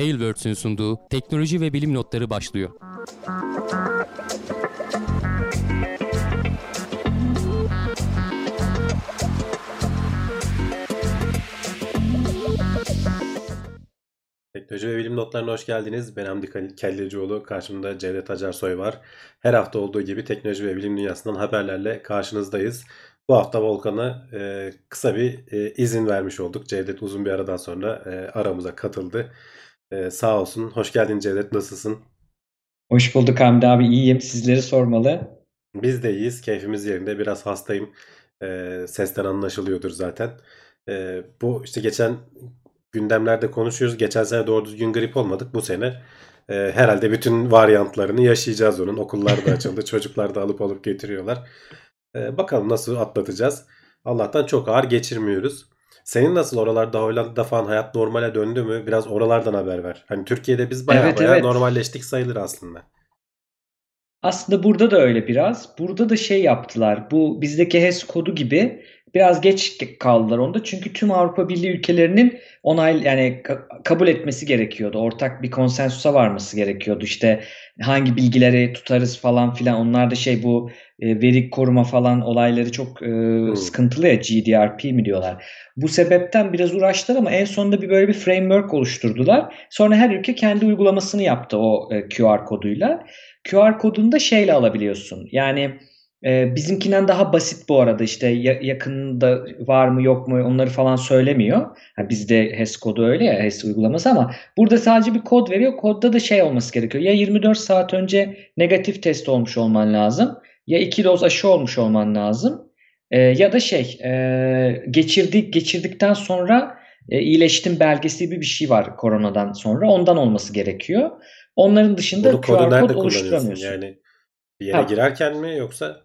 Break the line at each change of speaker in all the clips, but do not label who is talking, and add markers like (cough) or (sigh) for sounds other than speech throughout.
Tailwords'ün sunduğu teknoloji ve bilim notları başlıyor.
Teknoloji ve bilim notlarına hoş geldiniz. Ben Hamdi Kellecioğlu. Karşımda Cevdet Acarsoy var. Her hafta olduğu gibi teknoloji ve bilim dünyasından haberlerle karşınızdayız. Bu hafta Volkan'a e, kısa bir e, izin vermiş olduk. Cevdet uzun bir aradan sonra e, aramıza katıldı. E, sağ olsun. Hoş geldin Cevdet. Nasılsın?
Hoş bulduk Hamdi abi. İyiyim. Sizleri sormalı.
Biz de iyiyiz. Keyfimiz yerinde. Biraz hastayım. E, sesten anlaşılıyordur zaten. E, bu işte geçen gündemlerde konuşuyoruz. Geçen sene doğru düzgün grip olmadık. Bu sene e, herhalde bütün varyantlarını yaşayacağız onun. Okullar da açıldı. (laughs) Çocuklar da alıp alıp getiriyorlar. E, bakalım nasıl atlatacağız. Allah'tan çok ağır geçirmiyoruz. Senin nasıl oralarda Hollanda'da falan hayat normale döndü mü? Biraz oralardan haber ver. Hani Türkiye'de biz baya
Evet
baya
evet.
normalleştik sayılır aslında.
Aslında burada da öyle biraz. Burada da şey yaptılar. Bu bizdeki HES kodu gibi biraz geç kaldılar onda. Çünkü tüm Avrupa Birliği ülkelerinin onay yani ka- kabul etmesi gerekiyordu. Ortak bir konsensusa varması gerekiyordu. İşte hangi bilgileri tutarız falan filan. Onlar da şey bu e, veri koruma falan olayları çok e,
Hmm.
sıkıntılı ya GDPR mi diyorlar. Bu sebepten biraz uğraştılar ama en sonunda bir böyle bir framework oluşturdular. Sonra her ülke kendi uygulamasını yaptı o e, QR koduyla. QR kodunu da şeyle alabiliyorsun. Yani e, bizimkinden daha basit bu arada işte ya- yakında var mı yok mu onları falan söylemiyor. Ha, bizde HES kodu öyle ya HES uygulaması ama burada sadece bir kod veriyor. Kodda da şey olması gerekiyor. Ya 24 saat önce negatif test olmuş olman lazım. Ya 2 doz aşı olmuş olman lazım. E, ya da şey e, geçirdik geçirdikten sonra e, iyileştim belgesi gibi bir şey var koronadan sonra. Ondan olması gerekiyor. Onların dışında
kodu
QR kod oluşturamıyorsun.
Yani bir yere
Ha,
girerken mi yoksa?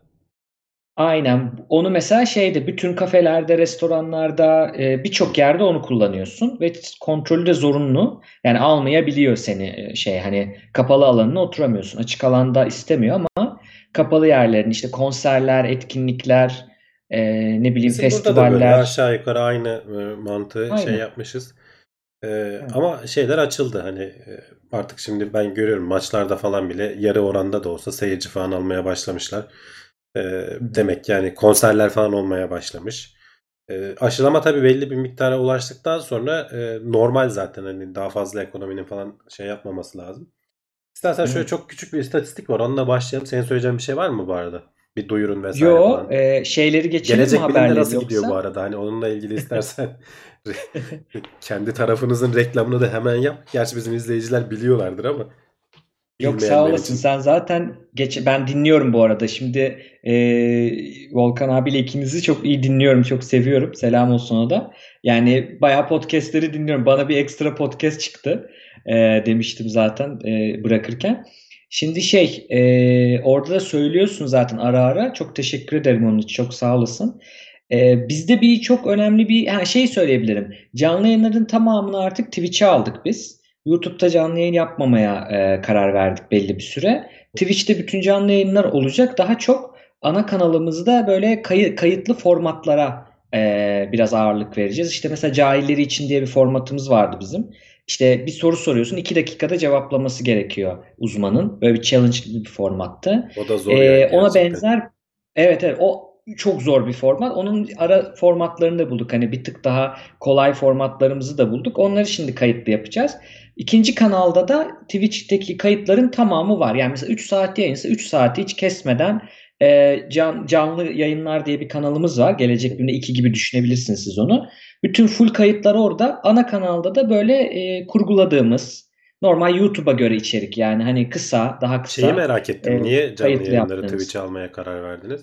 Aynen. Onu mesela şeyde bütün kafelerde, restoranlarda e, birçok yerde onu kullanıyorsun ve kontrolü de zorunlu. Yani almayabiliyor seni e, şey hani kapalı alanına oturamıyorsun. Açık alanda istemiyor ama kapalı yerlerin işte konserler, etkinlikler, e, ne bileyim
Bizim burada da böyle
festivaller.
aşağı yukarı aynı e, mantığı şey
Aynen.
yapmışız. E,
Evet.
ama şeyler açıldı hani e, artık şimdi ben görüyorum maçlarda falan bile yarı oranda da olsa seyirci falan almaya başlamışlar. E,
Hı hı.
demek yani konserler falan olmaya başlamış. E, aşılama tabii belli bir miktara ulaştıktan sonra e, normal zaten hani daha fazla ekonominin falan şey yapmaması lazım. İstersen şöyle
Evet.
çok küçük bir istatistik var onunla başlayalım. Senin söyleyeceğin bir şey var mı bu arada? Bir duyurun vesaire
Yo,
falan.
e, şeyleri geçelim mi
Gelecek bilimde
haberleri
nasıl gidiyor bu
yoksa?
arada? Hani onunla ilgili istersen (laughs) (laughs) kendi tarafınızın reklamını da hemen yap. Gerçi bizim izleyiciler biliyorlardır ama
Yok sağ olasın.
için.
Sen zaten geç ben dinliyorum bu arada. Şimdi e, Volkan abiyle ikinizi çok iyi dinliyorum. Çok seviyorum. Selam olsun o da. Yani bayağı podcastleri dinliyorum. Bana bir ekstra podcast çıktı. E, demiştim zaten e, bırakırken. Şimdi şey e, orada da söylüyorsun zaten ara ara. Çok teşekkür ederim onun için. Çok sağ olasın. E, bizde bir çok önemli bir ha, şey söyleyebilirim. Canlı yayınların tamamını artık Twitch'e aldık biz. YouTube'da canlı yayın yapmamaya e, karar verdik belli bir süre. Twitch'te bütün canlı yayınlar olacak. Daha çok ana kanalımızda böyle kayı- kayıtlı formatlara e, biraz ağırlık vereceğiz. İşte mesela cahilleri için diye bir formatımız vardı bizim. İşte bir soru soruyorsun, iki dakikada cevaplaması gerekiyor uzmanın. Böyle bir challenge gibi bir formattı.
O da zor
Ee,
yani
ona
gerçekten.
benzer evet evet o çok zor bir format. Onun ara formatlarını da bulduk. Hani bir tık daha kolay formatlarımızı da bulduk. Onları şimdi kayıtlı yapacağız. İkinci kanalda da Twitch'teki kayıtların tamamı var. Yani mesela 3 saat yayınsa 3 saati hiç kesmeden e, can, canlı yayınlar diye bir kanalımız var. Gelecek Bilim'de 2 gibi düşünebilirsiniz siz onu. Bütün full kayıtlar orada. Ana kanalda da böyle e, kurguladığımız normal YouTube'a göre içerik yani hani kısa, daha
Şeyi
kısa
merak ettim.
e,
Niye canlı yayınları. Twitch'e almaya karar verdiniz?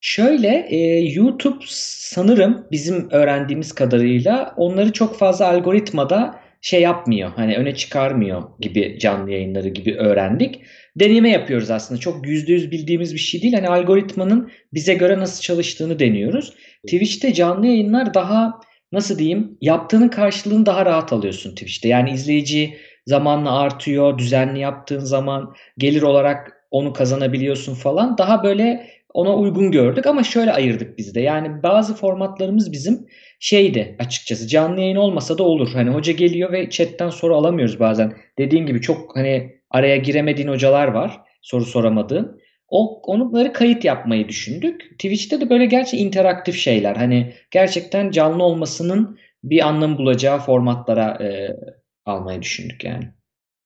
Şöyle e, YouTube sanırım bizim öğrendiğimiz kadarıyla onları çok fazla algoritmada şey yapmıyor. Hani öne çıkarmıyor gibi canlı yayınları gibi öğrendik. Deneme yapıyoruz aslında. Çok yüzde yüz bildiğimiz bir şey değil. Hani algoritmanın bize göre nasıl çalıştığını deniyoruz. Twitch'te canlı yayınlar daha nasıl diyeyim yaptığının karşılığını daha rahat alıyorsun Twitch'te. Yani izleyici zamanla artıyor. Düzenli yaptığın zaman gelir olarak onu kazanabiliyorsun falan. Daha böyle ona uygun gördük ama şöyle ayırdık biz de. Yani bazı formatlarımız bizim şeydi açıkçası canlı yayın olmasa da olur. Hani hoca geliyor ve chatten soru alamıyoruz bazen. Dediğin gibi çok hani araya giremediğin hocalar var. Soru soramadığın. O onları kayıt yapmayı düşündük. Twitch'te de böyle gerçi interaktif şeyler. Hani gerçekten canlı olmasının bir anlam bulacağı formatlara e, almayı düşündük yani.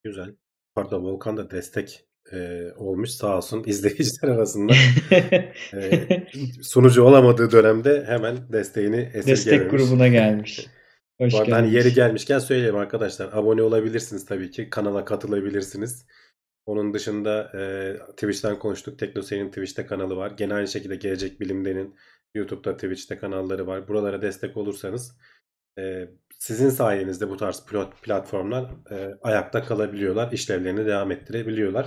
Güzel. Pardon Volkan da destek e, olmuş sağ olsun (laughs) izleyiciler arasında. (laughs) e, sunucu olamadığı dönemde hemen desteğini esirgememiş.
Destek grubuna gelmiş. (laughs)
Hoş Bu arada hani yeri gelmişken söyleyeyim arkadaşlar. Abone olabilirsiniz tabii ki. Kanala katılabilirsiniz. Onun dışında e, Twitch'ten konuştuk. TeknoSeyir'in Twitch'te kanalı var. Gene aynı şekilde Gelecek Bilim'denin YouTube'da Twitch'te kanalları var. Buralara destek olursanız e, sizin sayenizde bu tarz pilot platformlar e, ayakta kalabiliyorlar. işlevlerini devam ettirebiliyorlar.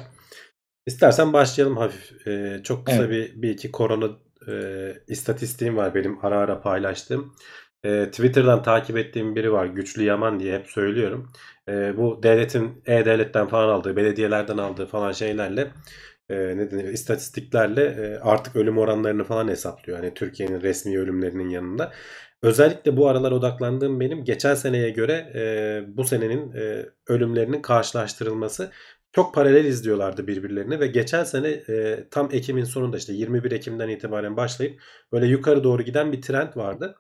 İstersen başlayalım hafif. E, çok kısa evet. bir, bir iki korona e, istatistiğim var benim ara ara paylaştığım. E, Twitter'dan takip ettiğim biri var. Güçlü Yaman diye hep söylüyorum. E, bu devletin e-devletten falan aldığı, belediyelerden aldığı falan şeylerle e, ne denir, istatistiklerle e, artık ölüm oranlarını falan hesaplıyor. Hani Türkiye'nin resmi ölümlerinin yanında. Özellikle bu aralar odaklandığım benim geçen seneye göre e, bu senenin e, ölümlerinin karşılaştırılması çok paralel izliyorlardı birbirlerini ve geçen sene e, tam Ekim'in sonunda işte 21 Ekim'den itibaren başlayıp böyle yukarı doğru giden bir trend vardı.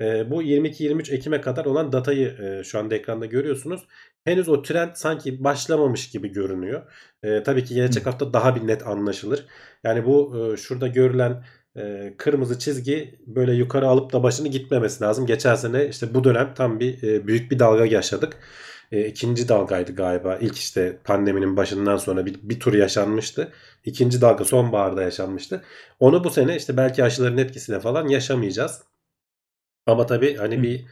E, bu 22-23 Ekim'e kadar olan datayı e, şu anda ekranda görüyorsunuz. Henüz o trend sanki başlamamış gibi görünüyor. E, tabii ki gelecek hafta daha bir net anlaşılır. Yani bu e, şurada görülen e, kırmızı çizgi böyle yukarı alıp da başını gitmemesi lazım. Geçen sene işte bu dönem tam bir e, büyük bir dalga yaşadık. E, ikinci dalgaydı galiba. İlk işte pandeminin başından sonra bir, bir tur yaşanmıştı. İkinci dalga sonbaharda yaşanmıştı. Onu bu sene işte belki aşıların etkisine falan yaşamayacağız. Ama tabii hani bir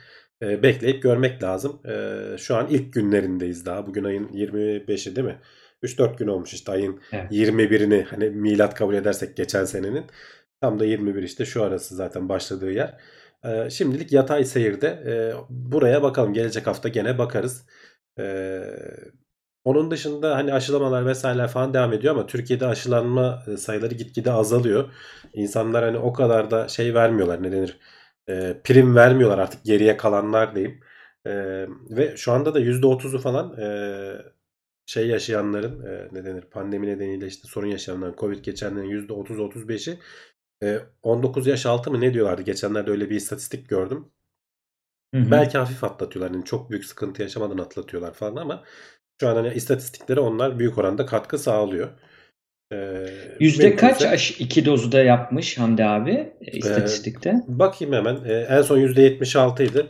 e, bekleyip görmek lazım. E, şu an ilk günlerindeyiz daha. Bugün ayın 25'i değil mi? 3-4 gün olmuş işte ayın evet. 21'ini hani milat kabul edersek geçen senenin. Tam da 21 işte şu arası zaten başladığı yer. E, şimdilik yatay seyirde. E, buraya bakalım. Gelecek hafta gene bakarız. E, onun dışında hani aşılamalar vesaireler falan devam ediyor ama Türkiye'de aşılanma sayıları gitgide azalıyor. İnsanlar hani o kadar da şey vermiyorlar ne denir e, prim vermiyorlar artık geriye kalanlar diyeyim. E, ve şu anda da %30'u falan e, şey yaşayanların e, ne denir pandemi nedeniyle işte sorun yaşayanların Covid geçenlerin %30-35'i e, 19 yaş altı mı ne diyorlardı? Geçenlerde öyle bir istatistik gördüm. Hı hı. Belki hafif atlatıyorlar. Yani çok büyük sıkıntı yaşamadan atlatıyorlar falan ama şu an hani istatistiklere onlar büyük oranda katkı sağlıyor.
Ee, Yüzde kaç aşı iki dozu da yapmış Hamdi abi istatistikte? E,
bakayım hemen. E, en son yüzde yetmiş altıydı.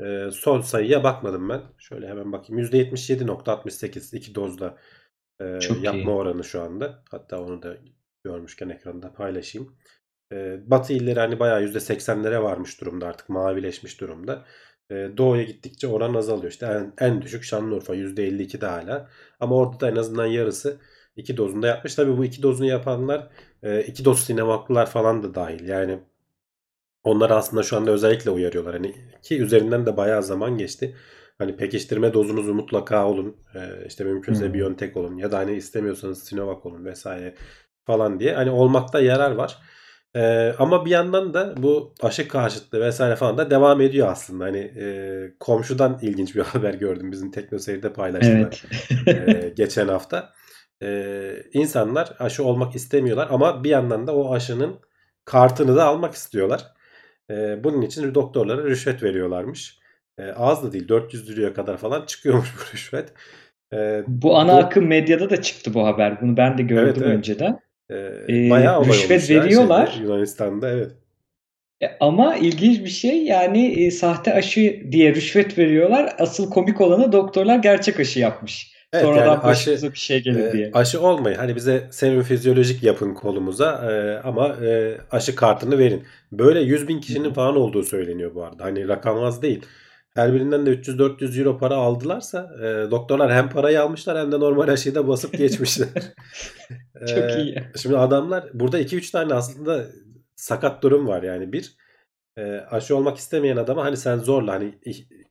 E, son sayıya bakmadım ben. Şöyle hemen bakayım. Yüzde yetmiş yedi nokta altmış sekiz iki dozda e, Çok yapma iyi. oranı şu anda. Hatta onu da görmüşken ekranda paylaşayım. E, Batı illeri hani bayağı yüzde seksenlere varmış durumda artık mavileşmiş durumda. E, doğuya gittikçe oran azalıyor. İşte en, en düşük Şanlıurfa yüzde elli iki de hala. Ama orada da en azından yarısı iki dozunda yapmış. Tabii bu iki dozunu yapanlar e, iki doz sinemaklılar falan da dahil. Yani onlar aslında şu anda özellikle uyarıyorlar. Hani ki üzerinden de bayağı zaman geçti. Hani pekiştirme dozunuzu mutlaka olun. E, işte mümkünse hmm. Biontech olun ya da hani istemiyorsanız Sinovac olun vesaire falan diye. Hani olmakta yarar var. Ee, ama bir yandan da bu aşı karşıtlığı vesaire falan da devam ediyor aslında. Hani e, komşudan ilginç bir (laughs) haber gördüm bizim Teknoseyir'de paylaştılar evet. e, geçen hafta e, insanlar aşı olmak istemiyorlar ama bir yandan da o aşının kartını da almak istiyorlar. E, bunun için doktorlara rüşvet veriyorlarmış. E, az da değil 400 liraya kadar falan çıkıyormuş (laughs) bu rüşvet.
E, bu ana bu, akım medyada da çıktı bu haber. Bunu ben de gördüm evet, evet. önceden.
E, bayağı rüşvet veriyorlar. Şeyde, Yunanistan'da evet.
E, ama ilginç bir şey yani e, sahte aşı diye rüşvet veriyorlar. Asıl komik olanı doktorlar gerçek aşı yapmış. Evet, Sonradan yani aşı, bir şey gelir e, diye.
Aşı olmayın. Hani bize serum fizyolojik yapın kolumuza e, ama e, aşı kartını verin. Böyle 100 bin kişinin falan olduğu söyleniyor bu arada. Hani rakam az değil. Her birinden de 300-400 euro para aldılarsa e, doktorlar hem parayı almışlar hem de normal aşıyı da basıp geçmişler. (laughs)
Çok e, iyi.
Şimdi adamlar burada 2-3 tane aslında sakat durum var yani. Bir e, aşı olmak istemeyen adama hani sen zorla hani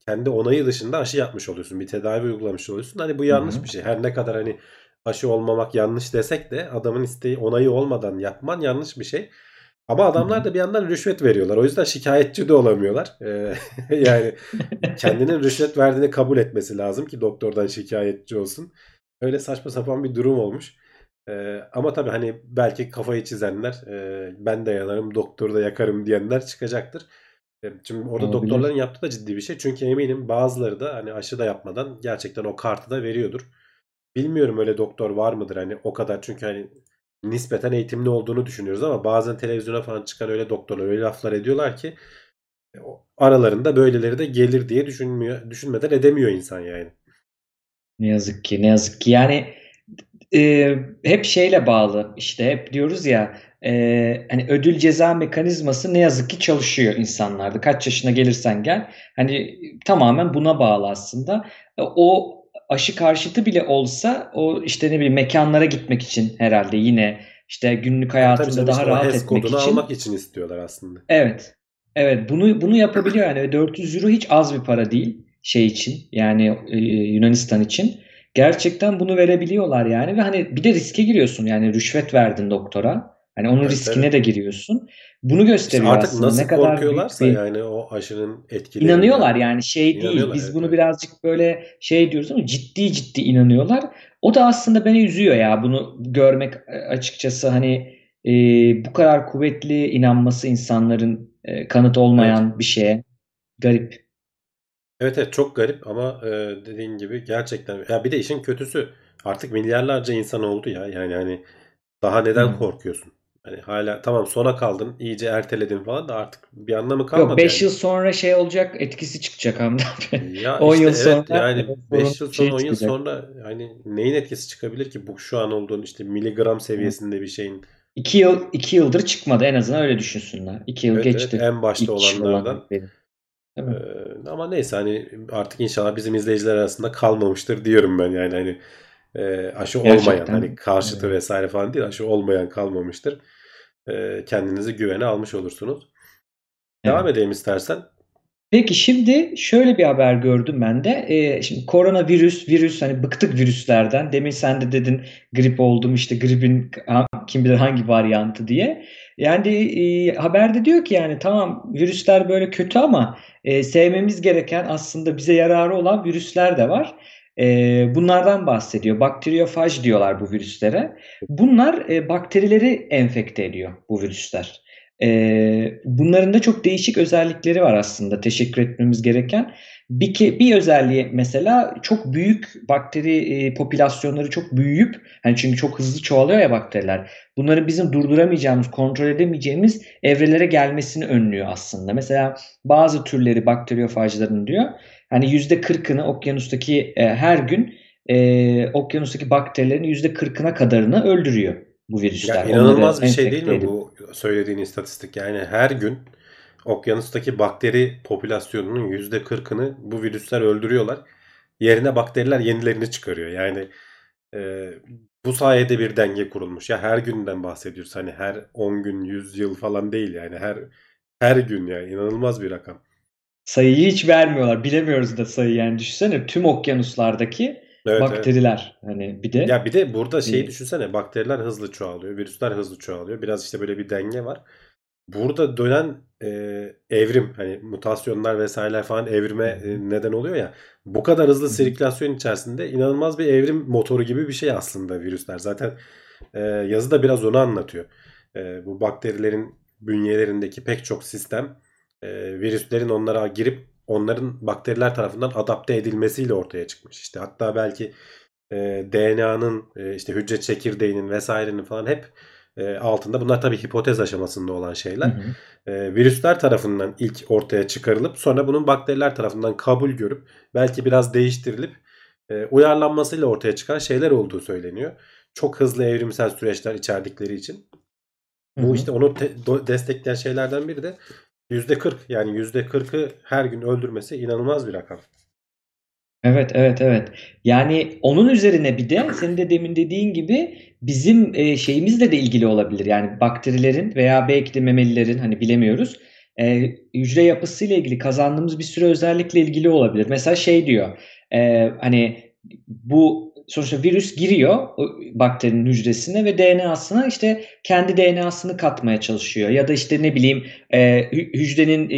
kendi onayı dışında aşı yapmış oluyorsun. Bir tedavi uygulamış oluyorsun. Hani bu yanlış Hı-hı. bir şey. Her ne kadar hani aşı olmamak yanlış desek de adamın isteği onayı olmadan yapman yanlış bir şey. Ama adamlar da bir yandan rüşvet veriyorlar. O yüzden şikayetçi de olamıyorlar. Ee, (laughs) yani kendinin rüşvet verdiğini kabul etmesi lazım ki doktordan şikayetçi olsun. Öyle saçma sapan bir durum olmuş. Ee, ama tabii hani belki kafayı çizenler e, ben de yanarım doktoru da yakarım diyenler çıkacaktır. E, Şimdi orada
Olabilir.
doktorların yaptığı da ciddi bir şey. Çünkü eminim bazıları da hani aşı da yapmadan gerçekten o kartı da veriyordur. Bilmiyorum öyle doktor var mıdır hani o kadar çünkü hani nispeten eğitimli olduğunu düşünüyoruz ama bazen televizyona falan çıkan öyle doktorlar öyle laflar ediyorlar ki e, aralarında böyleleri de gelir diye düşünmüyor, düşünmeden edemiyor insan yani.
Ne yazık ki, ne yazık ki. Yani e, hep şeyle bağlı. İşte hep diyoruz ya e, hani ödül ceza mekanizması ne yazık ki çalışıyor insanlarda. Kaç yaşına gelirsen gel. Hani tamamen buna bağlı aslında. E, O aşı karşıtı bile olsa o işte ne bileyim mekanlara gitmek için herhalde yine işte günlük
Tabii
hayatında
canım
daha
işte
rahat etmek için.
almak için istiyorlar aslında.
Evet. Evet bunu bunu yapabiliyor yani 400 euro hiç az bir para değil şey için yani e, Yunanistan için. Gerçekten bunu verebiliyorlar yani ve hani bir de riske giriyorsun yani rüşvet verdin doktora. Hani onun
Evet,
riskine
evet.
de giriyorsun. Bunu
İşte
gösteriyor
artık
aslında
nasıl
ne kadar
korkuyorlarsa
bir
yani o aşının etkilerinden.
İnanıyorlar yani şey değil. Biz
evet,
bunu
evet.
birazcık böyle şey diyoruz ama ciddi ciddi inanıyorlar. O da aslında beni üzüyor ya bunu görmek e, açıkçası hani e, bu kadar kuvvetli inanması insanların e, kanıt olmayan bir şeye garip.
Evet evet çok garip ama e, dediğin gibi gerçekten ya bir de işin kötüsü artık milyarlarca insan oldu ya yani hani daha neden
Hı.
korkuyorsun? Hani hala tamam sona kaldın iyice erteledin falan da artık bir anlamı
Yok
kalmadı
5
yani.
yıl sonra şey olacak etkisi çıkacak Hamdi abi.
Ya
10 (laughs)
işte
yıl
evet
sonra
yani
evet,
5
sorun
yıl
şey
sonra 10 yıl
çıkacak.
sonra hani neyin etkisi çıkabilir ki bu şu an olduğun işte miligram seviyesinde bir şeyin
2 yıl 2 yıldır çıkmadı en azından öyle düşünsünler. 2 yıl
evet evet
geçti.
en başta olanlardan
mi?
Ee, ama neyse hani artık inşallah bizim izleyiciler arasında kalmamıştır diyorum ben yani hani e, aşı olmayan
Gerçekten.
hani karşıtı
Evet.
vesaire falan değil aşı olmayan kalmamıştır. Ee, kendinizi güvene almış olursunuz. Devam
Evet.
edelim istersen.
Peki şimdi şöyle bir haber gördüm ben de. Ee, şimdi koronavirüs, virüs hani bıktık virüslerden. Demin sen de dedin grip oldum işte gripin kim bilir hangi varyantı diye. Yani e, haberde diyor ki yani tamam virüsler böyle kötü ama e, sevmemiz gereken aslında bize yararı olan virüsler de var. E, bunlardan bahsediyor. Bakteriyofaj diyorlar bu virüslere. Bunlar e, bakterileri enfekte ediyor bu virüsler. Ee, bunların da çok değişik özellikleri var aslında teşekkür etmemiz gereken. Bir, ke- bir özelliği mesela çok büyük bakteri e, popülasyonları çok büyüyüp hani çünkü çok hızlı çoğalıyor ya bakteriler. Bunları bizim durduramayacağımız, kontrol edemeyeceğimiz evrelere gelmesini önlüyor aslında. Mesela bazı türleri bakteriyofajların diyor hani yüzde kırkını okyanustaki e, her gün e, okyanustaki bakterilerin yüzde kırkına kadarını öldürüyor bu virüsler.
Ya
Onları
inanılmaz bir şey değil mi
edip.
bu söylediğin istatistik? Yani her gün okyanustaki bakteri popülasyonunun %40'ını bu virüsler öldürüyorlar. Yerine bakteriler yenilerini çıkarıyor. Yani e, bu sayede bir denge kurulmuş. Ya her günden bahsediyoruz. Hani her 10 gün, 100 yıl falan değil yani. Her her gün yani inanılmaz bir rakam.
Sayıyı hiç vermiyorlar. Bilemiyoruz da sayı yani düşünsene tüm okyanuslardaki
Evet evet.
bakteriler hani bir de
Ya bir de burada şeyi düşünsene bakteriler hızlı çoğalıyor, virüsler hızlı çoğalıyor. Biraz işte böyle bir denge var. Burada dönen e, evrim hani mutasyonlar vesaireler falan evrime e, neden oluyor ya. Bu kadar
Hı
hızlı
hı.
sirkülasyon içerisinde inanılmaz bir evrim motoru gibi bir şey aslında virüsler. Zaten e, yazı da biraz onu anlatıyor. E, bu bakterilerin bünyelerindeki pek çok sistem e, virüslerin onlara girip onların bakteriler tarafından adapte edilmesiyle ortaya çıkmış. İşte hatta belki e, DNA'nın e, işte hücre çekirdeğinin vesairenin falan hep e, altında. Bunlar tabii hipotez aşamasında olan
Hı
şeyler.
hı.
E, virüsler tarafından ilk ortaya çıkarılıp sonra bunun bakteriler tarafından kabul görüp belki biraz değiştirilip e, uyarlanmasıyla ortaya çıkan şeyler olduğu söyleniyor. Çok hızlı evrimsel süreçler içerdikleri için.
Hı
Bu
hı.
işte onu te- destekleyen şeylerden biri de %40 yani %40'ı her gün öldürmesi inanılmaz bir rakam.
Evet, evet, evet. Yani onun üzerine bir de senin de demin dediğin gibi bizim e, şeyimizle de ilgili olabilir. Yani bakterilerin veya belki de memelilerin hani bilemiyoruz. E, hücre yapısıyla ilgili kazandığımız bir sürü özellikle ilgili olabilir. Mesela şey diyor. e, hani bu sonuçta virüs giriyor bakterinin hücresine ve DNA'sına işte kendi DNA'sını katmaya çalışıyor. Ya da işte ne bileyim e, hücrenin e,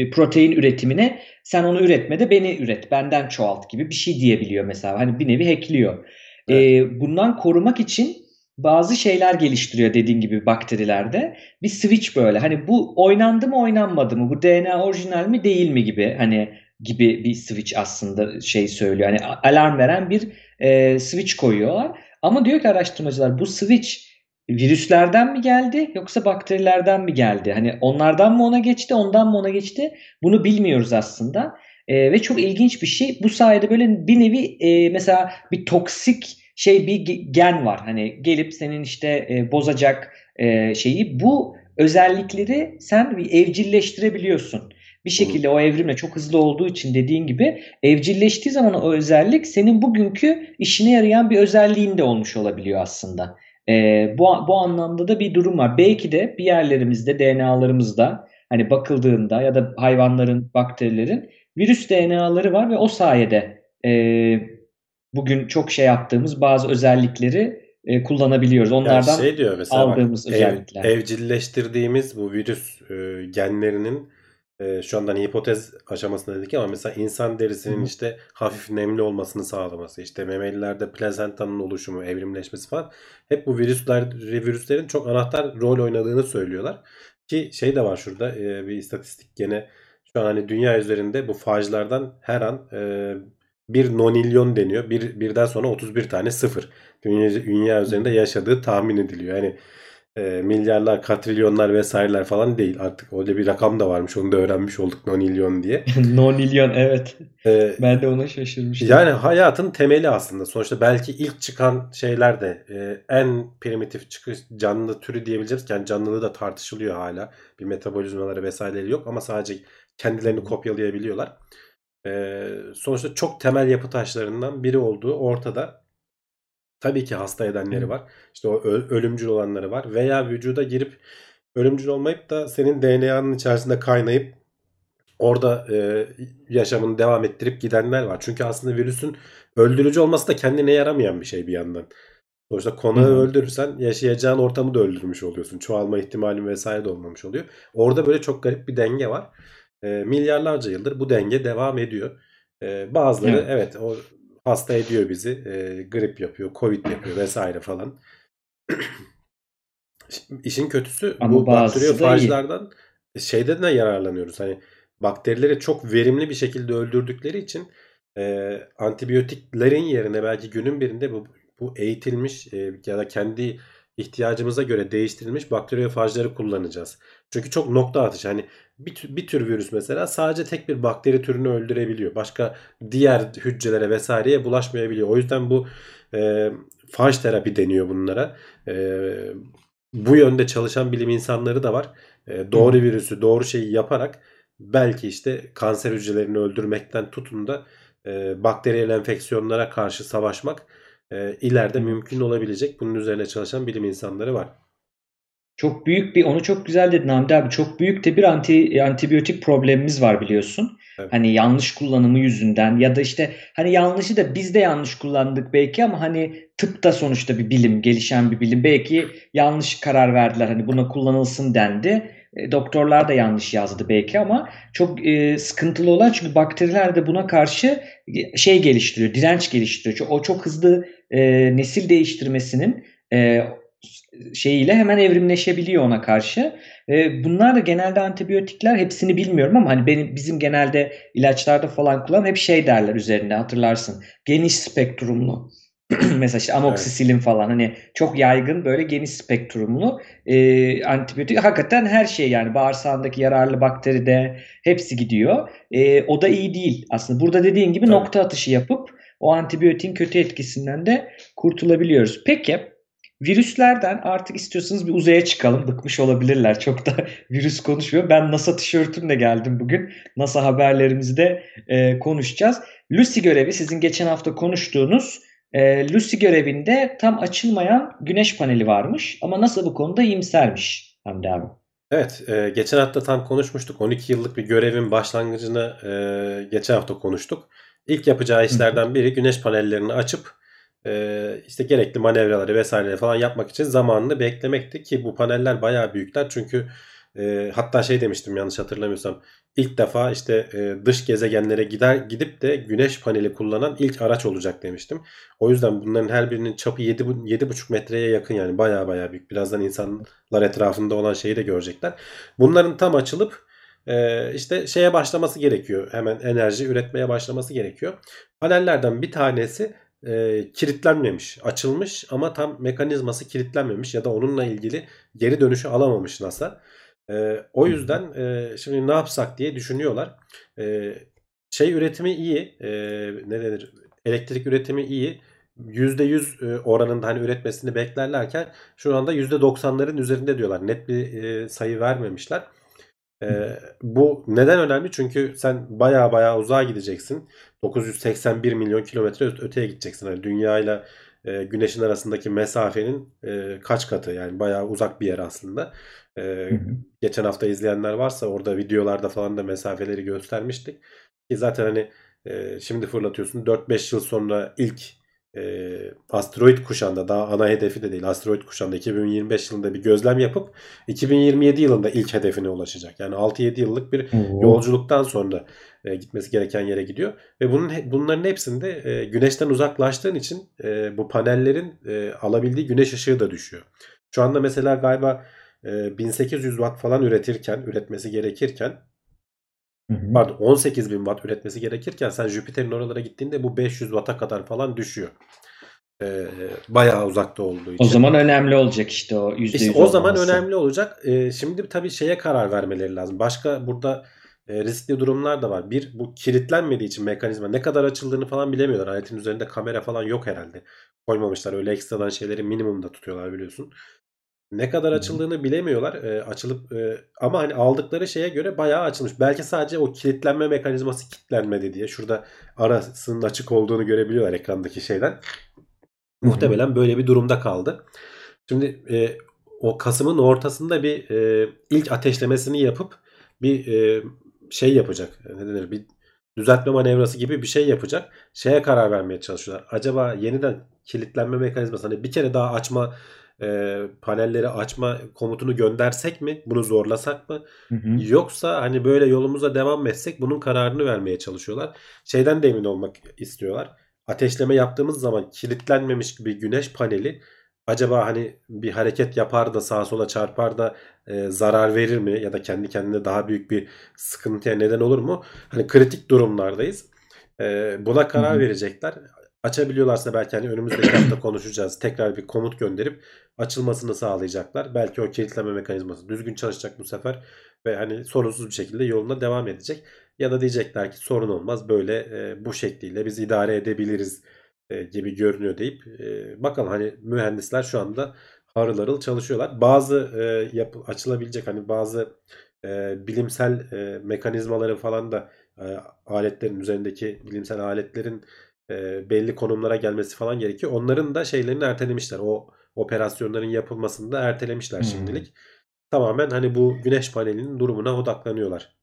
e, protein üretimine sen onu üretmede beni üret, benden çoğalt gibi bir şey diyebiliyor mesela. Hani bir nevi hackliyor. Evet. E, bundan korumak için bazı şeyler geliştiriyor dediğin gibi bakterilerde. Bir switch böyle. Hani bu oynandı mı oynanmadı mı? Bu DNA orijinal mi değil mi gibi hani gibi bir switch aslında şey söylüyor. Hani alarm veren bir e, switch koyuyorlar. Ama diyor ki araştırmacılar bu switch virüslerden mi geldi yoksa bakterilerden mi geldi? Hani onlardan mı ona geçti, ondan mı ona geçti? Bunu bilmiyoruz aslında. E, ve çok ilginç bir şey. Bu sayede böyle bir nevi e, mesela bir toksik şey bir gen var. Hani gelip senin işte e, bozacak e, şeyi bu özellikleri sen evcilleştirebiliyorsun. Bir şekilde o evrimle çok hızlı olduğu için dediğin gibi evcilleştiği zaman o özellik senin bugünkü işine yarayan bir özelliğin de olmuş olabiliyor aslında. E, bu, bu anlamda da bir durum var. Belki de bir yerlerimizde DNA'larımızda hani bakıldığında ya da hayvanların, bakterilerin virüs DNA'ları var ve o sayede e, bugün çok şey yaptığımız bazı özellikleri e, kullanabiliyoruz. Onlardan yani şey diyor mesela aldığımız
bak,
özellikler.
Ev, evcilleştirdiğimiz bu virüs e, genlerinin e, şu andan hipotez aşamasında dedik ama mesela insan derisinin işte hafif nemli olmasını sağlaması, işte memelilerde plazentanın oluşumu, evrimleşmesi falan hep bu virüsler virüslerin çok anahtar rol oynadığını söylüyorlar. Ki şey de var şurada e, bir istatistik gene şu an hani dünya üzerinde bu fajlardan her an e, bir nonilyon deniyor. Bir, birden sonra 31 tane sıfır. Dünya, dünya üzerinde yaşadığı tahmin ediliyor. Yani e, milyarlar, katrilyonlar vesaireler falan değil. Artık öyle bir rakam da varmış. Onu da öğrenmiş olduk nonilyon diye. (laughs)
nonilyon evet. Ee, ben de ona şaşırmıştım.
Yani hayatın temeli aslında. Sonuçta belki ilk çıkan şeyler de e, en primitif çıkış canlı türü diyebileceğiz. Yani canlılığı da tartışılıyor hala. Bir metabolizmaları vesaireleri yok ama sadece kendilerini kopyalayabiliyorlar. E, sonuçta çok temel yapı taşlarından biri olduğu ortada. Tabii ki hasta edenleri var. İşte o ölümcül olanları var. Veya vücuda girip ölümcül olmayıp da senin DNA'nın içerisinde kaynayıp orada e, yaşamını devam ettirip gidenler var. Çünkü aslında virüsün öldürücü olması da kendine yaramayan bir şey bir yandan. Sonuçta konağı Hı-hı. öldürürsen yaşayacağın ortamı da öldürmüş oluyorsun. Çoğalma ihtimalin vesaire de olmamış oluyor. Orada böyle çok garip bir denge var. E, milyarlarca yıldır bu denge devam ediyor. E, bazıları evet. evet o hasta ediyor bizi. E, grip yapıyor, covid yapıyor vesaire falan. (clears throat) İşin kötüsü Ama bu bakteriyofajlardan şeyden de yararlanıyoruz. Hani bakterileri çok verimli bir şekilde öldürdükleri için e, antibiyotiklerin yerine belki günün birinde bu, bu eğitilmiş e, ya da kendi ihtiyacımıza göre değiştirilmiş bakteriyofajları kullanacağız. Çünkü çok nokta atışı. Hani bir, bir tür virüs mesela sadece tek bir bakteri türünü öldürebiliyor. Başka diğer hücrelere vesaireye bulaşmayabiliyor. O yüzden bu e, faj terapi deniyor bunlara. E, bu yönde çalışan bilim insanları da var. E, doğru virüsü, doğru şeyi yaparak belki işte kanser hücrelerini öldürmekten tutun da e, bakteriyel enfeksiyonlara karşı savaşmak e, ileride mümkün olabilecek. Bunun üzerine çalışan bilim insanları var.
Çok büyük bir onu çok güzel dedin Hamdi abi. Çok büyük de bir anti antibiyotik problemimiz var biliyorsun. Evet. Hani yanlış kullanımı yüzünden ya da işte hani yanlışı da biz de yanlış kullandık belki ama hani tıp da sonuçta bir bilim, gelişen bir bilim. Belki yanlış karar verdiler. Hani buna kullanılsın dendi. E, doktorlar da yanlış yazdı belki ama çok e, sıkıntılı olan çünkü bakteriler de buna karşı şey geliştiriyor, direnç geliştiriyor. O çok hızlı e, nesil değiştirmesinin e, şeyiyle hemen evrimleşebiliyor ona karşı. E, bunlar da genelde antibiyotikler hepsini bilmiyorum ama hani benim bizim genelde ilaçlarda falan kullan hep şey derler üzerinde hatırlarsın. Geniş spektrumlu. (clears throat) Mesela işte amoksisilin evet. falan hani çok yaygın böyle geniş spektrumlu e, antibiyotik. Hakikaten her şey yani bağırsağındaki yararlı bakteri de hepsi gidiyor. E, o da iyi değil aslında. Burada dediğin gibi evet. nokta atışı yapıp o antibiyotin kötü etkisinden de kurtulabiliyoruz. Peki Virüslerden artık istiyorsanız bir uzaya çıkalım. Bıkmış olabilirler. Çok da (laughs) virüs konuşuyor. Ben NASA tişörtümle geldim bugün. NASA haberlerimizde e, konuşacağız. Lucy görevi sizin geçen hafta konuştuğunuz e, Lucy görevinde tam açılmayan güneş paneli varmış. Ama NASA bu konuda iyimsermiş Hamdi abi.
Evet, e, geçen hafta tam konuşmuştuk. 12 yıllık bir görevin başlangıcını e, geçen hafta konuştuk. İlk yapacağı işlerden biri güneş panellerini açıp e, işte gerekli manevraları vesaireleri falan yapmak için zamanını beklemekti ki bu paneller bayağı büyükler çünkü e, hatta şey demiştim yanlış hatırlamıyorsam ilk defa işte e, dış gezegenlere gider gidip de güneş paneli kullanan ilk araç olacak demiştim. O yüzden bunların her birinin çapı 7 7,5 metreye yakın yani bayağı bayağı büyük. Birazdan insanlar etrafında olan şeyi de görecekler. Bunların tam açılıp e, işte şeye başlaması gerekiyor. Hemen enerji üretmeye başlaması gerekiyor. Panellerden bir tanesi e, kilitlenmemiş, açılmış ama tam mekanizması kilitlenmemiş ya da onunla ilgili geri dönüşü alamamış NASA. E, o yüzden e, şimdi ne yapsak diye düşünüyorlar. E, şey üretimi iyi, e, ne denir? Elektrik üretimi iyi. %100 e, oranında hani üretmesini beklerlerken şu anda %90'ların üzerinde diyorlar. Net bir e, sayı vermemişler. E, bu neden önemli? Çünkü sen baya baya uzağa gideceksin. 981 milyon kilometre öteye gideceksin. Yani dünya ile güneşin arasındaki mesafenin e, kaç katı yani bayağı uzak bir yer aslında. E, geçen hafta izleyenler varsa orada videolarda falan da mesafeleri göstermiştik. Ki zaten hani e, şimdi fırlatıyorsun 4-5 yıl sonra ilk e, asteroid kuşağında daha ana hedefi de değil asteroid kuşağında 2025 yılında bir gözlem yapıp 2027 yılında ilk hedefine ulaşacak. Yani 6-7 yıllık bir
Oo.
yolculuktan sonra e, gitmesi gereken yere gidiyor. Ve bunun bunların hepsinde e, güneşten uzaklaştığın için e, bu panellerin e, alabildiği güneş ışığı da düşüyor. Şu anda mesela galiba e, 1800 watt falan üretirken, üretmesi gerekirken
Hı hı.
pardon 18 bin watt üretmesi gerekirken sen Jüpiter'in oralara gittiğinde bu 500 watt'a kadar falan düşüyor. E, bayağı uzakta olduğu için.
O zaman önemli olacak işte o yüzde
İşte
yüz
o zaman
olması.
önemli olacak. Ee, şimdi tabii şeye karar vermeleri lazım. Başka burada e, riskli durumlar da var. Bir bu kilitlenmediği için mekanizma ne kadar açıldığını falan bilemiyorlar. Aletin üzerinde kamera falan yok herhalde. Koymamışlar. Öyle ekstradan şeyleri minimumda tutuyorlar biliyorsun. Ne kadar açıldığını bilemiyorlar. E, açılıp e, ama hani aldıkları şeye göre bayağı açılmış. Belki sadece o kilitlenme mekanizması kilitlenmedi diye. Şurada arasının açık olduğunu görebiliyorlar ekrandaki şeyden. Muhtemelen böyle bir durumda kaldı. Şimdi e, o Kasım'ın ortasında bir e, ilk ateşlemesini yapıp bir e, şey yapacak. Ne denir? Bir düzeltme manevrası gibi bir şey yapacak. Şeye karar vermeye çalışıyorlar. Acaba yeniden kilitlenme mekanizması hani bir kere daha açma e, panelleri açma komutunu göndersek mi? Bunu zorlasak mı?
Hı hı.
Yoksa hani böyle yolumuza devam etsek bunun kararını vermeye çalışıyorlar. Şeyden de emin olmak istiyorlar. Ateşleme yaptığımız zaman kilitlenmemiş bir güneş paneli acaba hani bir hareket yapar da sağa sola çarpar da e, zarar verir mi ya da kendi kendine daha büyük bir sıkıntıya neden olur mu? Hani kritik durumlardayız. E, buna karar
Hı hı.
verecekler. Açabiliyorlarsa belki hani önümüzdeki (clears throat) hafta konuşacağız. Tekrar bir komut gönderip açılmasını sağlayacaklar. Belki o kilitleme mekanizması düzgün çalışacak bu sefer ve hani sorunsuz bir şekilde yoluna devam edecek. Ya da diyecekler ki sorun olmaz böyle e, bu şekliyle biz idare edebiliriz e, gibi görünüyor deyip e, bakalım hani mühendisler şu anda harıl harıl çalışıyorlar. Bazı e, yapı, açılabilecek hani bazı e, bilimsel e, mekanizmaları falan da e, aletlerin üzerindeki bilimsel aletlerin e, belli konumlara gelmesi falan gerekiyor. Onların da şeylerini ertelemişler. O operasyonların yapılmasını da ertelemişler
Hmm.
şimdilik. Tamamen hani bu güneş panelinin durumuna odaklanıyorlar.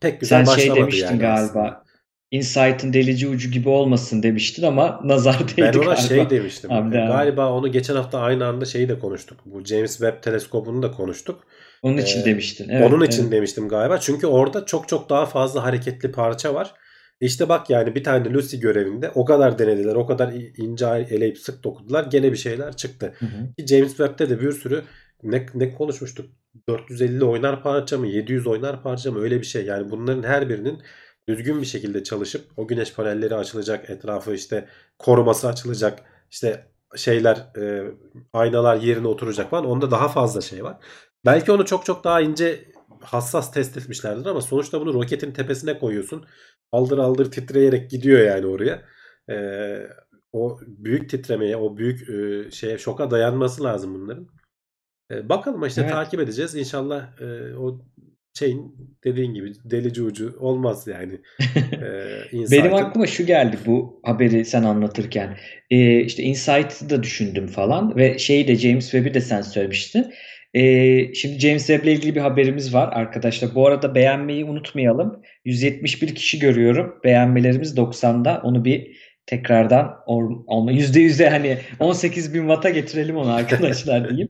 Pek güzel
Sen şey demiştin
yani
galiba.
aslında.
Insight'ın delici ucu gibi olmasın demiştin ama (laughs) nazar değdi
Ben ona
galiba.
şey demiştim.
Abi devam.
Galiba onu geçen hafta aynı anda şeyi de konuştuk. Bu James Webb teleskobunu da konuştuk.
Onun için
Ee,
demiştin. Evet,
Onun için
evet.
demiştim galiba. Çünkü orada çok çok daha fazla hareketli parça var. İşte bak yani bir tane Lucy görevinde o kadar denediler, o kadar ince eleyip sık dokudular. Gene bir şeyler çıktı.
Hı hı.
James Webb'te de bir sürü ne, ne konuşmuştuk? 450 oynar parça mı? 700 oynar parça mı? Öyle bir şey. Yani bunların her birinin düzgün bir şekilde çalışıp o güneş panelleri açılacak, etrafı işte koruması açılacak, işte şeyler e, aynalar yerine oturacak falan. Onda daha fazla şey var. Belki onu çok çok daha ince hassas test etmişlerdir ama sonuçta bunu roketin tepesine koyuyorsun. Aldır aldır titreyerek gidiyor yani oraya. Ee, o büyük titremeye, o büyük e, şeye şoka dayanması lazım bunların. Ee, bakalım işte
Evet.
takip edeceğiz. İnşallah e, o şeyin dediğin gibi delici ucu olmaz yani. (laughs) Ee,
Benim aklıma şu geldi bu haberi sen anlatırken. Ee, işte Insight'ı da düşündüm falan ve şeyi de James Webb'i de sen söylemiştin. Ee, şimdi James Webb'le ilgili bir haberimiz var arkadaşlar. Bu arada beğenmeyi unutmayalım. 171 kişi görüyorum. Beğenmelerimiz 90'da. Onu bir tekrardan olma yüzde yüze hani 18 bin watt'a getirelim onu arkadaşlar (laughs) diyeyim.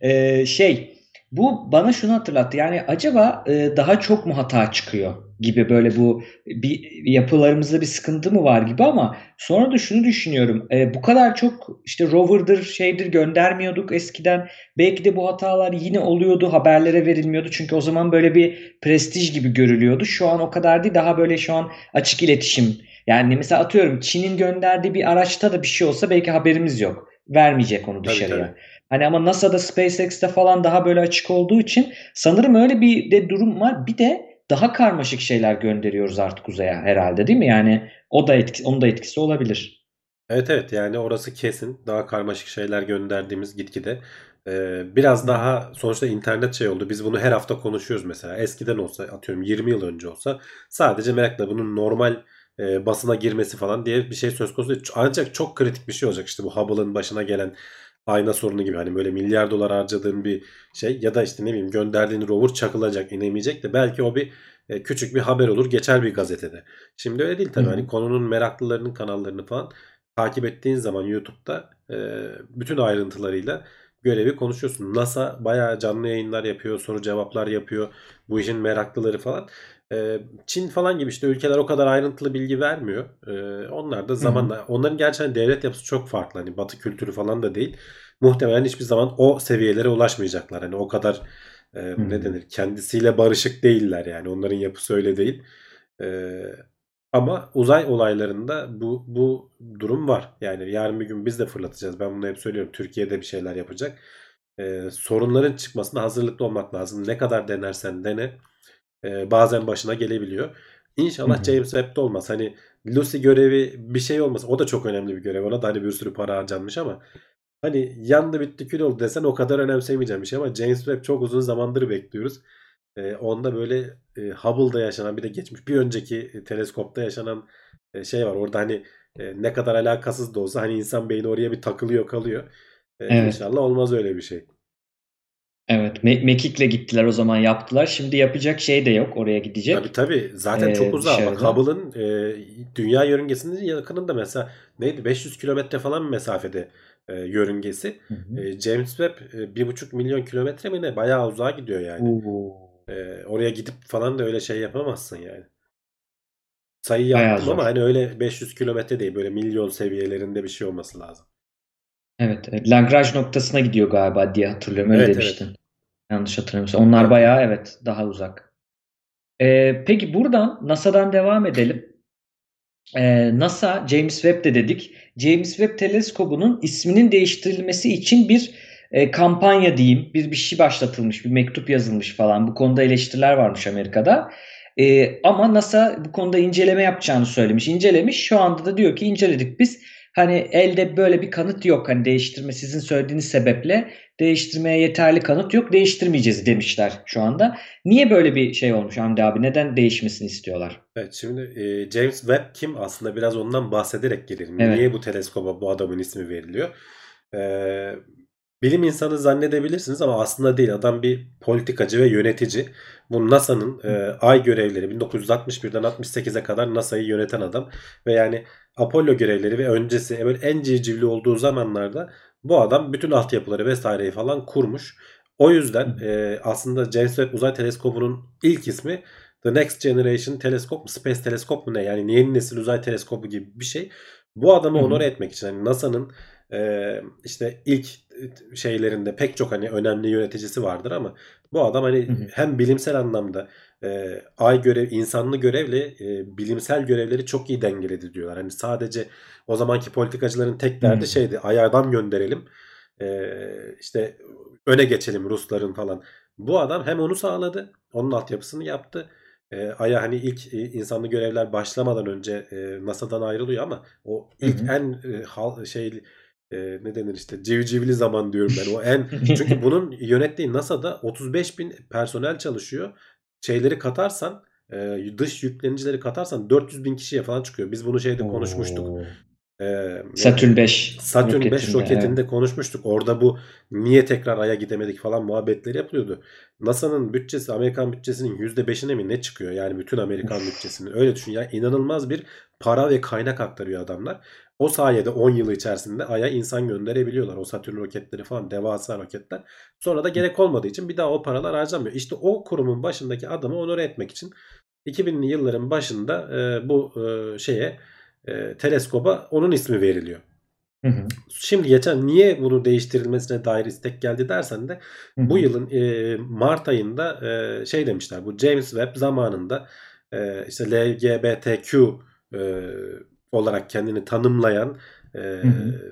Ee, şey bu bana şunu hatırlattı. Yani acaba e, daha çok mu hata çıkıyor gibi böyle bu bir yapılarımızda bir sıkıntı mı var gibi ama sonra da şunu düşünüyorum. E, bu kadar çok işte rover'dır şeydir göndermiyorduk eskiden. Belki de bu hatalar yine oluyordu, haberlere verilmiyordu. Çünkü o zaman böyle bir prestij gibi görülüyordu. Şu an o kadar değil. Daha böyle şu an açık iletişim. Yani mesela atıyorum Çin'in gönderdiği bir araçta da bir şey olsa belki haberimiz yok. Vermeyecek onu
Tabii,
dışarıya.
tabii.
Hani ama NASA'da SpaceX'te falan daha böyle açık olduğu için sanırım öyle bir de durum var. Bir de daha karmaşık şeyler gönderiyoruz artık uzaya herhalde değil mi? Yani o da etki, onun da etkisi olabilir.
Evet evet yani orası kesin. Daha karmaşık şeyler gönderdiğimiz gitgide. Ee, biraz daha sonuçta internet şey oldu. Biz bunu her hafta konuşuyoruz mesela. Eskiden olsa atıyorum 20 yıl önce olsa sadece merakla bunun normal e, basına girmesi falan diye bir şey söz konusu değil. Ancak çok kritik bir şey olacak işte bu Hubble'ın başına gelen ayna sorunu gibi hani böyle milyar dolar harcadığın bir şey ya da işte ne bileyim gönderdiğin rover çakılacak inemeyecek de belki o bir e, küçük bir haber olur geçer bir gazetede. Şimdi öyle değil tabii hani konunun meraklılarının kanallarını falan takip ettiğin zaman YouTube'da e, bütün ayrıntılarıyla görevi konuşuyorsun. NASA bayağı canlı yayınlar yapıyor, soru cevaplar yapıyor. Bu işin meraklıları falan. E, Çin falan gibi işte ülkeler o kadar ayrıntılı bilgi vermiyor. E, onlar da zamanla onların gerçekten devlet yapısı çok farklı. Hani Batı kültürü falan da değil. Muhtemelen hiçbir zaman o seviyelere ulaşmayacaklar. Hani o kadar e,
Hı.
ne denir kendisiyle barışık değiller yani. Onların yapısı öyle değil. E, ama uzay olaylarında bu bu durum var. Yani yarın bir gün biz de fırlatacağız. Ben bunu hep söylüyorum. Türkiye'de bir şeyler yapacak. Ee, sorunların çıkmasına hazırlıklı olmak lazım. Ne kadar denersen dene. E, bazen başına gelebiliyor. İnşallah. James Webb'de olmaz. Hani Lucy görevi bir şey olmaz. O da çok önemli bir görev. Ona da hani bir sürü para harcanmış ama hani yandı bitti kül oldu desen o kadar önemsemeyeceğim bir şey ama James Webb çok uzun zamandır bekliyoruz. E, onda böyle e, Hubble'da yaşanan bir de geçmiş bir önceki e, teleskopta yaşanan e, şey var. Orada hani e, ne kadar alakasız da olsa hani insan beyni oraya bir takılıyor kalıyor. E,
Evet.
İnşallah olmaz öyle bir şey.
Evet, Me- Mekik'le gittiler o zaman yaptılar. Şimdi yapacak şey de yok oraya gidecek.
Tabii tabii. Zaten
Ee,
çok uzağa. Bak. Hubble'ın e, dünya yörüngesinin yakınında mesela neydi 500 kilometre falan bir mesafede e, yörüngesi.
Hı hı.
E, James Webb e, bir buçuk milyon kilometre mi ne? Bayağı uzağa gidiyor yani.
Oo.
E, oraya gidip falan da öyle şey yapamazsın yani. Sayı yaptım ama hani öyle 500 kilometre değil böyle milyon seviyelerinde bir şey olması lazım.
Evet, evet. Lagrange noktasına gidiyor galiba diye hatırlıyorum. Öyle
Evet,
demiştin. Yanlış hatırlamıyorsam. Onlar
Evet.
bayağı evet daha uzak. Ee, peki buradan NASA'dan devam edelim. Ee, NASA James Webb de dedik. James Webb Teleskobu'nun isminin değiştirilmesi için bir e, kampanya diyeyim, bir bir şey başlatılmış, bir mektup yazılmış falan. Bu konuda eleştiriler varmış Amerika'da. Ee, ama NASA bu konuda inceleme yapacağını söylemiş, incelemiş. Şu anda da diyor ki inceledik biz. Hani elde böyle bir kanıt yok. Hani değiştirme sizin söylediğiniz sebeple değiştirmeye yeterli kanıt yok. Değiştirmeyeceğiz demişler şu anda. Niye böyle bir şey olmuş Hamdi abi? Neden değişmesini istiyorlar?
Evet şimdi e, James Webb kim aslında biraz ondan bahsederek gelelim.
Evet.
Niye bu teleskoba bu adamın ismi veriliyor? E, bilim insanı zannedebilirsiniz ama aslında değil. Adam bir politikacı ve yönetici. Bu NASA'nın e, ay görevleri 1961'den 68'e kadar NASA'yı yöneten adam. Ve yani Apollo görevleri ve öncesi böyle en civcivli olduğu zamanlarda bu adam bütün altyapıları vesaireyi falan kurmuş. O yüzden e, aslında James Webb Uzay Teleskobu'nun ilk ismi The Next Generation Teleskop mu Space Teleskop mu ne yani yeni nesil uzay teleskobu gibi bir şey. Bu adamı onore etmek için hani NASA'nın e, işte ilk şeylerinde pek çok hani önemli yöneticisi vardır ama bu adam hani hem bilimsel anlamda e, ay görev insanlı görevle e, bilimsel görevleri çok iyi dengeledi diyorlar. Hani sadece o zamanki politikacıların tek derdi
Hı.
şeydi ay adam gönderelim. E, işte öne geçelim Rusların falan. Bu adam hem onu sağladı, onun altyapısını yaptı. E, Ay'a hani ilk e, insanlı görevler başlamadan önce e, NASA'dan ayrılıyor ama o ilk
hı.
en e, hal, şey e, ne denir işte civcivli zaman diyorum ben. O en (laughs) çünkü bunun yönettiği NASA'da 35 bin personel çalışıyor. Şeyleri katarsan e, dış yüklenicileri katarsan 400 bin kişiye falan çıkıyor. Biz bunu şeyde konuşmuştuk.
Oo.
Ee,
Satürn 5
Satürn 5
roketinde,
roketinde
evet.
konuşmuştuk. Orada bu niye tekrar Ay'a gidemedik falan muhabbetleri yapılıyordu. NASA'nın bütçesi Amerikan bütçesinin %5'ine mi ne çıkıyor? Yani bütün Amerikan bütçesinin. Öyle düşün ya inanılmaz bir para ve kaynak aktarıyor adamlar. O sayede 10 yıl içerisinde Ay'a insan gönderebiliyorlar. O Satürn roketleri falan devasa roketler. Sonra da gerek olmadığı için bir daha o paralar harcanmıyor. İşte o kurumun başındaki adamı onore etmek için 2000'li yılların başında e, bu e, şeye e, teleskoba onun ismi veriliyor.
Hı hı.
Şimdi geçen niye bunu değiştirilmesine dair istek geldi dersen de
Hı hı.
bu yılın e, Mart ayında e, şey demişler bu James Webb zamanında e, işte LGBTQ e, olarak kendini tanımlayan e,
hı.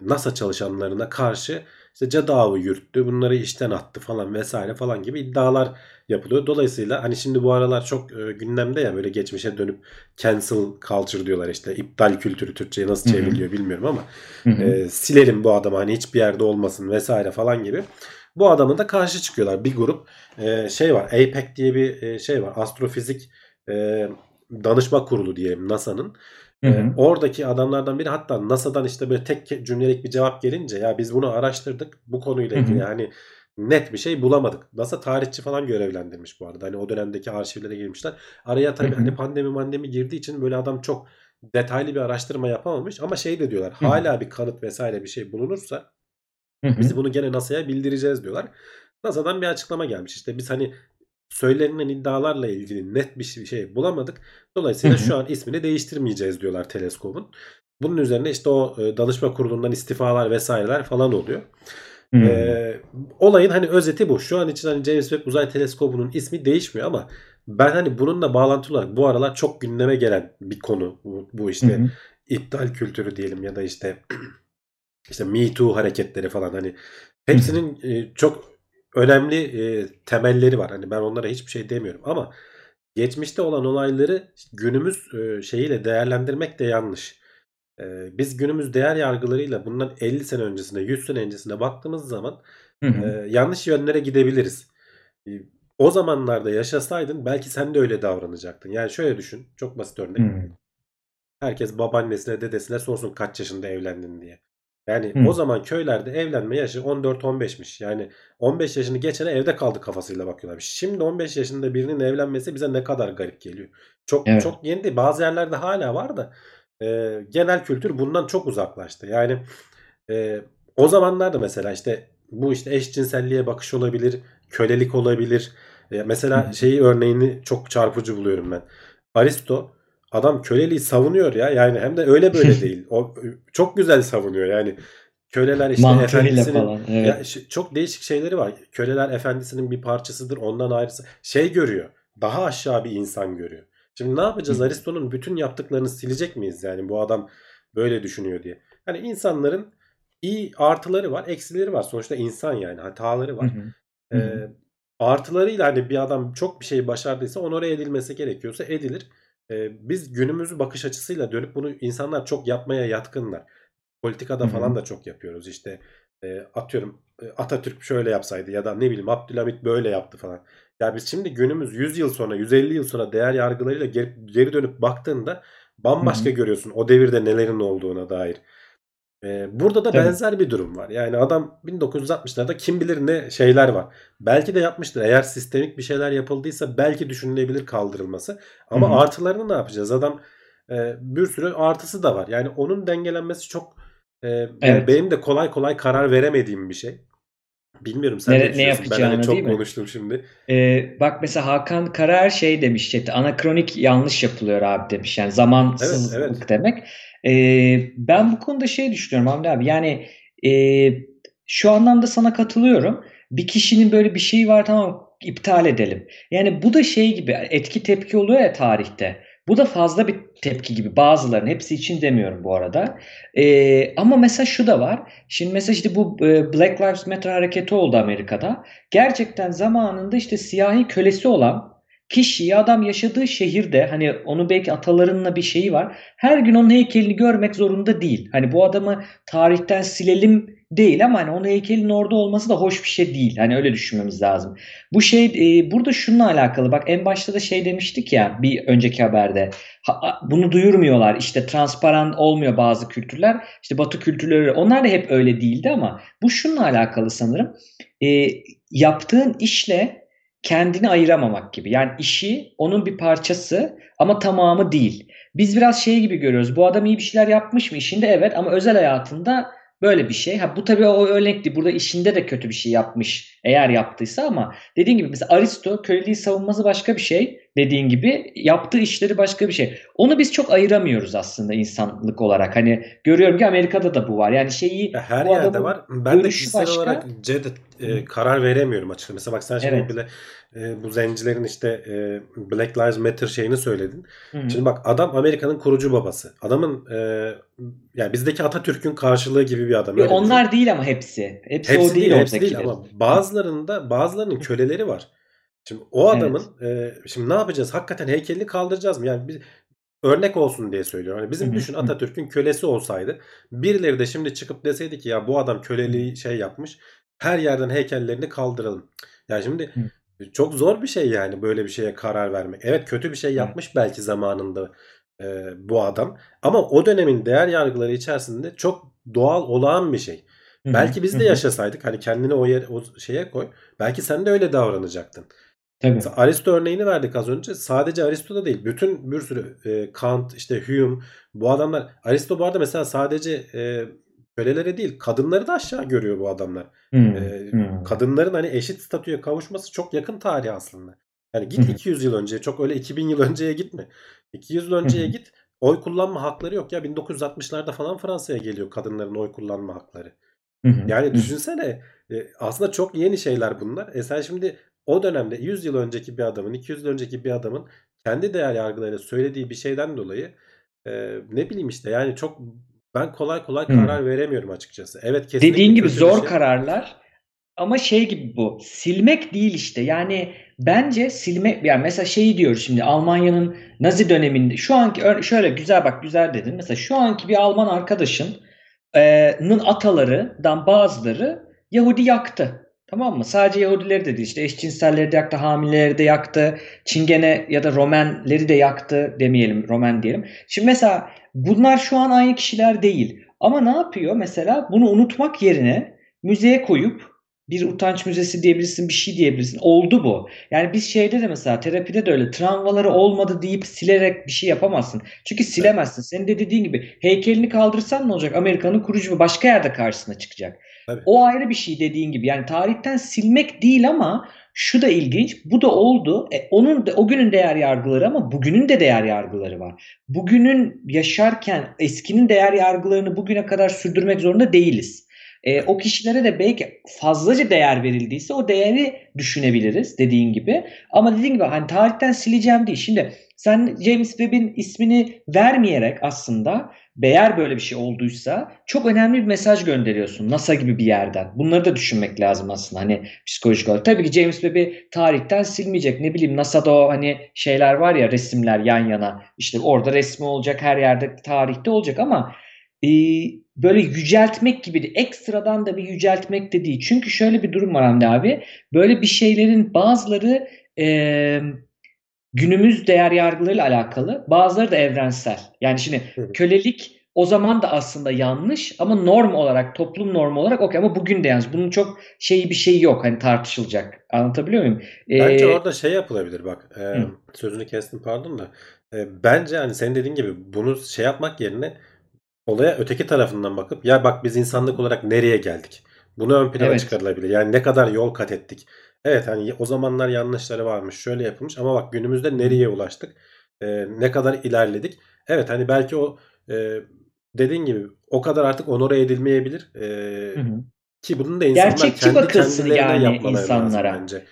NASA çalışanlarına karşı işte cadı avı yürüttü, bunları işten attı falan vesaire falan gibi iddialar yapılıyor. Dolayısıyla hani şimdi bu aralar çok e, gündemde ya böyle geçmişe dönüp cancel culture diyorlar işte iptal kültürü Türkçe'ye nasıl çevriliyor bilmiyorum ama e, silelim bu adamı hani hiçbir yerde olmasın vesaire falan gibi. Bu adamın da karşı çıkıyorlar bir grup. E, şey var APEC diye bir e, şey var astrofizik e, danışma kurulu diyelim NASA'nın.
Hı
E,
hı.
oradaki adamlardan biri hatta NASA'dan işte böyle tek cümlelik bir cevap gelince ya biz bunu araştırdık bu konuyla ilgili yani net bir şey bulamadık. NASA tarihçi falan görevlendirmiş bu arada. Hani o dönemdeki arşivlere girmişler. Araya tabii hani pandemi mandemi girdiği için böyle adam çok detaylı bir araştırma yapamamış ama şey de diyorlar. Hala bir kanıt vesaire bir şey bulunursa biz bunu gene NASA'ya bildireceğiz diyorlar. NASA'dan bir açıklama gelmiş. İşte biz hani söylenilen iddialarla ilgili net bir şey- şey bulamadık. Dolayısıyla şu an ismini değiştirmeyeceğiz diyorlar teleskobun. Bunun üzerine işte o e, danışma kurulundan istifalar vesaireler falan oluyor. Ee, olayın hani özeti bu. Şu an için hani James Webb Uzay Teleskobu'nun ismi değişmiyor ama ben hani bununla bağlantılı olarak bu aralar çok gündeme gelen bir konu bu, bu işte iptal kültürü diyelim ya da işte (clears throat) işte Me Too hareketleri falan hani hepsinin e, çok önemli e, temelleri var. Hani ben onlara hiçbir şey demiyorum ama geçmişte olan olayları günümüz e, şeyiyle değerlendirmek de yanlış. E, biz günümüz değer yargılarıyla bundan 50 sene öncesine 100 sene öncesine baktığımız zaman
Hı hı.
e, yanlış yönlere gidebiliriz. E, o zamanlarda yaşasaydın belki sen de öyle davranacaktın. Yani şöyle düşün. Çok basit örnek.
Hı.
Herkes babaannesine dedesine sorsun kaç yaşında evlendin diye. Yani
Hı.
o zaman köylerde evlenme yaşı 14-15'miş. Yani 15 yaşını geçene evde kaldı kafasıyla bakıyorlarmış. Şimdi 15 yaşında birinin evlenmesi bize ne kadar garip geliyor. Çok
Evet.
çok yeni değil. Bazı yerlerde hala var da e, genel kültür bundan çok uzaklaştı. Yani e, o zamanlarda mesela işte bu işte eşcinselliğe bakış olabilir, kölelik olabilir. E, mesela
hı.
şeyi örneğini çok çarpıcı buluyorum ben. Aristo adam köleliği savunuyor ya. Yani hem de öyle böyle (laughs) değil. O çok güzel savunuyor. Yani köleler işte
Mantığıyla
efendisinin
falan.
ya
Evet.
ş- çok değişik şeyleri var. Köleler efendisinin bir parçasıdır. Ondan ayrısı şey görüyor. Daha aşağı bir insan görüyor. Şimdi ne yapacağız? Aristo'nun bütün yaptıklarını silecek miyiz? Yani bu adam böyle düşünüyor diye. Hani insanların iyi artıları var, eksileri var. Sonuçta insan yani hataları var.
hı. Hı hı.
Ee, artılarıyla hani bir adam çok bir şey başardıysa onore edilmesi gerekiyorsa edilir. Ee, biz günümüzü bakış açısıyla dönüp bunu insanlar çok yapmaya yatkınlar. Politikada
hı.
falan da çok yapıyoruz. İşte e, atıyorum e, Atatürk şöyle yapsaydı ya da ne bileyim Abdülhamit böyle yaptı falan. Ya biz şimdi günümüz 100 yıl sonra 150 yıl sonra değer yargılarıyla geri, geri dönüp baktığında bambaşka
hı.
görüyorsun o devirde nelerin olduğuna dair. Ee, burada da
Tabii.
benzer bir durum var. Yani adam 1960'larda kim bilir ne şeyler var. Belki de yapmıştır. Eğer sistemik bir şeyler yapıldıysa belki düşünülebilir kaldırılması. Ama
hı.
artılarını ne yapacağız? Adam e, bir sürü artısı da var. Yani onun dengelenmesi çok e,
Evet.
benim de kolay kolay karar veremediğim bir şey. Bilmiyorum sen ne
Ne, ne
düşünüyorsun? Ben hani
yapacağını
çok konuştum şimdi.
Ee, bak mesela Hakan Karaer şey demiş chatte anakronik yanlış yapılıyor abi demiş. Yani
Evet,
zamansızlık
evet.
demek. Ee, ben bu konuda şey düşünüyorum Hamdi abi. Yani e, şu anlamda sana katılıyorum. Bir kişinin böyle bir şeyi var tamam iptal edelim. Yani bu da şey gibi etki tepki oluyor ya tarihte. Bu da fazla bir tepki gibi bazılarının hepsi için demiyorum bu arada. Ee, ama mesela şu da var. Şimdi mesela işte bu e, Black Lives Matter hareketi oldu Amerika'da. Gerçekten zamanında işte siyahi kölesi olan kişiyi adam yaşadığı şehirde hani onun belki atalarınla bir şeyi var. Her gün onun heykelini görmek zorunda değil. Hani bu adamı tarihten silelim değil ama hani onun heykelin orada olması da hoş bir şey değil. Hani öyle düşünmemiz lazım. Bu şey e, burada şununla alakalı. Bak en başta da şey demiştik ya bir önceki haberde. Ha, bunu duyurmuyorlar. İşte transparan olmuyor bazı kültürler. İşte Batı kültürleri onlar da hep öyle değildi ama bu şununla alakalı sanırım. E, yaptığın işle kendini ayıramamak gibi. Yani işi onun bir parçası ama tamamı değil. Biz biraz şey gibi görüyoruz. Bu adam iyi bir şeyler yapmış mı işinde? Evet ama özel hayatında böyle bir şey. Ha bu tabii o örnekti. Burada işinde de kötü bir şey yapmış eğer yaptıysa ama dediğin gibi mesela Aristo köleliği savunması başka bir şey. Dediğin gibi yaptığı işleri başka bir şey. Onu biz çok ayıramıyoruz aslında insanlık olarak. Hani görüyorum ki Amerika'da da bu var. Yani şeyi
her
bu
yerde var. Ben de kişisel
başka.
olarak C'de e, karar veremiyorum açıkçası. Mesela bak sen şimdi
Evet.
bile e, bu zencilerin işte e, Black Lives Matter şeyini söyledin.
Hı hı.
Şimdi bak adam Amerika'nın kurucu babası. Adamın e, yani bizdeki Atatürk'ün karşılığı gibi bir adam.
Yo,
öyle düşün.
onlar değil ama hepsi. Hepsi,
Hepsi
o değil,
değil, hepsi değil ama bazılarında bazılarının köleleri var. Şimdi o adamın e, şimdi ne yapacağız? Hakikaten heykelini kaldıracağız mı? Yani bir örnek olsun diye söylüyorum. Hani bizim düşün. Atatürk'ün kölesi olsaydı birileri de şimdi çıkıp deseydi ki ya bu adam köleliği şey yapmış. Her yerden heykellerini kaldıralım. Ya şimdi çok zor bir şey yani böyle bir şeye karar vermek. Evet kötü bir şey yapmış belki zamanında e, bu adam ama o dönemin değer yargıları içerisinde çok doğal olağan bir şey.
Hı hı,
Belki biz de yaşasaydık hani kendini o yer o şeye koy. Belki sen de öyle davranacaktın.
Tabii.
Mesela Aristo örneğini verdik az önce. Sadece Aristo'da değil. Bütün bir sürü e, Kant, işte Hume bu adamlar. Aristo bu arada mesela sadece e, kölelere değil kadınları da aşağı görüyor bu adamlar.
Hı,
E,
hı.
kadınların hani eşit statüye kavuşması çok yakın tarih aslında. Yani git
hı.
200 yıl önce çok öyle 2000 yıl (laughs) önceye gitme. 200 yıl önceye git. Oy kullanma hakları yok ya 1960'larda falan Fransa'ya geliyor kadınların oy kullanma hakları. Yani düşünsene e, aslında çok yeni şeyler bunlar. E sen şimdi o dönemde 100 yıl önceki bir adamın, 200 yıl önceki bir adamın kendi değer yargılarıyla söylediği bir şeyden dolayı e, ne bileyim işte yani çok ben kolay kolay
Hı.
karar veremiyorum açıkçası. Evet kesinlikle
Dediğin gibi zor
şey.
kararlar ama şey gibi bu. Silmek değil işte. Yani bence silmek yani mesela şeyi diyoruz şimdi Almanya'nın Nazi döneminde şu anki şöyle güzel bak güzel dedin. Mesela şu anki bir Alman arkadaşın e, atalarından bazıları Yahudi yaktı. Tamam mı? Sadece Yahudileri de değil işte eşcinselleri de yaktı, hamileleri de yaktı, Çingene ya da Romenleri de yaktı demeyelim, Romen diyelim. Şimdi mesela bunlar şu an aynı kişiler değil. Ama ne yapıyor? Mesela bunu unutmak yerine müzeye koyup bir utanç müzesi diyebilirsin, bir şey diyebilirsin. Oldu bu. Yani biz şeyde de mesela terapide de öyle travmaları olmadı deyip silerek bir şey yapamazsın. Çünkü silemezsin. Senin de dediğin gibi heykelini kaldırsan ne olacak? Amerika'nın kurucu başka yerde karşısına çıkacak.
Tabii.
O ayrı bir şey dediğin gibi. Yani tarihten silmek değil ama şu da ilginç. Bu da oldu. E, onun da, o günün değer yargıları ama bugünün de değer yargıları var. Bugünün yaşarken eskinin değer yargılarını bugüne kadar sürdürmek zorunda değiliz. E, o kişilere de belki fazlaca değer verildiyse o değeri düşünebiliriz dediğin gibi. Ama dediğin gibi hani tarihten sileceğim değil. Şimdi sen James Webb'in ismini vermeyerek aslında eğer böyle bir şey olduysa çok önemli bir mesaj gönderiyorsun NASA gibi bir yerden. Bunları da düşünmek lazım aslında hani psikolojik olarak. Tabii ki James Webb'i tarihten silmeyecek. Ne bileyim NASA'da o hani şeyler var ya resimler yan yana. İşte orada resmi olacak her yerde tarihte olacak ama e, böyle yüceltmek gibi de ekstradan da bir yüceltmek de değil. Çünkü şöyle bir durum var Hamdi abi. Böyle bir şeylerin bazıları e, günümüz değer yargılarıyla alakalı bazıları da evrensel. Yani şimdi kölelik o zaman da aslında yanlış ama norm olarak toplum normu olarak okey ama bugün de yanlış. Bunun çok şeyi bir şey yok hani tartışılacak. Anlatabiliyor muyum?
Bence
Ee,
orada şey yapılabilir bak. e,
Hı.
sözünü kestim pardon da. E, bence hani senin dediğin gibi bunu şey yapmak yerine olaya öteki tarafından bakıp ya bak biz insanlık olarak nereye geldik? Bunu ön plana
Evet.
çıkarılabilir. Yani ne kadar yol kat ettik. Evet hani o zamanlar yanlışları varmış, şöyle yapılmış ama bak günümüzde nereye ulaştık? E, ne kadar ilerledik? Evet hani belki o e, dediğin gibi o kadar artık onore edilmeyebilir. E,
Hı hı.
ki bunun da insanlar
Gerçekçi
kendi kendilerine
yani
yapmaları
insanlara.
lazım bence.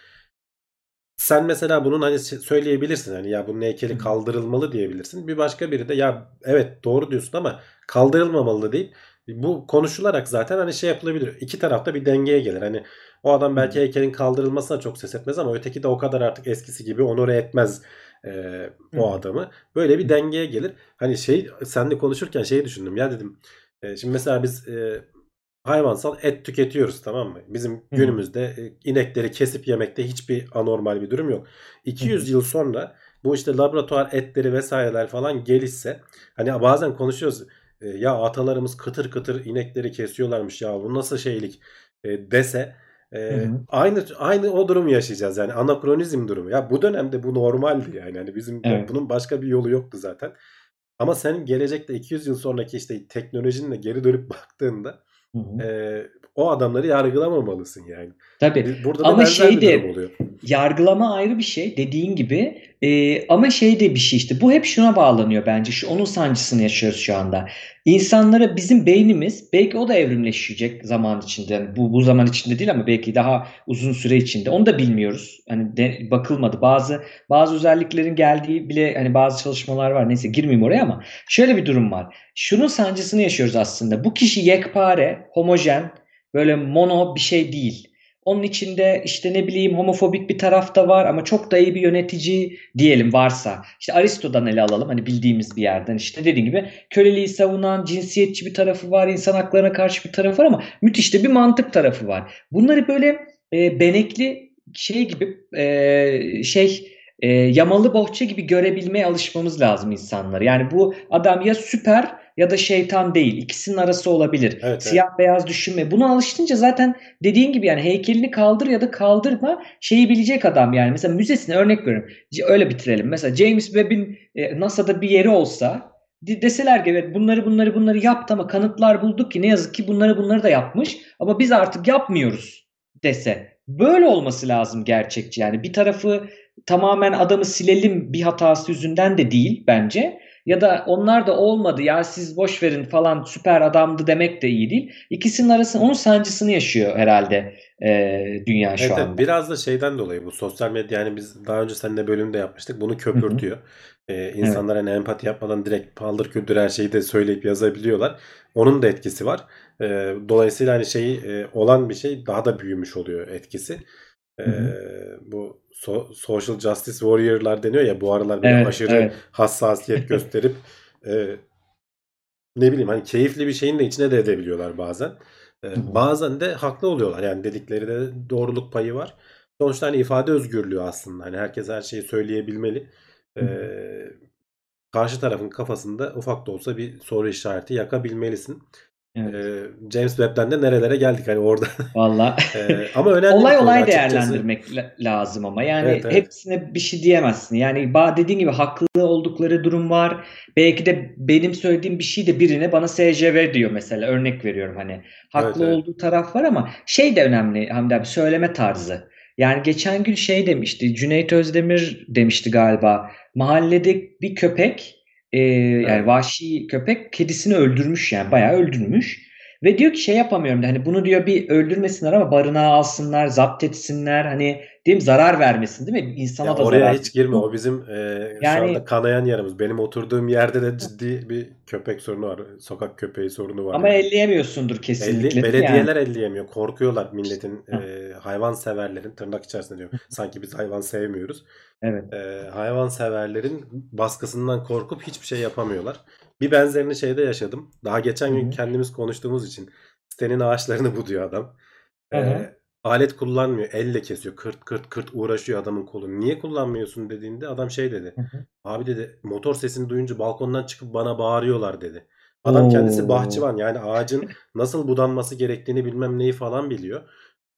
Sen mesela bunun hani söyleyebilirsin hani ya bunun heykeli kaldırılmalı diyebilirsin. Bir başka biri de ya evet doğru diyorsun ama kaldırılmamalı deyip bu konuşularak zaten hani şey yapılabilir. İki tarafta bir dengeye gelir. Hani o adam belki heykelin kaldırılmasına çok ses etmez ama öteki de o kadar artık eskisi gibi onore etmez e, o adamı. Böyle bir dengeye gelir. Hani şey senle konuşurken şeyi düşündüm ya dedim. e, şimdi mesela biz e, hayvansal et tüketiyoruz tamam mı? Bizim
hı.
günümüzde inekleri kesip yemekte hiçbir anormal bir durum yok. 200 yıl sonra bu işte laboratuvar etleri vesaireler falan gelişse hani bazen konuşuyoruz ya atalarımız kıtır kıtır inekleri kesiyorlarmış ya bu nasıl şeylik dese e,
Hı hı.
aynı aynı o durumu yaşayacağız yani anakronizm durumu. Ya bu dönemde bu normaldi yani. Hani bizim
Evet.
bunun başka bir yolu yoktu zaten. Ama sen gelecekte 200 yıl sonraki işte teknolojinle geri dönüp (laughs) baktığında
Hı hı.
e, o adamları yargılamamalısın yani.
Tabii.
Burada da
Ama şey de-
oluyor.
Yargılama ayrı bir şey dediğin gibi Ee, ama şey de bir şey işte bu hep şuna bağlanıyor bence şu onun sancısını yaşıyoruz şu anda. İnsanlara bizim beynimiz belki o da evrimleşecek zaman içinde Yani bu bu zaman içinde değil ama belki daha uzun süre içinde onu da bilmiyoruz. Hani de, bakılmadı bazı bazı özelliklerin geldiği bile hani bazı çalışmalar var neyse girmeyeyim oraya ama şöyle bir durum var. Şunun sancısını yaşıyoruz aslında bu kişi yekpare homojen böyle mono bir şey değil. Onun içinde işte ne bileyim homofobik bir taraf da var ama çok da iyi bir yönetici diyelim varsa. İşte Aristo'dan ele alalım hani bildiğimiz bir yerden işte dediğim gibi köleliği savunan cinsiyetçi bir tarafı var, insan haklarına karşı bir tarafı var ama müthiş de bir mantık tarafı var. Bunları böyle e, benekli şey gibi e, şey e, yamalı bohça gibi görebilmeye alışmamız lazım insanları. Yani bu adam ya süper ya da şeytan değil. İkisinin arası olabilir.
evet.
Siyah beyaz düşünme. Buna alıştınca zaten dediğin gibi yani heykelini kaldır ya da kaldırma şeyi bilecek adam yani. Mesela müzesine örnek veriyorum. Öyle bitirelim. Mesela James Webb'in e, NASA'da bir yeri olsa de- deseler ki evet bunları bunları bunları yaptı ama kanıtlar bulduk ki ne yazık ki bunları bunları da yapmış ama biz artık yapmıyoruz dese. Böyle olması lazım gerçekçi yani bir tarafı tamamen adamı silelim bir hatası yüzünden de değil bence. Ya da onlar da olmadı ya siz boş verin falan süper adamdı demek de iyi değil. İkisinin arasında onun sancısını yaşıyor herhalde e, dünya şu
Evet, evet.
anda.
biraz da şeyden dolayı bu sosyal medya yani biz daha önce seninle bölümde yapmıştık. Bunu köpürtüyor. Ee, insanlar hani empati yapmadan direkt paldır küldür her şeyi de söyleyip yazabiliyorlar. Onun da etkisi var. Ee, dolayısıyla hani şey e, olan bir şey daha da büyümüş oluyor etkisi.
Hı hı.
bu so- social justice warrior'lar deniyor ya bu aralar böyle
Evet,
aşırı
evet.
hassasiyet gösterip (laughs) e, ne bileyim hani keyifli bir şeyin de içine de edebiliyorlar bazen. E, bazen de haklı oluyorlar. Yani dedikleri de doğruluk payı var. Sonuçta hani ifade özgürlüğü aslında. Hani herkes her şeyi söyleyebilmeli. E, karşı tarafın kafasında ufak da olsa bir soru işareti yakabilmelisin.
Evet.
James Webb'den de nerelere geldik hani orada.
Valla (laughs)
ama önemli
olay olay
açıkçası.
değerlendirmek la- lazım ama yani
Evet, evet.
hepsine bir şey diyemezsin. Yani dediğin gibi haklı oldukları durum var. Belki de benim söylediğim bir şey de birine bana SCV diyor mesela örnek veriyorum hani. Haklı
Evet, evet.
olduğu taraf var ama şey de önemli Hamdi abi söyleme tarzı. Yani geçen gün şey demişti Cüneyt Özdemir demişti galiba mahallede bir köpek e, yani vahşi köpek kedisini öldürmüş yani bayağı öldürmüş. Ve diyor ki şey yapamıyorum da hani bunu diyor bir öldürmesinler ama barınağa alsınlar, zapt etsinler hani değil mi zarar vermesin değil mi? İnsana
Ya
da
oraya
zarar.
hiç girme. O bizim e, şu
Yani-
anda kanayan yaramız. Benim oturduğum yerde de ciddi bir köpek sorunu var. Sokak köpeği sorunu var.
Ama
yani.
elleyemiyorsundur kesinlikle.
Elli- belediyeler elleyemiyor. Korkuyorlar milletin, e, hayvan severlerin tırnak içerisinde diyorum. Sanki biz hayvan sevmiyoruz.
Evet.
E, hayvan severlerin baskısından korkup hiçbir şey yapamıyorlar. Bir benzerini şeyde yaşadım. Daha geçen gün
Hı hı.
kendimiz konuştuğumuz için sitenin ağaçlarını (laughs) buduyor adam.
Hı hı.
E, alet kullanmıyor. Elle kesiyor. Kırt kırt kırt uğraşıyor adamın kolunu. Niye kullanmıyorsun dediğinde adam şey dedi.
Hı.
Abi dedi motor sesini duyunca balkondan çıkıp bana bağırıyorlar dedi. Adam kendisi
Oo.
bahçıvan yani ağacın nasıl budanması gerektiğini bilmem neyi falan biliyor.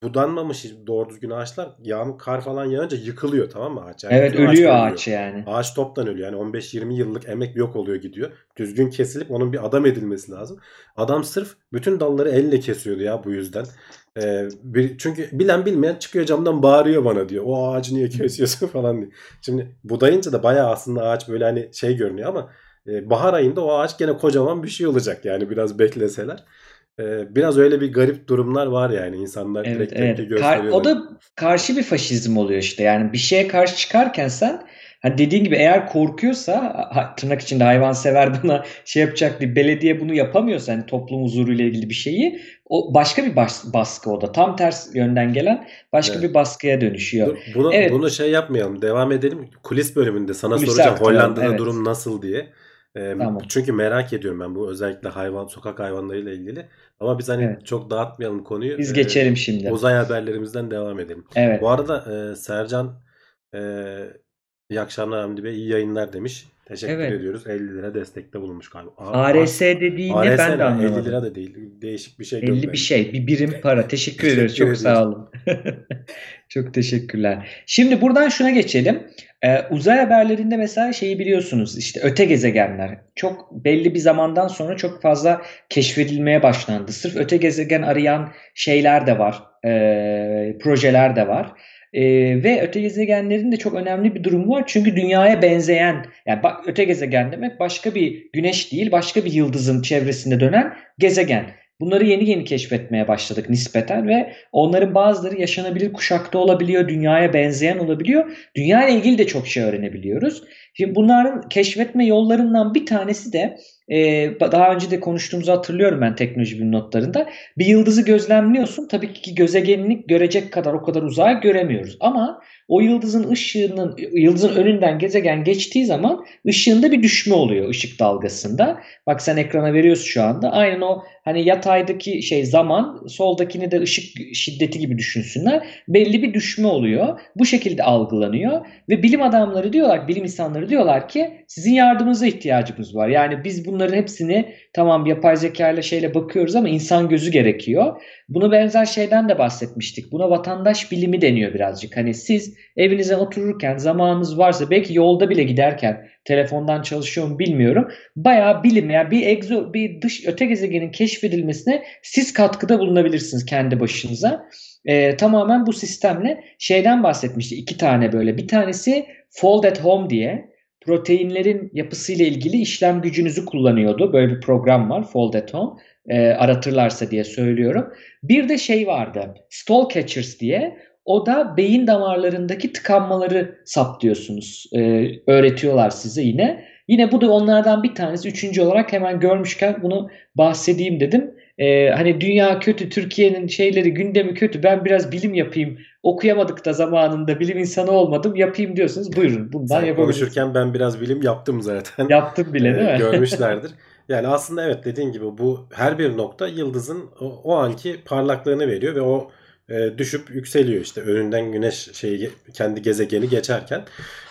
Budanmamış doğru düzgün ağaçlar yağmur kar falan yağınca yıkılıyor tamam mı ağaç? Yani
Evet ölüyor
ölüyor.
ağaç yani.
Ağaç toptan ölüyor. Yani 15-20 yıllık emek yok oluyor gidiyor. Düzgün kesilip onun bir adam edilmesi lazım. Adam sırf bütün dalları elle kesiyordu ya bu yüzden. Ee, bir, çünkü bilen bilmeyen çıkıyor camdan bağırıyor bana diyor. O ağacı niye kesiyorsun (laughs) falan diye. Şimdi budayınca da bayağı aslında ağaç böyle hani şey görünüyor ama e, bahar ayında o ağaç gene kocaman bir şey olacak yani biraz bekleseler. Ee, biraz öyle bir garip durumlar var yani insanlar
Evet
direkt
evet.
tepki gösteriyorlar.
o da karşı bir faşizm oluyor işte. Yani bir şeye karşı çıkarken sen hani dediğin gibi eğer korkuyorsa tırnak içinde hayvansever (laughs) buna şey yapacak diye belediye bunu yapamıyorsa hani toplum huzuruyla ilgili bir şeyi o başka bir bas- baskı o da. Tam ters yönden gelen başka
Evet.
bir baskıya dönüşüyor.
Dur, Bunu,
Evet.
bunu şey yapmayalım. Devam edelim. Kulis bölümünde sana
Kulise
soracağım
aktaralım,
Hollanda'da
evet.
durum nasıl diye. Ee,
Tamam.
Çünkü merak ediyorum ben bu özellikle hayvan sokak hayvanlarıyla ilgili. Ama biz hani
Evet.
çok dağıtmayalım konuyu.
Biz
Ee,
geçelim şimdi.
Uzay haberlerimizden devam edelim.
Evet.
Bu arada e, Sercan e, iyi akşamlar Hamdi Bey iyi yayınlar demiş. Teşekkür
Evet.
ediyoruz. 50 lira destekte bulunmuş galiba. Aa,
ARS dediği
ARS
ne ben de
ne? 50
anlamadım.
lira da değil. Değişik bir şey
50
göndermiş.
bir şey, bir birim para. Teşekkür
Teşekkür
ediyoruz. Çok sağ olun. (laughs) Çok teşekkürler. Şimdi buradan şuna geçelim. Ee, uzay haberlerinde mesela şeyi biliyorsunuz işte öte gezegenler çok belli bir zamandan sonra çok fazla keşfedilmeye başlandı. Sırf öte gezegen arayan şeyler de var, ee, projeler de var. Ee, ve öte gezegenlerin de çok önemli bir durumu var. Çünkü dünyaya benzeyen, yani bak öte gezegen demek başka bir güneş değil, başka bir yıldızın çevresinde dönen gezegen. Bunları yeni yeni keşfetmeye başladık nispeten ve onların bazıları yaşanabilir kuşakta olabiliyor, dünyaya benzeyen olabiliyor. Dünya ile ilgili de çok şey öğrenebiliyoruz. Şimdi bunların keşfetme yollarından bir tanesi de e, daha önce de konuştuğumuzu hatırlıyorum ben teknoloji bilim notlarında. Bir yıldızı gözlemliyorsun. Tabii ki gözegenini görecek kadar o kadar uzağa göremiyoruz. Ama o yıldızın ışığının yıldızın önünden gezegen geçtiği zaman ışığında bir düşme oluyor ışık dalgasında. Bak sen ekrana veriyorsun şu anda. Aynen o hani yataydaki şey zaman, soldakini de ışık şiddeti gibi düşünsünler. Belli bir düşme oluyor. Bu şekilde algılanıyor ve bilim adamları diyorlar, bilim insanları diyorlar ki sizin yardımınıza ihtiyacımız var. Yani biz bunların hepsini tamam yapay zeka ile şeyle bakıyoruz ama insan gözü gerekiyor. Buna benzer şeyden de bahsetmiştik. Buna vatandaş bilimi deniyor birazcık. Hani siz evinize otururken zamanınız varsa belki yolda bile giderken telefondan çalışıyor mu bilmiyorum. Bayağı bilim yani bir egzo bir dış öte gezegenin keşfedilmesine siz katkıda bulunabilirsiniz kendi başınıza. Ee, tamamen bu sistemle şeyden bahsetmişti. iki tane böyle. Bir tanesi Fold at Home diye proteinlerin yapısıyla ilgili işlem gücünüzü kullanıyordu. Böyle bir program var Fold at Home. Ee, aratırlarsa diye söylüyorum. Bir de şey vardı. Stall Catchers diye. O da beyin damarlarındaki tıkanmaları saptıyorsunuz. Ee, öğretiyorlar size yine. Yine bu da onlardan bir tanesi. Üçüncü olarak hemen görmüşken bunu bahsedeyim dedim. Ee, hani dünya kötü, Türkiye'nin şeyleri, gündemi kötü. Ben biraz bilim yapayım. Okuyamadık da zamanında bilim insanı olmadım. Yapayım diyorsunuz. Buyurun bundan
Sen konuşurken ben biraz bilim yaptım zaten.
Yaptım bile değil
Ee,
mi?
görmüşlerdir. (laughs) Yani aslında evet dediğin gibi bu her bir nokta yıldızın o, o anki parlaklığını veriyor ve o e, düşüp yükseliyor işte önünden güneş şeyi kendi gezegeni geçerken.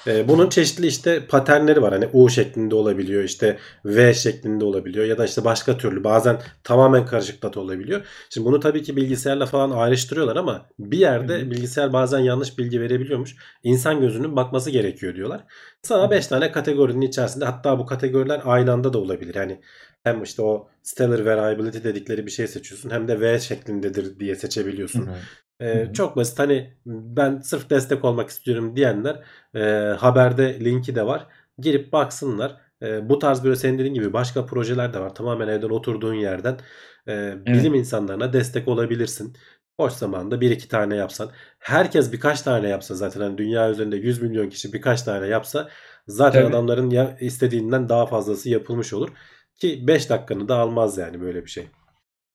E, bunun çeşitli işte paternleri var. Hani U şeklinde olabiliyor, işte V şeklinde olabiliyor ya da işte başka türlü bazen tamamen karışık data olabiliyor. Şimdi bunu tabii ki bilgisayarla falan ayrıştırıyorlar ama bir yerde
Hı hı.
bilgisayar bazen yanlış bilgi verebiliyormuş. İnsan gözünün bakması gerekiyor diyorlar. Sana 5 tane kategorinin içerisinde hatta bu kategoriler aynı anda da olabilir. Yani hem işte o stellar variability dedikleri bir şey seçiyorsun hem de V şeklindedir diye seçebiliyorsun.
Hı hı.
Ee,
Hı hı.
Çok basit hani ben sırf destek olmak istiyorum diyenler e, haberde linki de var. Girip baksınlar. E, bu tarz böyle senin dediğin gibi başka projeler de var. Tamamen evden oturduğun yerden e, bilim insanlarına destek olabilirsin. Boş zamanda bir iki tane yapsan. Herkes birkaç tane yapsa zaten hani dünya üzerinde 100 milyon kişi birkaç tane yapsa zaten
Tabii.
adamların ya istediğinden daha fazlası yapılmış olur. Ki 5 dakikanı da almaz yani böyle bir şey.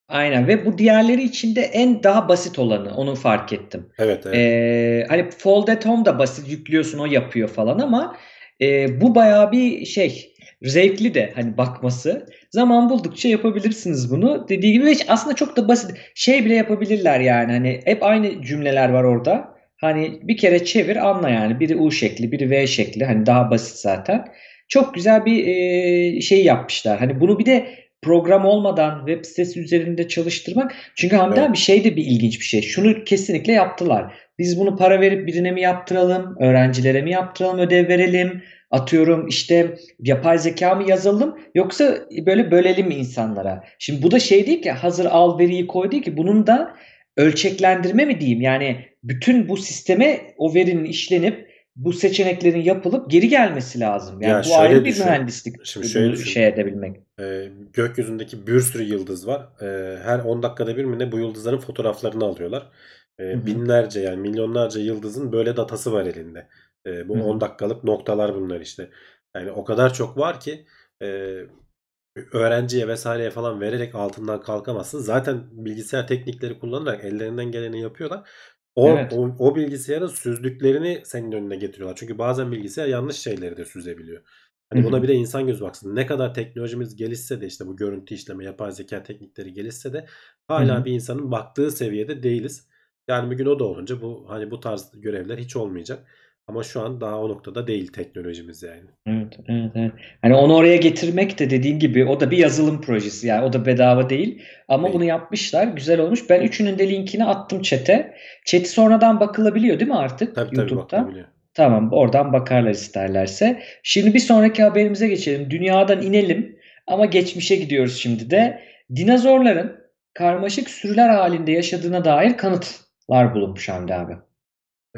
Aynen ve bu diğerleri içinde en daha basit olanı onu fark ettim.
Evet evet.
Ee, hani Fold at Home da basit yüklüyorsun o yapıyor falan ama e, bu bayağı bir şey zevkli de hani bakması. Zaman buldukça yapabilirsiniz bunu. Dediği gibi aslında çok da basit. Şey bile yapabilirler yani hani hep aynı cümleler var orada. Hani bir kere çevir anla yani. Biri U şekli, biri V şekli. Hani daha basit zaten. Çok güzel bir e, şey yapmışlar. Hani bunu bir de program olmadan web sitesi üzerinde çalıştırmak. Çünkü Hamdi
Evet.
abi şey de bir ilginç bir şey. Şunu kesinlikle yaptılar. Biz bunu para verip birine mi yaptıralım, öğrencilere mi yaptıralım, ödev verelim, atıyorum işte yapay zeka mı yazalım yoksa böyle bölelim mi insanlara? Şimdi bu da şey değil ki hazır al veriyi koy değil ki bunun da ölçeklendirme mi diyeyim? Yani bütün bu sisteme o verinin işlenip bu seçeneklerin yapılıp geri gelmesi lazım. Yani
Ya
bu ayrı bir
düşün.
mühendislik.
Şimdi şöyle düşün.
şey edebilmek.
Ee, gökyüzündeki bir sürü yıldız var. Ee, her 10 dakikada bir mi ne bu yıldızların fotoğraflarını alıyorlar.
Hı hı.
binlerce yani milyonlarca yıldızın böyle datası var elinde. Ee, bu
Hı hı.
10 dakikalık noktalar bunlar işte. Yani o kadar çok var ki e, öğrenciye vesaireye falan vererek altından kalkamazsın. Zaten bilgisayar teknikleri kullanarak ellerinden geleni yapıyorlar. O,
Evet.
o, o bilgisayarın süzdüklerini senin önüne getiriyorlar. Çünkü bazen bilgisayar yanlış şeyleri de süzebiliyor. Hani buna bir de insan gözü baksın. Ne kadar teknolojimiz gelişse de işte bu görüntü işleme, yapay zeka teknikleri gelişse de hala
hı.
bir insanın baktığı seviyede değiliz. Yani bir gün o da olunca bu hani bu tarz görevler hiç olmayacak. Ama şu an daha o noktada değil teknolojimiz yani.
Evet, evet, evet. Hani onu oraya getirmek de dediğin gibi o da bir yazılım projesi yani o da bedava değil ama
Değil.
bunu yapmışlar güzel olmuş. Ben üçünün de linkini attım chat'e. Chat'i sonradan bakılabiliyor değil mi artık
Tabii tabii
YouTube'da?
bakılabiliyor.
Tamam, oradan bakarlar isterlerse. Şimdi bir sonraki haberimize geçelim. Dünyadan inelim ama geçmişe gidiyoruz şimdi de. Dinozorların karmaşık sürüler halinde yaşadığına dair kanıtlar bulunmuş Hamdi abi.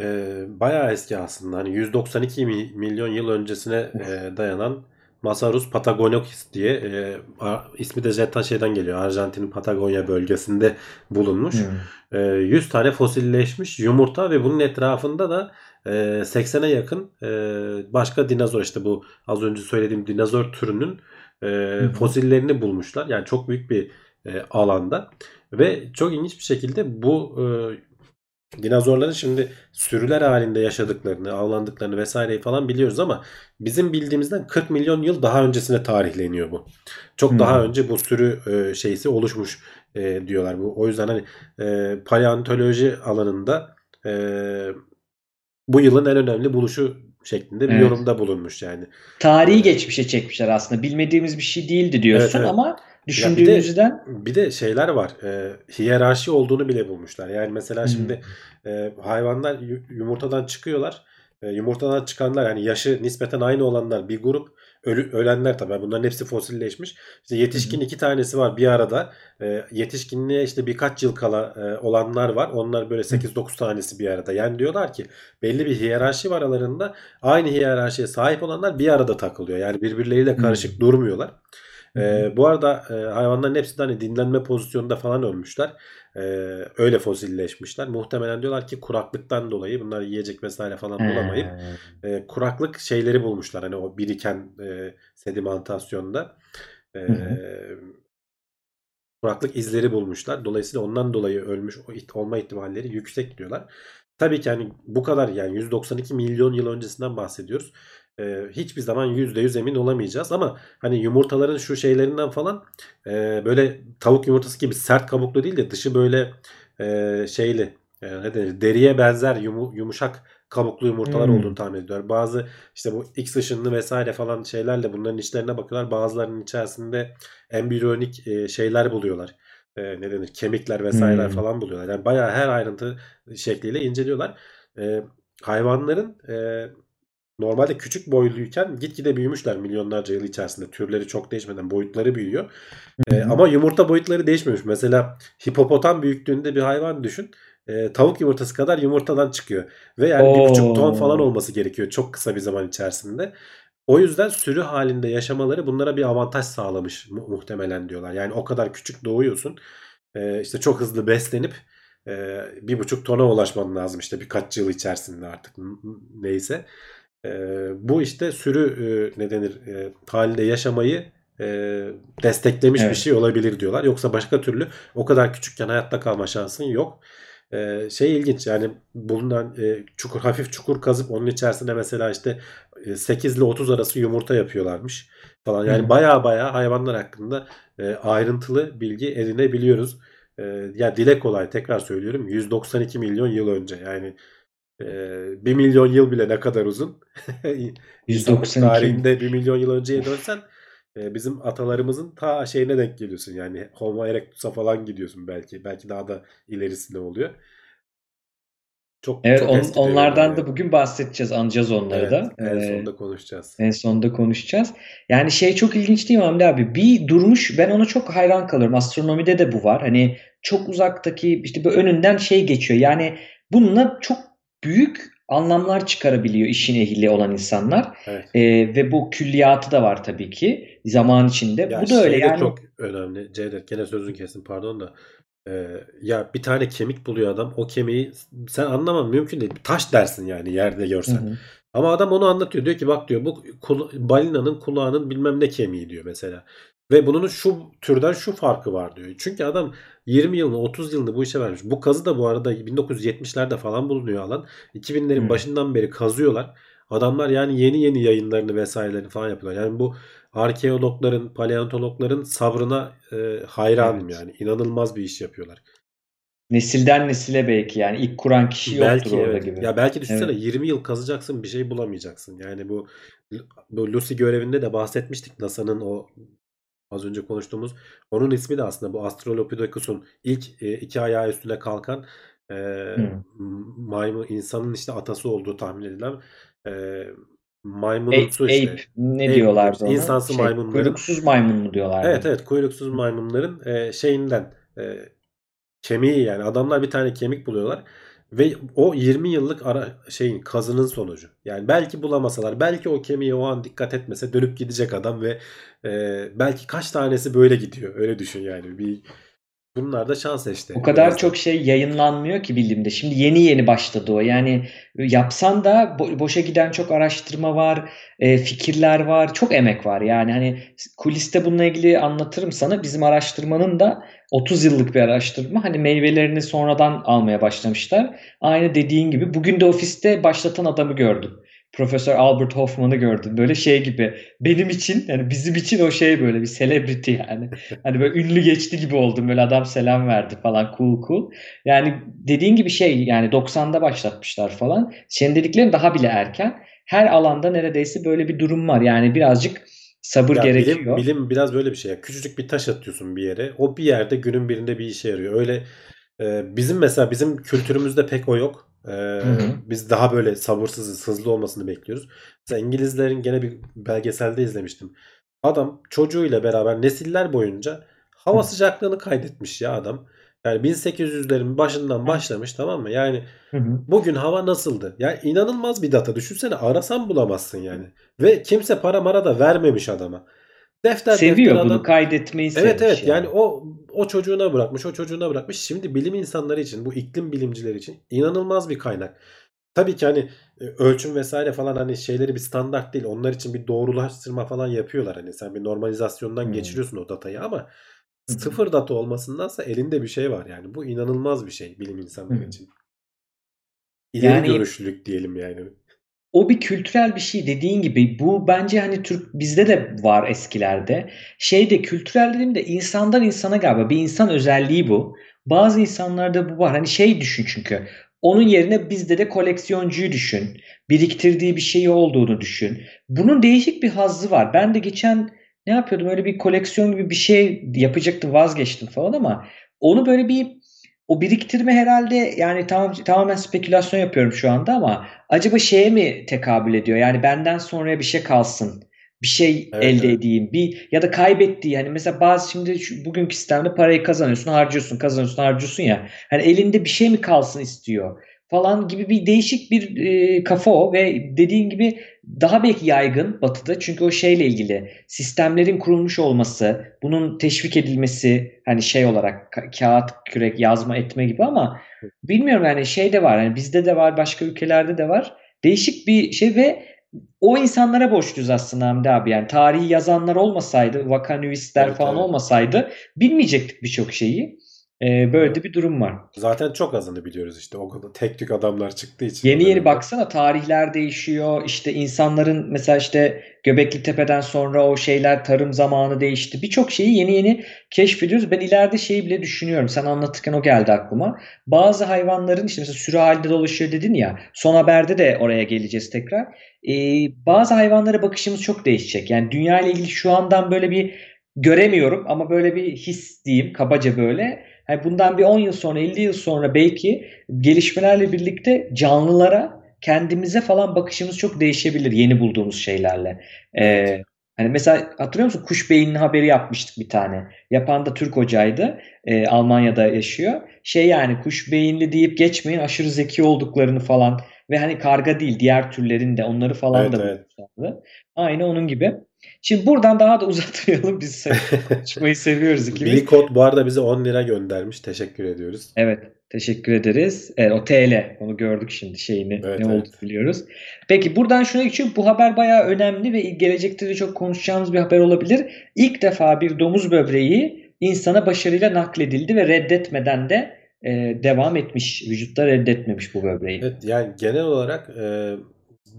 Ee, bayağı eski aslında. Hani 192 mi- milyon yıl öncesine e, dayanan Masarus patagonicus diye e, a- ismi de zaten şeyden geliyor. Arjantin'in Patagonya bölgesinde bulunmuş.
Hmm.
E, 100 tane fosilleşmiş yumurta ve bunun etrafında da e, 80'e yakın e, başka dinozor işte bu az önce söylediğim dinozor türünün
hı.
fosillerini bulmuşlar. Yani çok büyük bir e, alanda ve çok ilginç bir şekilde bu e, dinozorların şimdi sürüler halinde yaşadıklarını, avlandıklarını vesaireyi falan biliyoruz ama bizim bildiğimizden 40 milyon yıl daha öncesine tarihleniyor bu. Çok daha
Hmm.
önce bu sürü e, şeysi oluşmuş e, diyorlar. Bu o yüzden hani e, paleontoloji alanında e, bu yılın en önemli buluşu şeklinde bir
Evet.
yorumda bulunmuş yani.
Tarihi
Evet.
geçmişe çekmişler aslında. Bilmediğimiz bir şey değildi diyorsun
Evet, evet.
ama
bir de-
düşündüğümüzden
Bir de şeyler var. E, hiyerarşi olduğunu bile bulmuşlar. Yani mesela
Hmm.
şimdi e, hayvanlar yu- yumurtadan çıkıyorlar. E, yumurtadan çıkanlar yani yaşı nispeten aynı olanlar bir grup. Ölü, ölenler tabii bunların hepsi fosilleşmiş. İşte yetişkin iki tanesi var bir arada. E, yetişkinliğe işte birkaç yıl kala e, olanlar var. Onlar böyle 8-9 tanesi bir arada. Yani diyorlar ki belli bir hiyerarşi var aralarında. Aynı hiyerarşiye sahip olanlar bir arada takılıyor. Yani birbirleriyle karışık durmuyorlar. Ee, bu arada e, hayvanların hepsi de hani dinlenme pozisyonunda falan ölmüşler. Ee, öyle fosilleşmişler. Muhtemelen diyorlar ki kuraklıktan dolayı bunlar yiyecek vesaire falan bulamayıp e, kuraklık şeyleri bulmuşlar. Hani o biriken e, sedimentasyonda e, kuraklık izleri bulmuşlar. Dolayısıyla ondan dolayı ölmüş olma ihtimalleri yüksek diyorlar. Tabii ki hani bu kadar yani 192 milyon yıl öncesinden bahsediyoruz. Ee, hiçbir zaman %100 emin olamayacağız ama hani yumurtaların şu şeylerinden falan e, böyle tavuk yumurtası gibi sert kabuklu değil de dışı böyle e, şeyli e, ne denir deriye benzer yumu- yumuşak kabuklu yumurtalar
Hmm.
olduğunu tahmin ediyorlar. Bazı işte bu X ışınlı vesaire falan şeylerle bunların içlerine bakıyorlar. Bazılarının içerisinde embriyonik e, şeyler buluyorlar. E, ne denir? Kemikler vesaireler
Hmm.
falan buluyorlar. Yani bayağı her ayrıntı şekliyle inceliyorlar. E, hayvanların e, normalde küçük boyluyken gitgide büyümüşler milyonlarca yıl içerisinde. Türleri çok değişmeden boyutları büyüyor. E, ama yumurta boyutları değişmemiş. Mesela hipopotam büyüklüğünde bir hayvan düşün. E, tavuk yumurtası kadar yumurtadan çıkıyor. Ve yani bir buçuk ton
Oo.
falan olması gerekiyor çok kısa bir zaman içerisinde. O yüzden sürü halinde yaşamaları bunlara bir avantaj sağlamış mu- muhtemelen diyorlar. Yani o kadar küçük doğuyorsun. E, işte çok hızlı beslenip e, bir buçuk tona ulaşman lazım işte birkaç yıl içerisinde artık neyse. E, bu işte sürü e, ne denir e, halinde yaşamayı e, desteklemiş bir
Evet.
şey olabilir diyorlar. Yoksa başka türlü o kadar küçükken hayatta kalma şansın yok. E, şey ilginç yani bulunan e, çukur hafif çukur kazıp onun içerisinde mesela işte e, 8 ile 30 arası yumurta yapıyorlarmış falan. Yani baya baya hayvanlar hakkında e, ayrıntılı bilgi edinebiliyoruz. E, ya dile kolay tekrar söylüyorum 192 milyon yıl önce yani e, 1 milyon yıl bile ne kadar uzun. (laughs) (laughs) İnsanlık
192.
tarihinde 1 milyon yıl önceye dönsen e, bizim atalarımızın ta şeyine denk geliyorsun. Yani Homo erectus'a falan gidiyorsun belki. Belki daha da ilerisinde oluyor. Çok
Evet,
çok
on- onlardan
yani.
da bugün bahsedeceğiz, anacağız onları
Evet,
da.
en
Ee,
sonunda konuşacağız.
En sonunda konuşacağız. Yani şey çok ilginç değil mi Hamdi abi? Bir durmuş ben ona çok hayran kalıyorum. Astronomide de bu var. Hani çok uzaktaki işte böyle önünden şey geçiyor. Yani bununla çok büyük anlamlar çıkarabiliyor işin ehli olan insanlar.
Evet.
Ee, ve bu külliyatı da var tabii ki zaman içinde.
Ya
bu da öyle
şey de
yani.
çok önemli. Cevdet gene sözünü kesin pardon da. Ee, ya bir tane kemik buluyor adam. O kemiği sen anlaman mümkün değil. Taş dersin yani yerde
Hı
görsen.
hı.
Ama adam onu anlatıyor. Diyor ki bak diyor bu kul- balinanın kulağının bilmem ne kemiği diyor mesela. Ve bunun şu türden şu farkı var diyor. Çünkü adam 20 yılını 30 yılını bu işe vermiş. Bu kazı da bu arada 1970'lerde falan bulunuyor alan. 2000'lerin
Hmm.
başından beri kazıyorlar. Adamlar yani yeni yeni yayınlarını vesairelerini falan yapıyorlar. Yani bu arkeologların, paleontologların sabrına e, hayranım
Evet.
yani. İnanılmaz bir iş yapıyorlar.
Nesilden nesile belki yani ilk kuran kişi yoktur
Belki
orada
evet.
gibi.
Ya belki düşünsene
Evet.
20 yıl kazacaksın bir şey bulamayacaksın. Yani bu bu Lucy görevinde de bahsetmiştik NASA'nın o az önce konuştuğumuz onun ismi de aslında bu Australopithecus'un ilk e, iki ayağı üstüne kalkan e,
Hı.
maymun insanın işte atası olduğu tahmin edilen e,
Ape,
maymunumsu işte.
ape ne
Ape
diyorlardı ona?
İnsansı
Şey,
maymunların
kuyruksuz maymun mu diyorlardı?
Evet evet kuyruksuz maymunların e, şeyinden e, kemiği yani adamlar bir tane kemik buluyorlar ve o 20 yıllık ara şeyin kazının sonucu. Yani belki bulamasalar belki o kemiğe o an dikkat etmese dönüp gidecek adam ve e, belki kaç tanesi böyle gidiyor. Öyle düşün yani. Bir bunlar da şans işte.
O kadar
biraz da.
çok şey yayınlanmıyor ki bilimde. Şimdi yeni yeni başladı o. Yani yapsan da bo- boşa giden çok araştırma var, e, fikirler var, çok emek var. Yani hani kuliste bununla ilgili anlatırım sana. Bizim araştırmanın da 30 yıllık bir araştırma. Hani meyvelerini sonradan almaya başlamışlar. Aynı dediğin gibi. Bugün de ofiste başlatan adamı gördüm. Profesör Albert Hoffman'ı gördüm. Böyle şey gibi. Benim için yani bizim için o şey böyle bir celebrity yani. (laughs) Hani böyle ünlü geçti gibi oldum. Böyle adam selam verdi falan cool cool. Yani dediğin gibi şey yani 90'da başlatmışlar falan. Senin dediklerin daha bile erken. Her alanda neredeyse böyle bir durum var. Yani birazcık sabır
Ya
gerekiyor.
bilim, bilim biraz böyle bir şey. ya. Küçücük bir taş atıyorsun bir yere. O bir yerde günün birinde bir işe yarıyor. Öyle e, bizim mesela bizim kültürümüzde pek o yok. E,
hı.
biz daha böyle sabırsızız, hızlı olmasını bekliyoruz. Mesela İngilizlerin gene bir belgeselde izlemiştim. Adam çocuğuyla beraber nesiller boyunca hava
Hı.
sıcaklığını kaydetmiş ya adam. Yani 1800'lerin başından başlamış tamam mı? Yani
Hı hı.
Bugün hava nasıldı? Ya inanılmaz bir data. Düşünsene arasan bulamazsın yani. Ve kimse para mara da vermemiş adama. Defter
Seviyor
defter
bunu
adam.
kaydetmeyi
Evet
sevmiş
evet
yani.
yani o o çocuğuna bırakmış, o çocuğuna bırakmış. Şimdi bilim insanları için, bu iklim bilimcileri için inanılmaz bir kaynak. Tabii ki hani e, ölçüm vesaire falan hani şeyleri bir standart değil. Onlar için bir doğrulaştırma falan yapıyorlar. Hani sen bir normalizasyondan
Hmm.
geçiriyorsun o datayı ama
hı.
sıfır data olmasındansa elinde bir şey var yani. Bu inanılmaz bir şey bilim insanları
Hı.
için. İleri
Yani-
görüşlülük diyelim yani.
O bir kültürel bir şey dediğin gibi bu bence hani Türk bizde de var eskilerde. Şeyde kültürel dediğimde insandan insana galiba bir insan özelliği bu. Bazı insanlarda bu var. Hani şey düşün çünkü. Onun yerine bizde de koleksiyoncuyu düşün. Biriktirdiği bir şeyi olduğunu düşün. Bunun değişik bir hazzı var. Ben de geçen ne yapıyordum öyle bir koleksiyon gibi bir şey yapacaktım vazgeçtim falan ama onu böyle bir o biriktirme herhalde yani tamam tamamen spekülasyon yapıyorum şu anda ama acaba şeye mi tekabül ediyor? Yani benden sonraya bir şey kalsın. Bir şey
Evet,
elde
evet.
edeyim. Bir ya da kaybettiği hani mesela bazı şimdi şu, bugünkü sistemde parayı kazanıyorsun, harcıyorsun, kazanıyorsun, harcıyorsun ya. Hani elinde bir şey mi kalsın istiyor falan gibi bir değişik bir e, kafa o ve dediğin gibi daha belki yaygın batıda çünkü o şeyle ilgili sistemlerin kurulmuş olması, bunun teşvik edilmesi hani şey olarak ka- kağıt, kürek, yazma etme gibi ama bilmiyorum yani şey de var hani bizde de var, başka ülkelerde de var. Değişik bir şey ve o insanlara borçluyuz aslında Hamdi abi. Yani tarihi yazanlar olmasaydı, vakanüvisler
Evet,
falan
evet.
olmasaydı bilmeyecektik birçok şeyi. Ee, böyle de bir durum var.
Zaten çok azını biliyoruz işte. O kadar tek tük adamlar çıktığı için.
Yeni yeni baksana tarihler değişiyor. İşte insanların mesela işte Göbekli Tepe'den sonra o şeyler tarım zamanı değişti. Birçok şeyi yeni yeni keşfediyoruz. Ben ileride şeyi bile düşünüyorum. Sen anlatırken o geldi aklıma. Bazı hayvanların işte mesela sürü halinde dolaşıyor dedin ya. Son haberde de oraya geleceğiz tekrar. Ee, bazı hayvanlara bakışımız çok değişecek. Yani dünya ile ilgili şu andan böyle bir göremiyorum ama böyle bir his diyeyim kabaca böyle. Hani bundan bir 10 yıl sonra 50 yıl sonra belki gelişmelerle birlikte canlılara kendimize falan bakışımız çok değişebilir yeni bulduğumuz şeylerle. Ee, hani mesela hatırlıyor musun kuş beyinli haberi yapmıştık bir tane. Yapan da Türk hocaydı. Ee, Almanya'da yaşıyor. Şey yani kuş beyinli deyip geçmeyin aşırı zeki olduklarını falan ve hani karga değil diğer türlerin de onları falan
Evet,
da
evet.
Aynı onun gibi. Şimdi buradan daha da uzatmayalım. Biz (laughs) konuşmayı seviyoruz ikimiz.
Code bu arada bize 10 lira göndermiş. Teşekkür ediyoruz.
Evet, teşekkür ederiz. Evet, o TL, onu gördük şimdi şeyini,
Evet,
ne
evet.
olduğunu biliyoruz. Peki buradan şuna geçiyorum. Bu haber bayağı önemli ve gelecekte de çok konuşacağımız bir haber olabilir. İlk defa bir domuz böbreği insana başarıyla nakledildi ve reddetmeden de e, devam etmiş. Vücutta reddetmemiş bu böbreği.
Evet yani genel olarak e,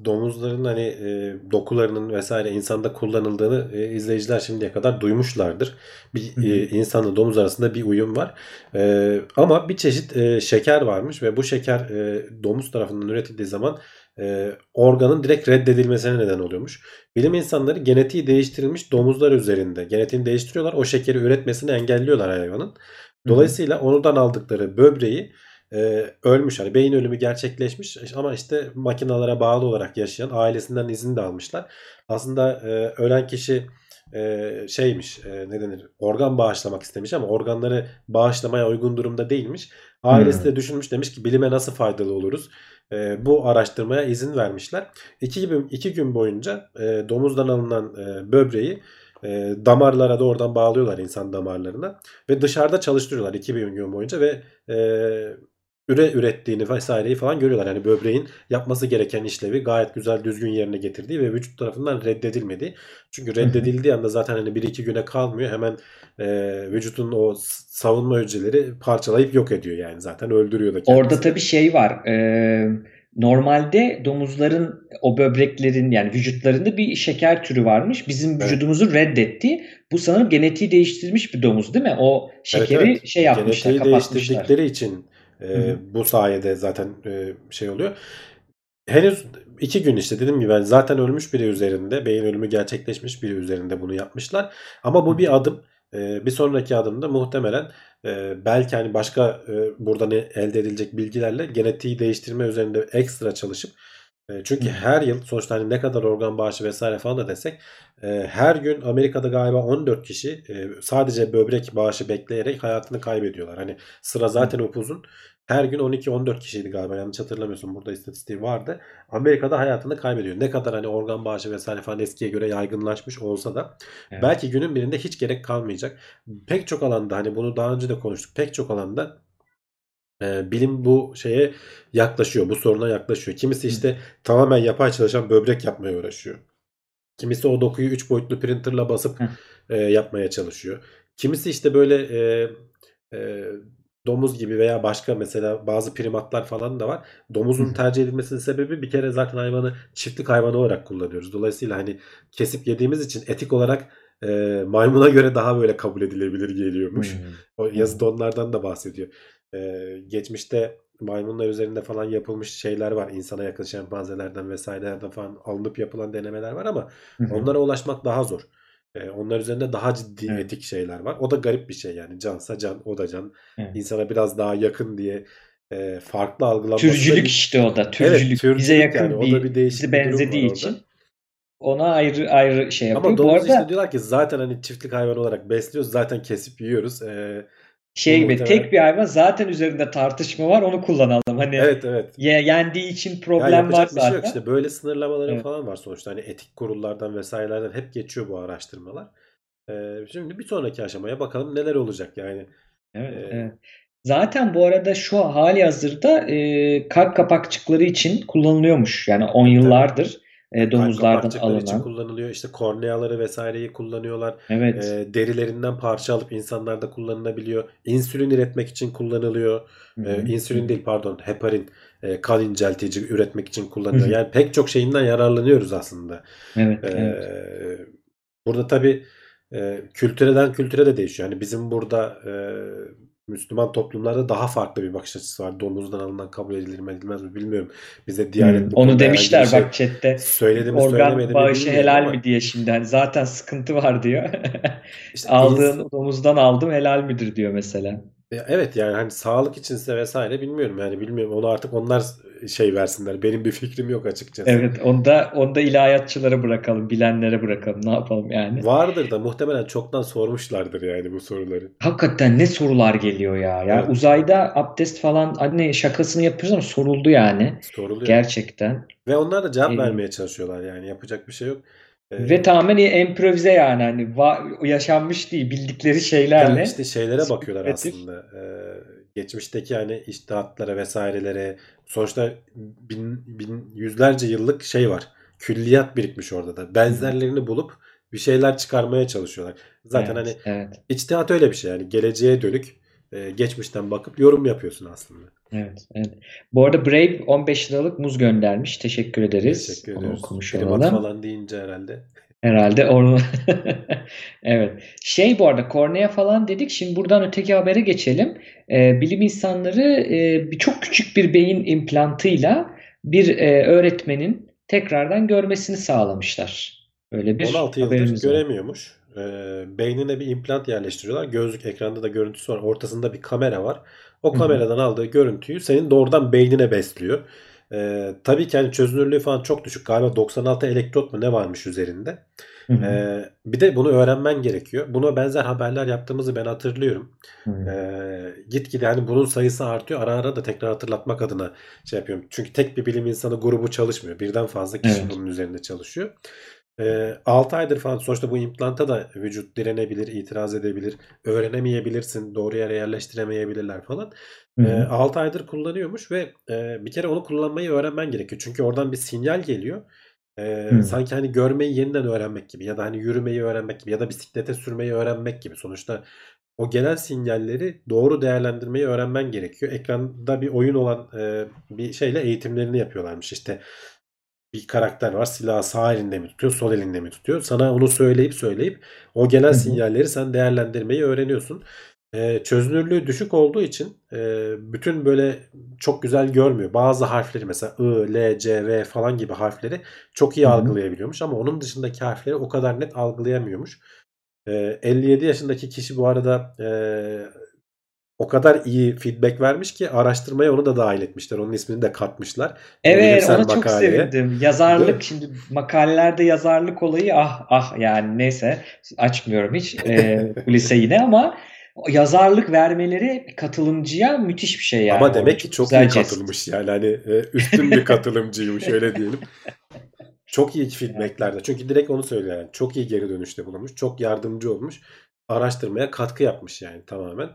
domuzların hani e, dokularının vesaire insanda kullanıldığını e, izleyiciler şimdiye kadar duymuşlardır. Bir
Hı hı.
e, insanla domuz arasında bir uyum var. E, ama bir çeşit e, şeker varmış ve bu şeker e, domuz tarafından üretildiği zaman e, organın direkt reddedilmesine neden oluyormuş. Bilim insanları genetiği değiştirilmiş domuzlar üzerinde genetiğini değiştiriyorlar. O şekeri üretmesini engelliyorlar hayvanın. Dolayısıyla onudan aldıkları böbreği e, ölmüş. Hani beyin ölümü gerçekleşmiş ama işte makinalara bağlı olarak yaşayan ailesinden izin de almışlar. Aslında e, ölen kişi e, şeymiş e, ne denir organ bağışlamak istemiş ama organları bağışlamaya uygun durumda değilmiş. Ailesi de düşünmüş demiş ki bilime nasıl faydalı oluruz. E, bu araştırmaya izin vermişler. İki gün, iki gün boyunca e, domuzdan alınan e, böbreği e, damarlara da oradan bağlıyorlar insan damarlarına ve dışarıda çalıştırıyorlar iki gün boyunca ve e, üre ürettiğini vesaireyi falan görüyorlar. Yani böbreğin yapması gereken işlevi gayet güzel düzgün yerine getirdiği ve vücut tarafından reddedilmediği. Çünkü reddedildiği anda zaten hani bir iki güne kalmıyor. Hemen e, vücudun o savunma hücreleri parçalayıp yok ediyor yani zaten öldürüyor da kendisini.
Orada tabii şey var. e, normalde domuzların o böbreklerin yani vücutlarında bir şeker türü varmış. Bizim
Evet.
vücudumuzu reddetti. Bu sanırım genetiği değiştirilmiş bir domuz değil mi? O şekeri
Evet, evet.
şey yapmışlar,
Genetiği
kapatmışlar.
değiştirdikleri için e,
Hı hı.
bu sayede zaten e, şey oluyor. Henüz iki gün işte dediğim gibi yani zaten ölmüş biri üzerinde beyin ölümü gerçekleşmiş biri üzerinde bunu yapmışlar. Ama bu bir adım. E, bir sonraki adımda muhtemelen e, belki hani başka e, buradan elde edilecek bilgilerle genetiği değiştirme üzerinde ekstra çalışıp e, çünkü
Hı.
her yıl sonuçta hani ne kadar organ bağışı vesaire falan da desek e, her gün Amerika'da galiba 14 kişi e, sadece böbrek bağışı bekleyerek hayatını kaybediyorlar. Hani sıra zaten upuzun. Her gün 12-14 kişiydi galiba yanlış hatırlamıyorsun. Burada istatistiği vardı. Amerika'da hayatını kaybediyor. Ne kadar hani organ bağışı vesaire falan eskiye göre yaygınlaşmış olsa da
Evet.
belki günün birinde hiç gerek kalmayacak. Pek çok alanda hani bunu daha önce de konuştuk. Pek çok alanda e, bilim bu şeye yaklaşıyor. Bu soruna yaklaşıyor. Kimisi işte tamamen yapay çalışan böbrek yapmaya uğraşıyor. Kimisi o dokuyu 3 boyutlu printerla basıp
Hı.
e, yapmaya çalışıyor. Kimisi işte böyle e, e, domuz gibi veya başka mesela bazı primatlar falan da var. Domuzun
Hı.
tercih edilmesinin sebebi bir kere zaten hayvanı çiftlik hayvanı olarak kullanıyoruz. Dolayısıyla hani kesip yediğimiz için etik olarak e, maymuna göre daha böyle kabul edilebilir geliyormuş.
Hmm.
O yazıda onlardan da bahsediyor. Ee, geçmişte maymunlar üzerinde falan yapılmış şeyler var. İnsana yakın şempanzelerden vesairelerden falan alınıp yapılan denemeler var ama
Hı hı.
onlara ulaşmak daha zor. Ee, onlar üzerinde daha ciddi
Evet.
etik şeyler var. O da garip bir şey yani. Cansa can, o da can.
Evet.
İnsana biraz daha yakın diye e, farklı algılanması da
Türcülük
bir-
işte o da. Türcülük.
türcülük
Bize yakın
yani. O
bir,
da bir değişik
bize
bir
benzediği
orada.
için ona ayrı ayrı şey yapıyor.
Ama
Bu
domuz
arada
işte diyorlar ki zaten hani çiftlik hayvanı olarak besliyoruz. Zaten kesip yiyoruz. Ee,
şey gibi
muhtemelen-
tek bir hayvan zaten üzerinde tartışma var onu kullanalım. Hani
evet evet.
ye- yendiği için problem
yapacak
var
bir şey yok
zaten.
işte böyle sınırlamaları
Evet.
falan var sonuçta hani etik kurullardan vesairelerden hep geçiyor bu araştırmalar. Ee, şimdi bir sonraki aşamaya bakalım neler olacak yani.
Evet,
Ee,
evet. Zaten bu arada şu hali hazırda e, kalp kapakçıkları için kullanılıyormuş. Yani on
Tabii.
yıllardır e, domuzlardan
kapakçıkları için
alınan.
kullanılıyor işte korneaları vesaireyi kullanıyorlar.
Evet.
Ee, derilerinden parça alıp insanlarda kullanılabiliyor. İnsülin üretmek için kullanılıyor.
Hı hı,
insülin değil pardon heparin e, kan inceltici üretmek için kullanılıyor.
Hı hı.
Yani pek çok şeyinden yararlanıyoruz aslında.
Evet,
Ee,
evet.
burada tabii e, kültüreden kültüre de değişiyor. Yani bizim burada e, Müslüman toplumlarda daha farklı bir bakış açısı var. Domuzdan alınan kabul edilir mi edilmez mi bilmiyorum. Bize Diyanet
Hmm, Onu demişler
şey
bak chatte.
söyledi mi
Organ
söylemedi mi
bağışı helal
ama
mi diye şimdi. Hani zaten sıkıntı var diyor. (laughs)
işte (laughs)
Aldığın
ins-
domuzdan aldım helal midir diyor mesela.
Evet yani hani sağlık içinse vesaire bilmiyorum yani bilmiyorum onu artık onlar şey versinler. Benim bir fikrim yok açıkçası.
Evet, onu da, onu da ilahiyatçılara bırakalım, bilenlere bırakalım. Ne yapalım yani?
Vardır da muhtemelen çoktan sormuşlardır yani bu soruları.
Hakikaten ne sorular geliyor ya. Ya
Evet.
uzayda abdest falan anne şakasını yapıyoruz ama soruldu yani.
Soruluyor.
Gerçekten.
Ve onlar da cevap
Ee,
vermeye çalışıyorlar yani yapacak bir şey yok. Ee,
Ve tamamen improvize yani hani yaşanmış değil bildikleri şeylerle.
Ya işte şeylere bakıyorlar aslında. Ee, geçmişteki hani iştihatlara vesairelere sonuçta bin, bin yüzlerce yıllık şey var. Külliyat birikmiş orada da. Benzerlerini bulup bir şeyler çıkarmaya çalışıyorlar. Zaten
Evet,
hani
evet.
içtihat öyle bir şey yani geleceğe dönük e, geçmişten bakıp yorum yapıyorsun aslında.
Evet, evet. Bu arada Brave 15 liralık muz göndermiş. Teşekkür ederiz.
Teşekkür
Onu
ediyoruz.
okumuş
Primat
olalım.
falan deyince herhalde.
Herhalde onu. (laughs) Evet. Şey bu arada kornea falan dedik. Şimdi buradan öteki habere geçelim. Ee, bilim insanları e, bir çok küçük bir beyin implantıyla bir e, öğretmenin tekrardan görmesini sağlamışlar. Öyle bir
16 yıldır
haberimiz var.
göremiyormuş. Ee, beynine bir implant yerleştiriyorlar. Gözlük ekranda da görüntüsü var. Ortasında bir kamera var. O kameradan aldığı görüntüyü senin doğrudan beynine besliyor. Ee, tabii ki hani çözünürlüğü falan çok düşük. Galiba 96 elektrot mu ne varmış üzerinde.
Hı hı.
Ee, bir de bunu öğrenmen gerekiyor. Buna benzer haberler yaptığımızı ben hatırlıyorum.
Hı.
Ee, gitgide hani bunun sayısı artıyor. Ara ara da tekrar hatırlatmak adına şey yapıyorum. Çünkü tek bir bilim insanı grubu çalışmıyor. Birden fazla kişi
Evet.
bunun üzerinde çalışıyor. Ee, 6 aydır falan sonuçta bu implanta da vücut direnebilir, itiraz edebilir, öğrenemeyebilirsin, doğru yere yerleştiremeyebilirler falan.
Hı
Ee,
hı.
6 aydır kullanıyormuş ve e, bir kere onu kullanmayı öğrenmen gerekiyor. Çünkü oradan bir sinyal geliyor. Ee,
Hı.
sanki hani görmeyi yeniden öğrenmek gibi ya da hani yürümeyi öğrenmek gibi ya da bisiklete sürmeyi öğrenmek gibi. Sonuçta o gelen sinyalleri doğru değerlendirmeyi öğrenmen gerekiyor. Ekranda bir oyun olan e, bir şeyle eğitimlerini yapıyorlarmış. İşte bir karakter var silahı sağ elinde mi tutuyor sol elinde mi tutuyor sana onu söyleyip söyleyip o gelen sinyalleri sen değerlendirmeyi öğreniyorsun. Ee, çözünürlüğü düşük olduğu için e, bütün böyle çok güzel görmüyor. Bazı harfleri mesela I, L, C, V falan gibi harfleri çok iyi algılayabiliyormuş ama onun dışındaki harfleri o kadar net algılayamıyormuş. Ee, 57 yaşındaki kişi bu arada e, o kadar iyi feedback vermiş ki araştırmaya onu da dahil etmişler. Onun ismini de katmışlar.
Evet, ona çok
makaleye.
sevindim.
Değil mi?
Yazarlık şimdi makalelerde yazarlık olayı ah ah yani neyse açmıyorum hiç e, (laughs) kulise yine ama yazarlık vermeleri katılımcıya müthiş bir şey yani
Ama demek ki
Çok
çok iyi katılmış yani hani e, üstün bir (laughs) katılımcıymış öyle diyelim. Çok iyi feedbacklerde. Çünkü direkt onu söylüyor yani. Çok iyi geri dönüşte bulunmuş. Çok yardımcı olmuş. Araştırmaya katkı yapmış yani tamamen.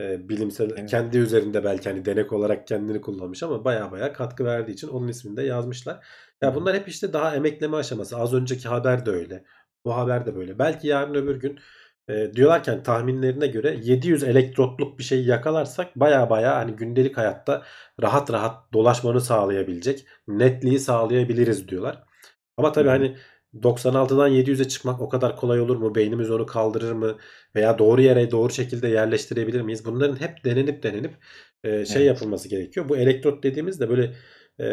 E, bilimsel
Evet.
kendi üzerinde belki hani denek olarak kendini kullanmış ama baya baya katkı verdiği için onun ismini de yazmışlar. Ya bunlar hep işte daha emekleme aşaması. Az önceki haber de öyle. Bu haber de böyle. Belki yarın öbür gün e, diyorlarken tahminlerine göre 700 elektrotluk bir şey yakalarsak baya baya hani gündelik hayatta rahat rahat dolaşmanı sağlayabilecek, netliği sağlayabiliriz diyorlar. Ama tabii hani 96'dan 700'e çıkmak o kadar kolay olur mu? Beynimiz onu kaldırır mı? Veya doğru yere doğru şekilde yerleştirebilir miyiz? Bunların hep denenip denenip e, şey
Evet.
yapılması gerekiyor. Bu elektrot dediğimiz de böyle e,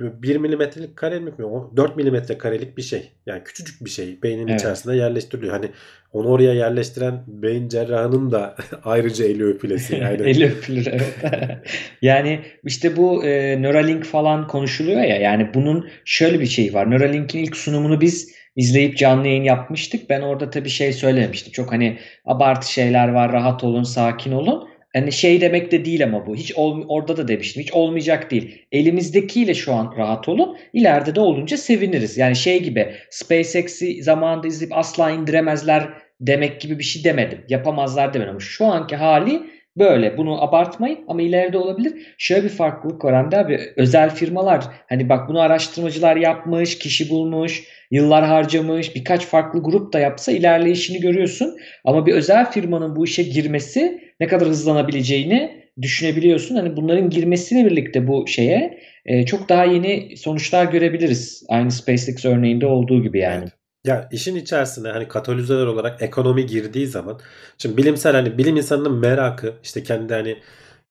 1 milimetrelik karelik mi? O 4 milimetre karelik bir şey. Yani küçücük bir şey beynin
Evet.
içerisinde yerleştiriliyor. Hani onu oraya yerleştiren beyin cerrahının da (laughs) ayrıca eli öpülesi. (laughs) Yani
Eli öpülür evet. (laughs) Yani işte bu e, Neuralink falan konuşuluyor ya yani bunun şöyle bir şey var. Neuralink'in ilk sunumunu biz izleyip canlı yayın yapmıştık. Ben orada tabii şey söylemiştim. Çok hani abartı şeyler var. Rahat olun, sakin olun. Hani şey demek de değil ama bu. Hiç ol, orada da demiştim. Hiç olmayacak değil. Elimizdekiyle şu an rahat olun. İleride de olunca seviniriz. Yani şey gibi SpaceX'i zamanında izleyip asla indiremezler demek gibi bir şey demedim. Yapamazlar demedim. Ama şu anki hali böyle. Bunu abartmayın ama ileride olabilir. Şöyle bir farklılık var Hamdi abi. Özel firmalar hani bak bunu araştırmacılar yapmış, kişi bulmuş, yıllar harcamış, birkaç farklı grup da yapsa ilerleyişini görüyorsun. Ama bir özel firmanın bu işe girmesi ne kadar hızlanabileceğini düşünebiliyorsun. Hani bunların girmesiyle birlikte bu şeye e, çok daha yeni sonuçlar görebiliriz. Aynı SpaceX örneğinde olduğu gibi yani.
Evet. Ya işin içerisine hani katalizör olarak ekonomi girdiği zaman şimdi bilimsel hani bilim insanının merakı işte kendi hani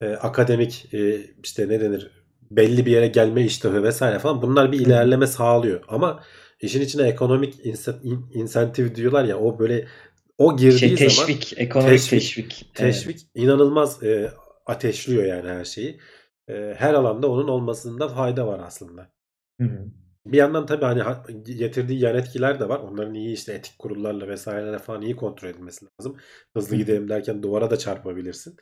e, akademik e, işte ne denir belli bir yere gelme iştahı vesaire falan bunlar bir ilerleme sağlıyor ama işin içine ekonomik inse- in- insentif diyorlar ya o böyle o girdiği
Şey
zaman
teşvik, ekonomik
teşvik
teşvik. Evet.
teşvik inanılmaz e, ateşliyor yani her şeyi. E, her alanda onun olmasında fayda var aslında.
Hı hı.
Bir yandan tabii hani ha- getirdiği yan etkiler de var. Onların iyi işte etik kurullarla vesairelerle falan iyi kontrol edilmesi lazım. Hızlı
Hı hı.
gidelim derken duvara da çarpabilirsin.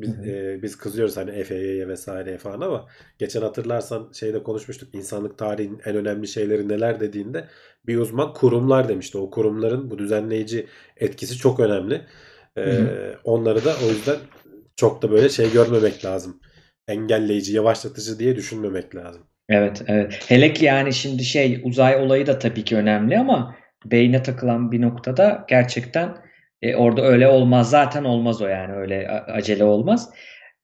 Biz, e, biz kızıyoruz hani FAA'ya vesaireye falan ama geçen hatırlarsan şeyde konuşmuştuk insanlık tarihinin en önemli şeyleri neler dediğinde bir uzman kurumlar demişti. O kurumların bu düzenleyici etkisi çok önemli. E, onları da o yüzden çok da böyle şey görmemek lazım. Engelleyici, yavaşlatıcı diye düşünmemek lazım.
Evet, evet. Hele ki yani şimdi şey uzay olayı da tabii ki önemli ama beyne takılan bir noktada gerçekten e, orada öyle olmaz. Zaten olmaz o yani öyle acele olmaz.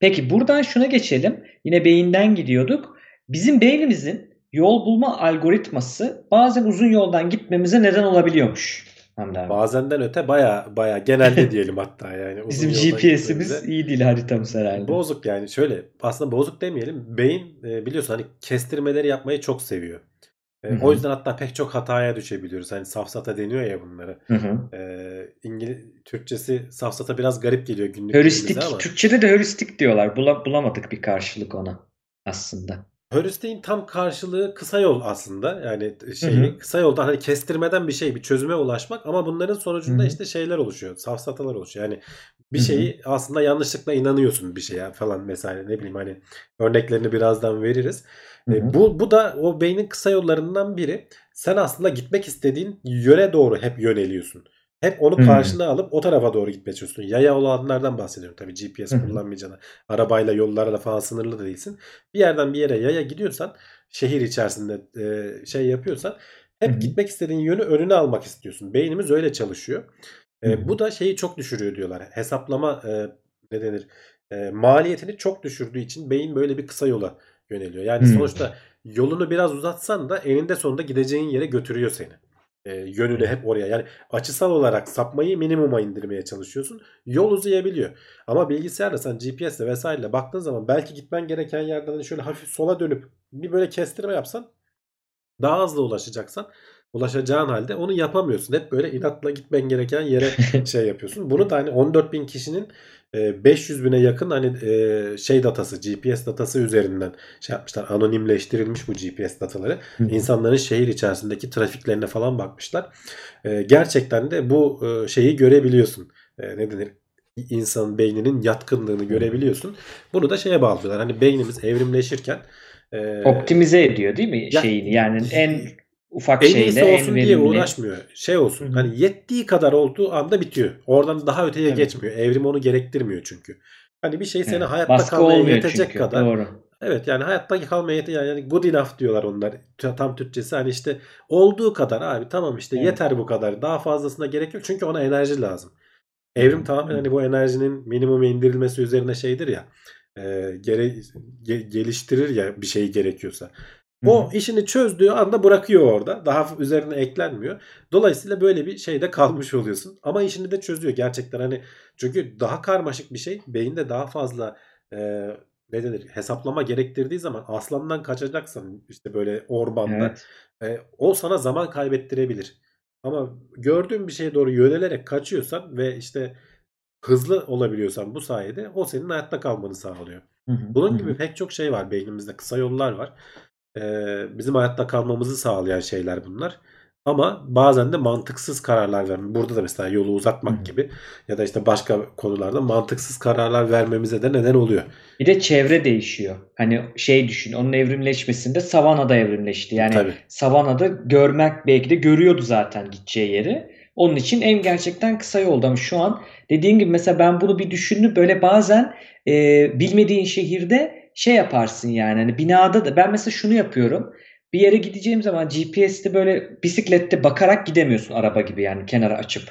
Peki buradan şuna geçelim. Yine beyinden gidiyorduk. Bizim beynimizin yol bulma algoritması bazen uzun yoldan gitmemize neden olabiliyormuş. Hamdi abi.
Bazenden öte baya baya genelde (laughs) diyelim hatta yani.
Bizim GPS'imiz iyi değil haritamız herhalde.
Bozuk yani şöyle aslında bozuk demeyelim. Beyin e, biliyorsun hani kestirmeleri yapmayı çok seviyor. E,
Hı hı.
o yüzden hatta pek çok hataya düşebiliyoruz. Hani safsata deniyor ya
hı.
E, İngiliz Türkçesi safsata biraz garip geliyor günlük
Heuristik,
ama.
Türkçe'de de heuristik diyorlar. Bula- bulamadık bir karşılık ona aslında.
Heuristik'in tam karşılığı kısa yol aslında. Yani şeyi
Hı hı.
kısa yoldan hani kestirmeden bir şey, bir çözüme ulaşmak ama bunların sonucunda
Hı hı.
işte şeyler oluşuyor. Safsatalar oluşuyor. Yani bir şeyi aslında yanlışlıkla inanıyorsun bir şeye falan mesela ne bileyim hani örneklerini birazdan veririz. E, bu bu da o beynin kısa yollarından biri. Sen aslında gitmek istediğin yöne doğru hep yöneliyorsun. Hep onu
Hı.
karşına alıp o tarafa doğru gitmeye çalışıyorsun. Yaya olanlardan bahsediyorum tabii GPS
hı.
kullanmayacağına. Arabayla yollarla falan sınırlı da değilsin. Bir yerden bir yere yaya gidiyorsan şehir içerisinde e, şey yapıyorsan hep
hı.
gitmek istediğin yönü önüne almak istiyorsun. Beynimiz öyle çalışıyor. E,
hı.
bu da şeyi çok düşürüyor diyorlar. Hesaplama e, ne denir? E, maliyetini çok düşürdüğü için beyin böyle bir kısa yola yöneliyor. Yani
Hı.
sonuçta yolunu biraz uzatsan da eninde sonunda gideceğin yere götürüyor seni. E, yönünü hep oraya. Yani açısal olarak sapmayı minimuma indirmeye çalışıyorsun. Yol uzayabiliyor. Ama bilgisayarla sen GPS'le vesaireyle baktığın zaman belki gitmen gereken yerden hani şöyle hafif sola dönüp bir böyle kestirme yapsan daha hızlı ulaşacaksan ulaşacağın halde onu yapamıyorsun. Hep böyle inatla gitmen gereken yere (laughs) şey yapıyorsun. Bunu da hani 14 bin kişinin 500 bine yakın hani e, şey datası GPS datası üzerinden şey yapmışlar. Anonimleştirilmiş bu GPS dataları.
Hı.
İnsanların şehir içerisindeki trafiklerine falan bakmışlar. E, gerçekten de bu e, şeyi görebiliyorsun. E, ne denir? İnsanın beyninin yatkınlığını görebiliyorsun. Bunu da şeye bağlıyorlar. Hani beynimiz evrimleşirken e,
Optimize ediyor değil mi
Ya-
şeyini? Yani en ufak
en
şeyle en
olsun diye
verimli.
uğraşmıyor. Şey olsun. Hani yettiği kadar olduğu anda bitiyor. Oradan daha öteye
Evet.
geçmiyor. Evrim onu gerektirmiyor çünkü. Hani bir şey seni
Evet.
hayatta
Baskı
kalmaya yetecek
çünkü.
kadar.
Doğru.
Evet yani hayatta kalmaya yetecek yani good enough diyorlar onlar. Tam Türkçesi hani işte olduğu kadar abi tamam işte
Evet.
yeter bu kadar. Daha fazlasına gerek yok. Çünkü ona enerji lazım. Evrim tamamen hani bu enerjinin minimuma indirilmesi üzerine şeydir ya. E, gere, ge- geliştirir ya bir şey gerekiyorsa. O işini çözdüğü anda bırakıyor orada. Daha üzerine eklenmiyor. Dolayısıyla böyle bir şeyde kalmış oluyorsun. Ama işini de çözüyor gerçekten hani çünkü daha karmaşık bir şey beyinde daha fazla e, ne denir hesaplama gerektirdiği zaman aslandan kaçacaksan işte böyle ormanda
Evet.
e, o sana zaman kaybettirebilir. Ama gördüğün bir şeye doğru yönelerek kaçıyorsan ve işte hızlı olabiliyorsan bu sayede o senin hayatta kalmanı sağlıyor.
Hı hı.
Bunun
Hı
gibi pek çok şey var beynimizde. Kısa yollar var. Bizim hayatta kalmamızı sağlayan şeyler bunlar. Ama bazen de mantıksız kararlar verme. Burada da mesela yolu uzatmak gibi ya da işte başka konularda mantıksız kararlar vermemize de neden oluyor.
Bir de çevre değişiyor. Hani şey düşün, onun evrimleşmesinde savanada evrimleşti. Yani
Tabii.
savanada görmek belki de görüyordu zaten gideceği yeri. Onun için en gerçekten kısa yolda. Ama şu an dediğin gibi mesela ben bunu bir düşündüm. Böyle bazen e, bilmediğin şehirde şey yaparsın yani. Hani binada da ben mesela şunu yapıyorum. Bir yere gideceğim zaman GPS'te böyle bisiklette bakarak gidemiyorsun araba gibi yani kenara açıp.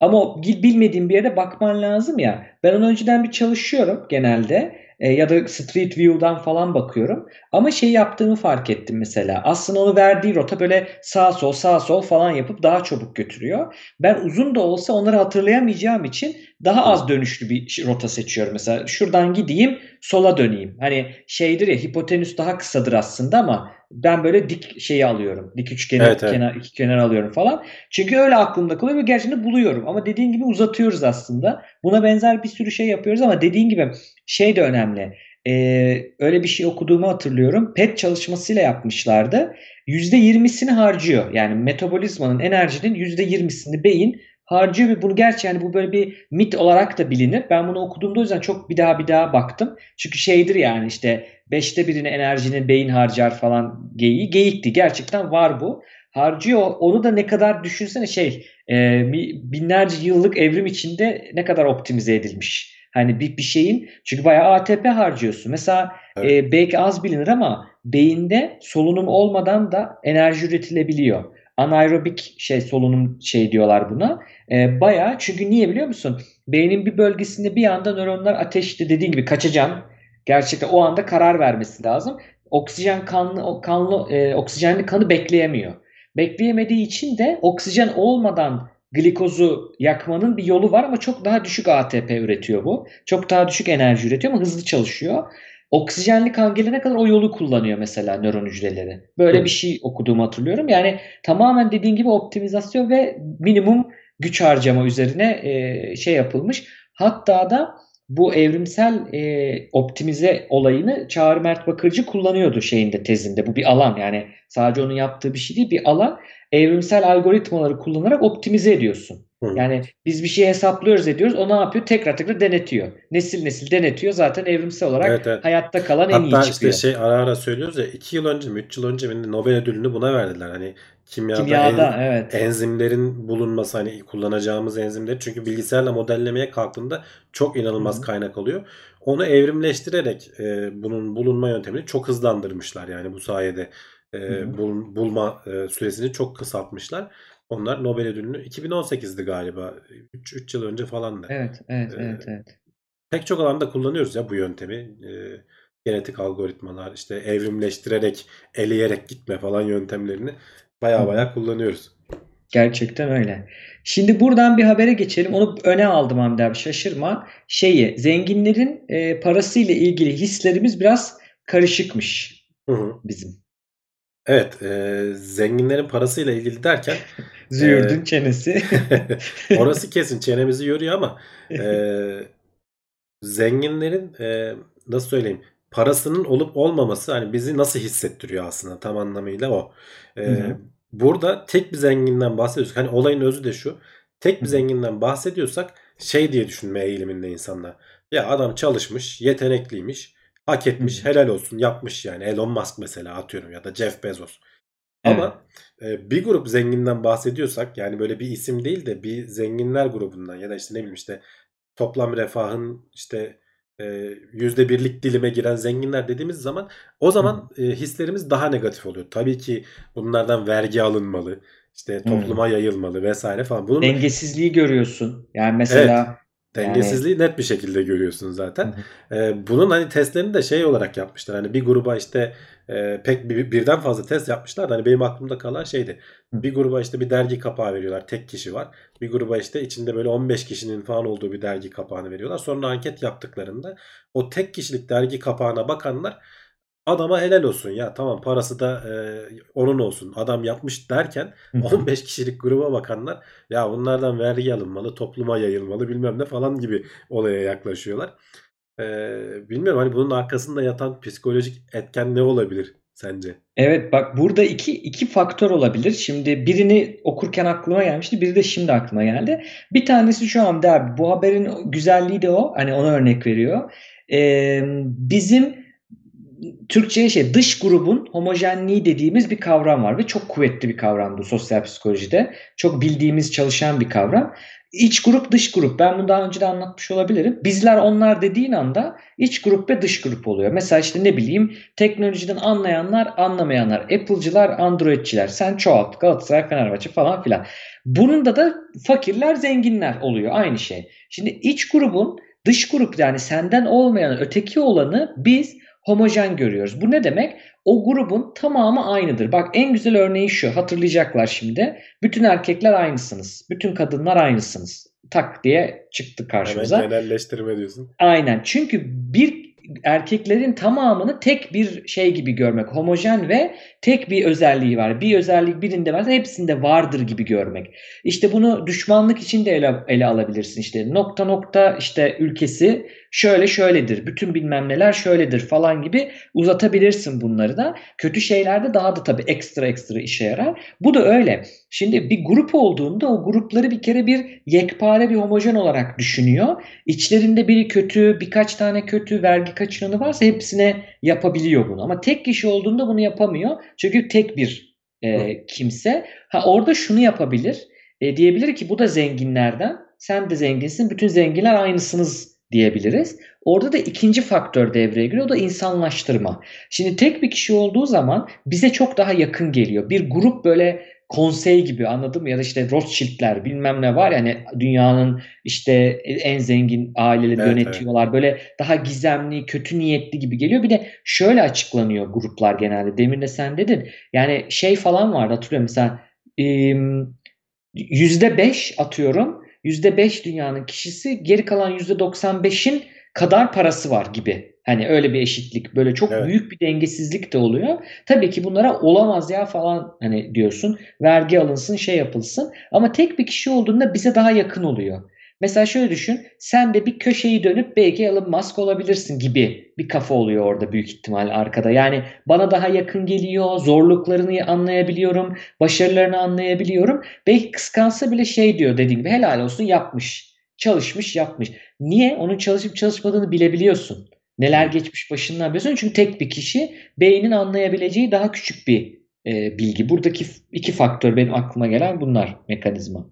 Ama bilmediğin bir yere bakman lazım ya. Ben onu önceden bir çalışıyorum genelde. E, ya da Street View'dan falan bakıyorum. Ama şey yaptığımı fark ettim mesela. Aslında onu verdiği rota böyle sağ sol sağ sol falan yapıp daha çabuk götürüyor. Ben uzun da olsa onları hatırlayamayacağım için daha az dönüşlü bir rota seçiyorum. Mesela şuradan gideyim sola döneyim. Hani şeydir ya hipotenüs daha kısadır aslında ama ben böyle dik şeyi alıyorum. Dik üçgeni
Evet, evet.
kenar, iki kenar alıyorum falan. Çünkü öyle aklımda kalıyor ve gerçekten buluyorum. Ama dediğin gibi uzatıyoruz aslında. Buna benzer bir sürü şey yapıyoruz ama dediğin gibi şey de önemli. Ee, öyle bir şey okuduğumu hatırlıyorum. PET çalışmasıyla yapmışlardı. %20'sini harcıyor. Yani metabolizmanın enerjinin %20'sini beyin harcıyor ve bunu gerçi yani bu böyle bir mit olarak da bilinir. Ben bunu okuduğumda o yüzden çok bir daha bir daha baktım. Çünkü şeydir yani işte beşte birini enerjinin beyin harcar falan geyiği. Geyikti. Gerçekten var bu. Harcıyor. Onu da ne kadar düşünsene şey e, binlerce yıllık evrim içinde ne kadar optimize edilmiş. Hani bir, bir şeyin çünkü bayağı ATP harcıyorsun. Mesela
Evet.
e, belki az bilinir ama beyinde solunum olmadan da enerji üretilebiliyor. anaerobik şey solunum şey diyorlar buna. E, bayağı çünkü niye biliyor musun? Beynin bir bölgesinde bir anda nöronlar ateşli dediğin gibi kaçacağım. Gerçekten o anda karar vermesi lazım. Oksijen kanlı kanlı e, oksijenli kanı bekleyemiyor. Bekleyemediği için de oksijen olmadan glikozu yakmanın bir yolu var ama çok daha düşük ATP üretiyor bu. Çok daha düşük enerji üretiyor ama hızlı çalışıyor. Oksijenli kan gelene kadar o yolu kullanıyor mesela nöron hücreleri. Böyle
Hı.
bir şey okuduğumu hatırlıyorum. Yani tamamen dediğin gibi optimizasyon ve minimum güç harcama üzerine e, şey yapılmış. Hatta da bu evrimsel e, optimize olayını Çağrı Mert Bakırcı kullanıyordu şeyinde tezinde. Bu bir alan yani sadece onun yaptığı bir şey değil bir alan. Evrimsel algoritmaları kullanarak optimize ediyorsun.
Hı.
Yani biz bir şey hesaplıyoruz ediyoruz. O ne yapıyor? Tekrar tekrar denetiyor. Nesil nesil denetiyor. Zaten evrimsel olarak
Evet, evet.
hayatta kalan en iyi
Hatta
çıkıyor.
işte şey ara ara söylüyoruz ya 2 yıl önce mi 3 yıl önce mi Nobel ödülünü buna verdiler. Hani kimyada,
Kimyada
en-
evet.
enzimlerin bulunması hani kullanacağımız enzimleri çünkü bilgisayarla modellemeye kalktığında çok inanılmaz
Hı
kaynak alıyor. Onu evrimleştirerek e, bunun bulunma yöntemini çok hızlandırmışlar yani bu sayede e, bul- bulma e, süresini çok kısaltmışlar. Onlar Nobel ödülünü 2018'di galiba. 3 3 yıl önce falan da.
Evet, evet,
Ee,
evet, evet.
Pek çok alanda kullanıyoruz ya bu yöntemi. E, genetik algoritmalar, işte evrimleştirerek, eleyerek gitme falan yöntemlerini baya baya kullanıyoruz.
Gerçekten öyle. Şimdi buradan bir habere geçelim. Onu öne aldım Hamdi abi şaşırma. Şeyi zenginlerin e, parasıyla ilgili hislerimiz biraz karışıkmış
Hı hı.
bizim.
Evet, e, zenginlerin parasıyla ilgili derken (laughs)
Züğürdün çenesi. (laughs)
orası kesin çenemizi yoruyor ama (laughs) e, zenginlerin e, nasıl söyleyeyim parasının olup olmaması hani bizi nasıl hissettiriyor aslında tam anlamıyla o. E,
Hı hı.
burada tek bir zenginden bahsediyorsak hani olayın özü de şu. Tek bir zenginden bahsediyorsak şey diye düşünme eğiliminde insanlar. Ya adam çalışmış, yetenekliymiş, hak etmiş,
Hı
helal olsun, yapmış yani. Elon Musk mesela atıyorum ya da Jeff Bezos. Ama e, bir grup zenginden bahsediyorsak yani böyle bir isim değil de bir zenginler grubundan ya da işte ne bileyim işte toplam refahın işte e, yüzde birlik dilime giren zenginler dediğimiz zaman o zaman e, hislerimiz daha negatif oluyor. Tabii ki bunlardan vergi alınmalı, işte topluma yayılmalı vesaire falan. Bunun
Dengesizliği görüyorsun. Yani mesela
dengesizliği net bir şekilde görüyorsun zaten. Ee, bunun hani testlerini de şey olarak yapmışlar. Hani bir gruba işte e, pek bir- birden fazla test yapmışlar. Hani benim aklımda kalan şeydi. Bir gruba işte bir dergi kapağı veriyorlar. Tek kişi var. Bir gruba işte içinde böyle 15 kişinin falan olduğu bir dergi kapağını veriyorlar. Sonra anket yaptıklarında o tek kişilik dergi kapağına bakanlar adama helal olsun ya tamam parası da e, onun olsun adam yapmış derken
Hı hı.
15 kişilik gruba bakanlar ya bunlardan vergi alınmalı, topluma yayılmalı bilmem ne falan gibi olaya yaklaşıyorlar. Ee, bilmiyorum hani bunun arkasında yatan psikolojik etken ne olabilir sence?
Evet bak burada iki, iki faktör olabilir. Şimdi birini okurken aklıma gelmişti. Biri de şimdi aklıma geldi. Bir tanesi şu anda abi bu haberin güzelliği de o. Hani ona örnek veriyor. Ee, bizim Türkçe'ye şey dış grubun homojenliği dediğimiz bir kavram var ve çok kuvvetli bir kavram bu sosyal psikolojide. Çok bildiğimiz çalışan bir kavram. İç grup dış grup. Ben bunu daha önce de anlatmış olabilirim. Bizler onlar dediğin anda iç grup ve dış grup oluyor. Mesela işte ne bileyim teknolojiden anlayanlar anlamayanlar. Apple'cılar Android'ciler. Sen çoğalt Galatasaray Fenerbahçe falan filan. Bunun da fakirler zenginler oluyor. Aynı şey. Şimdi iç grubun dış grup yani senden olmayan öteki olanı biz homojen görüyoruz. Bu ne demek? O grubun tamamı aynıdır. Bak en güzel örneği şu. Hatırlayacaklar şimdi. Bütün erkekler aynısınız. Bütün kadınlar aynısınız. Tak diye çıktı
Hemen
karşımıza.
genelleştirme diyorsun.
Aynen. Çünkü bir erkeklerin tamamını tek bir şey gibi görmek. Homojen ve tek bir özelliği var. Bir özellik birinde varsa hepsinde vardır gibi görmek. İşte bunu düşmanlık için de ele, ele alabilirsin. İşte nokta nokta işte ülkesi şöyle şöyledir. Bütün bilmem neler şöyledir falan gibi uzatabilirsin bunları da. Kötü şeylerde daha da tabii ekstra ekstra işe yarar. Bu da öyle. Şimdi bir grup olduğunda o grupları bir kere bir yekpare bir homojen olarak düşünüyor. İçlerinde biri kötü, birkaç tane kötü vergi kaçıranı varsa hepsine yapabiliyor bunu. Ama tek kişi olduğunda bunu yapamıyor. Çünkü tek bir e, kimse. Ha orada şunu yapabilir. E, diyebilir ki bu da zenginlerden. Sen de zenginsin. Bütün zenginler aynısınız diyebiliriz. Orada da ikinci faktör devreye giriyor. O da insanlaştırma. Şimdi tek bir kişi olduğu zaman bize çok daha yakın geliyor. Bir grup böyle konsey gibi anladın mı? Ya da işte Rothschild'ler bilmem ne var yani dünyanın işte en zengin aileleri
Evet,
yönetiyorlar. Böyle daha gizemli, kötü niyetli gibi geliyor. Bir de şöyle açıklanıyor gruplar genelde. Demin de sen dedin. Yani şey falan vardı hatırlıyorum mesela em, %5 atıyorum. %5 dünyanın kişisi geri kalan %95'in kadar parası var gibi. Hani öyle bir eşitlik böyle çok
Evet.
büyük bir dengesizlik de oluyor. Tabii ki bunlara olamaz ya falan hani diyorsun. Vergi alınsın şey yapılsın. Ama tek bir kişi olduğunda bize daha yakın oluyor. Mesela şöyle düşün. Sen de bir köşeyi dönüp belki Elon Musk olabilirsin gibi bir kafa oluyor orada büyük ihtimal arkada. Yani bana daha yakın geliyor. Zorluklarını anlayabiliyorum. Başarılarını anlayabiliyorum. Belki kıskansa bile şey diyor dediğim gibi helal olsun yapmış. Çalışmış yapmış. Niye? Onun çalışıp çalışmadığını bilebiliyorsun. Neler geçmiş başından biliyorsun. Çünkü tek bir kişi beynin anlayabileceği daha küçük bir e, bilgi. Buradaki iki faktör benim aklıma gelen bunlar mekanizma.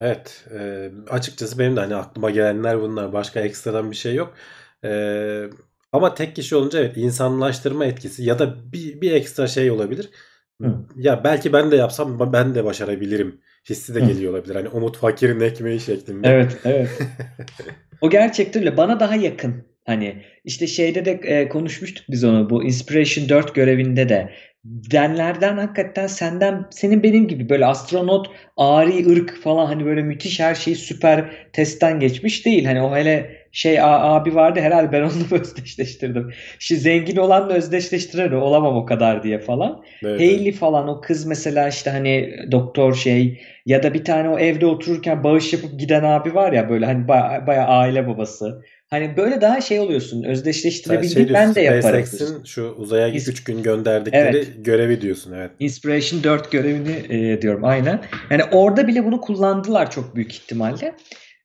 Evet, e, açıkçası benim de hani aklıma gelenler bunlar. Başka ekstradan bir şey yok. E, ama tek kişi olunca evet insanlaştırma etkisi ya da bir, bir ekstra şey olabilir.
Hı.
Ya belki ben de yapsam ben de başarabilirim hissi de geliyor olabilir. Hani Umut Fakir'in ekmeği şeklinde.
Evet, evet. (laughs) O gerçekten öyle. Bana daha yakın. Hani işte şeyde de e, konuşmuştuk biz onu bu Inspiration 4 görevinde de denlerden hakikaten senden senin benim gibi böyle astronot ari ırk falan hani böyle müthiş her şeyi süper testten geçmiş değil. Hani o hele şey abi vardı herhalde ben onunla (laughs) özdeşleştirdim. İşte zengin olanla özdeşleştirir olamam o kadar diye falan.
Evet,
Hayley falan o kız mesela işte hani doktor şey ya da bir tane o evde otururken bağış yapıp giden abi var ya böyle hani baya, baya aile babası. Hani böyle daha şey oluyorsun özdeşleştirebildiğin
şey
ben de yaparım.
SpaceX'in şu uzaya
Is-
3 gün gönderdikleri
Evet.
görevi diyorsun. Evet.
Inspiration 4 görevini e, diyorum aynen. Yani orada bile bunu kullandılar çok büyük ihtimalle.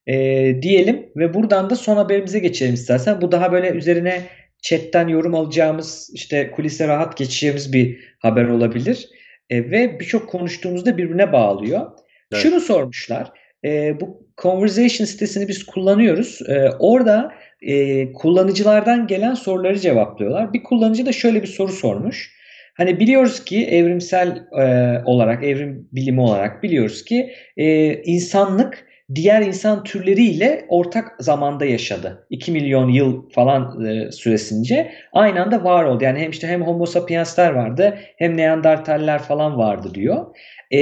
E, diyelim ve buradan da son haberimize geçelim istersen. Bu daha böyle üzerine chatten yorum alacağımız işte kulise rahat geçeceğimiz bir haber olabilir. E, ve birçok konuştuğumuzda birbirine bağlıyor.
Evet.
Şunu sormuşlar. E, bu Conversation sitesini biz kullanıyoruz. E, orada e, kullanıcılardan gelen soruları cevaplıyorlar. Bir kullanıcı da şöyle bir soru sormuş. Hani biliyoruz ki evrimsel e, olarak, evrim bilimi olarak biliyoruz ki e, insanlık diğer insan türleriyle ortak zamanda yaşadı. 2 milyon yıl falan e, süresince aynı anda var oldu. Yani hem işte hem Homo sapiensler vardı hem Neandertaller falan vardı diyor. E,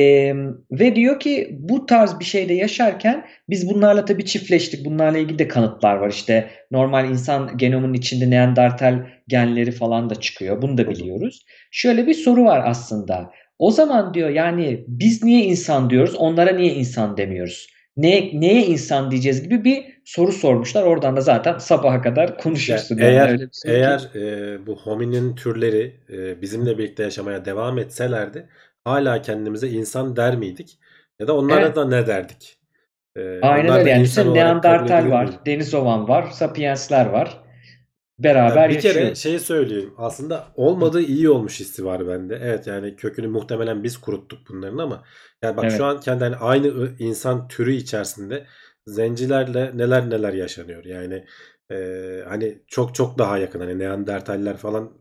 ve diyor ki bu tarz bir şeyde yaşarken biz bunlarla tabii çiftleştik. Bunlarla ilgili de kanıtlar var. İşte normal insan genomunun içinde Neandertal genleri falan da çıkıyor. Bunu da biliyoruz. Şöyle bir soru var aslında. O zaman diyor yani biz niye insan diyoruz, onlara niye insan demiyoruz? Ne, neye insan diyeceğiz gibi bir soru sormuşlar. Oradan da zaten sabaha kadar konuşursun.
Ya
Yani
eğer
öyle bir soru ki.
eğer e, bu hominin türleri e, bizimle birlikte yaşamaya devam etselerdi hala kendimize insan der miydik? Ya da onlara
Evet.
da ne derdik? E,
Aynen öyle. Yani
kabul
Neandertal var,
miydi?
Denizovan var, Sapiensler var. Beraber
bir kere
yaşıyoruz.
şeyi söyleyeyim. Aslında olmadığı iyi olmuş hissi var bende. Evet yani kökünü muhtemelen biz kuruttuk bunların ama yani bak
Evet.
şu an kendi hani aynı insan türü içerisinde zencilerle neler neler yaşanıyor. Yani e, hani çok çok daha yakın hani Neandertaller falan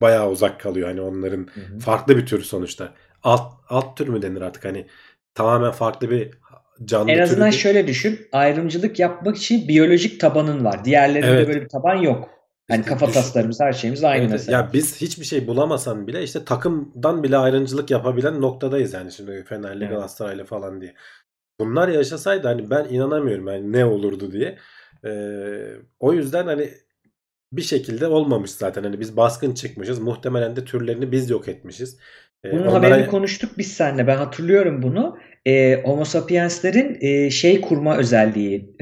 bayağı uzak kalıyor. Hani onların
Hı hı.
farklı bir tür sonuçta. Alt alt tür mü denir artık hani tamamen farklı bir canlı
En
türü
azından
değil.
şöyle düşün. Ayrımcılık yapmak için biyolojik tabanın var. Diğerlerinde
Evet.
böyle bir taban yok.
İşte
kafa
düş-
taslarımız, her şeyimiz aynı
Evet,
mesela.
ya biz hiçbir şey bulamasan bile işte takımdan bile ayrımcılık yapabilen noktadayız yani şimdi Fenerli
Evet.
Galatasaraylı falan diye. Bunlar yaşasaydı hani ben inanamıyorum yani ne olurdu diye. Ee, o yüzden hani bir şekilde olmamış zaten. Hani biz baskın çıkmışız. Muhtemelen de türlerini biz yok etmişiz. Ee,
Bunun
onlara
haberini konuştuk biz seninle. Ben hatırlıyorum bunu. Ee, Homo sapienslerin e, şey kurma özelliği,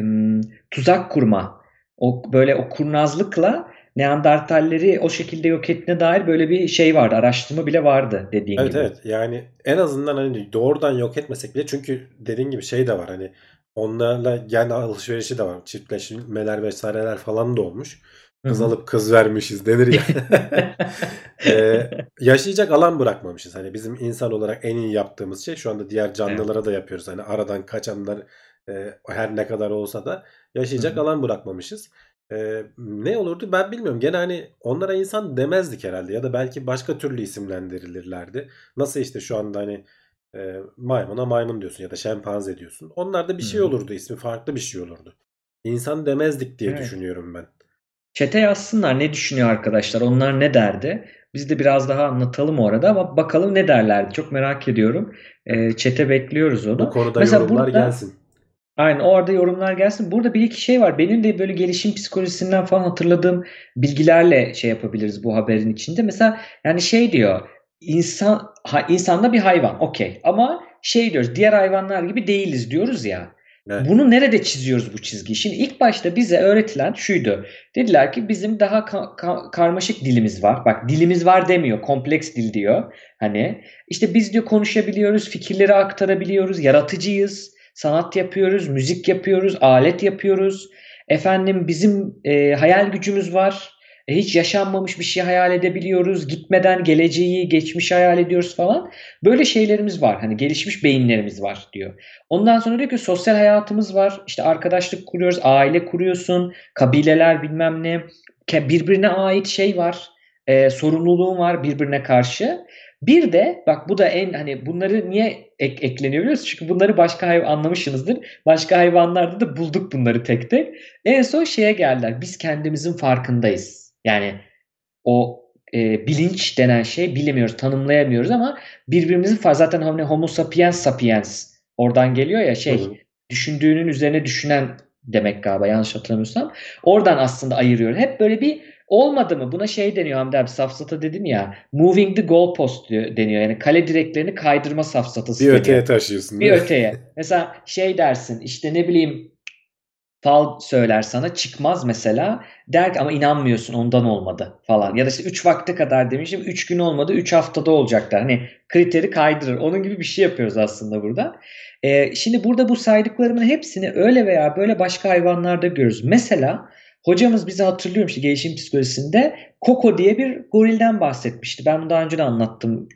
tuzak kurma. O böyle o kurnazlıkla Neandertalleri o şekilde yok ettiğine dair böyle bir şey vardı. Araştırma bile vardı dediğin
Evet
gibi.
evet yani en azından hani doğrudan yok etmesek bile çünkü dediğin gibi şey de var hani onlarla gen alışverişi de var. Çiftleşmeler vesaireler falan da olmuş. Kız alıp kız vermişiz denir ya. (laughs) Ee, yaşayacak alan bırakmamışız. Hani bizim insan olarak en iyi yaptığımız şey şu anda diğer canlılara da yapıyoruz. Hani aradan kaçanlar e, her ne kadar olsa da yaşayacak alan bırakmamışız. Ee, ne olurdu ben bilmiyorum. Gene hani onlara insan demezdik herhalde ya da belki başka türlü isimlendirilirlerdi. Nasıl işte şu anda hani e, maymuna maymun diyorsun ya da şempanze diyorsun. Onlarda bir şey olurdu. ismi farklı bir şey olurdu. İnsan demezdik diye
Evet.
düşünüyorum ben.
Çete yazsınlar ne düşünüyor arkadaşlar, onlar ne derdi? Biz de biraz daha anlatalım orada ama bakalım ne derlerdi. Çok merak ediyorum. Ee, çete bekliyoruz onu.
Bu konuda
Mesela
yorumlar
burada-
gelsin.
Aynen orada yorumlar gelsin. Burada bir iki şey var. Benim de böyle gelişim psikolojisinden falan hatırladığım bilgilerle şey yapabiliriz bu haberin içinde. Mesela yani şey diyor. İnsan ha, insanda bir hayvan. Okey. Ama şey diyoruz. Diğer hayvanlar gibi değiliz diyoruz ya.
Evet.
Bunu nerede çiziyoruz bu çizgiyi? Şimdi ilk başta bize öğretilen şuydu. Dediler ki bizim daha ka- ka- karmaşık dilimiz var. Bak dilimiz var demiyor. Kompleks dil diyor. Hani işte biz diyor konuşabiliyoruz, fikirleri aktarabiliyoruz, yaratıcıyız, sanat yapıyoruz, müzik yapıyoruz, alet yapıyoruz. Efendim bizim e, hayal gücümüz var. E, hiç yaşanmamış bir şey hayal edebiliyoruz. Gitmeden geleceği, geçmişi hayal ediyoruz falan. Böyle şeylerimiz var. Hani gelişmiş beyinlerimiz var diyor. Ondan sonra diyor ki sosyal hayatımız var. İşte arkadaşlık kuruyoruz, aile kuruyorsun, kabileler bilmem ne. Birbirine ait şey var. E, sorumluluğun var birbirine karşı. Bir de bak bu da en hani bunları niye ek- ekleniyor biliyor musun? Çünkü bunları başka hayvan anlamışsınızdır. Başka hayvanlarda da bulduk bunları tek tek. En son şeye geldiler. Biz kendimizin farkındayız. Yani o e, bilinç denen şey bilemiyoruz, tanımlayamıyoruz ama birbirimizin fa- zaten hani homo sapiens sapiens oradan geliyor ya şey
Hı hı.
düşündüğünün üzerine düşünen demek galiba yanlış hatırlamıyorsam. Oradan aslında ayırıyor. Hep böyle bir olmadı mı? Buna şey deniyor Hamdi abi safsata dedim ya. Moving the goalpost diyor, deniyor. Yani kale direklerini kaydırma safsatası
Bir
deniyor.
öteye taşıyorsun.
Bir öteye. Mesela şey dersin işte ne bileyim fal söyler sana çıkmaz mesela der ki ama inanmıyorsun ondan olmadı falan. Ya da işte 3 vakte kadar demişim 3 gün olmadı 3 haftada olacaklar. Hani kriteri kaydırır. Onun gibi bir şey yapıyoruz aslında burada. Ee, şimdi burada bu saydıklarımın hepsini öyle veya böyle başka hayvanlarda görürüz. Mesela hocamız bize hatırlıyorum işte gelişim psikolojisinde Koko diye bir gorilden bahsetmişti. Ben bunu daha önce de anlattım.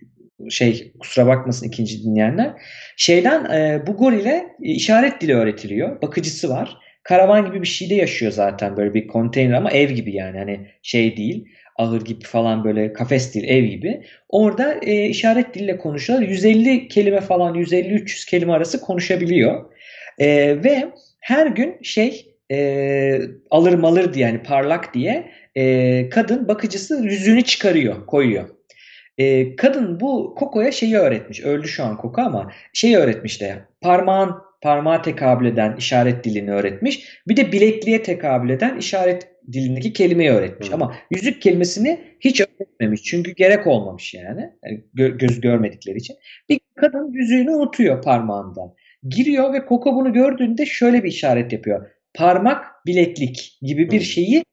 Şey kusura bakmasın ikinci dinleyenler. Şeyden e, bu gorile işaret dili öğretiliyor. Bakıcısı var. Karavan gibi bir şeyde yaşıyor zaten böyle bir konteyner ama ev gibi yani hani şey değil ahır gibi falan böyle kafes değil ev gibi. Orada e, işaret diliyle konuşuyorlar. 150 kelime falan 150-300 kelime arası konuşabiliyor. E, ve her gün şey e, alır malır diye yani parlak diye e, kadın bakıcısı yüzüğünü çıkarıyor koyuyor. E, kadın bu Koko'ya şeyi öğretmiş. Öldü şu an Koko ama şeyi öğretmiş de parmağın parmağa tekabül eden işaret dilini öğretmiş. Bir de bilekliğe tekabül eden işaret dilindeki kelimeyi öğretmiş.
Hı.
Ama yüzük kelimesini hiç öğretmemiş. Çünkü gerek olmamış yani. Yani gö- göz görmedikleri için. Bir kadın yüzüğünü unutuyor parmağından. Giriyor ve Koko bunu gördüğünde şöyle bir işaret yapıyor. Parmak bileklik gibi bir şeyi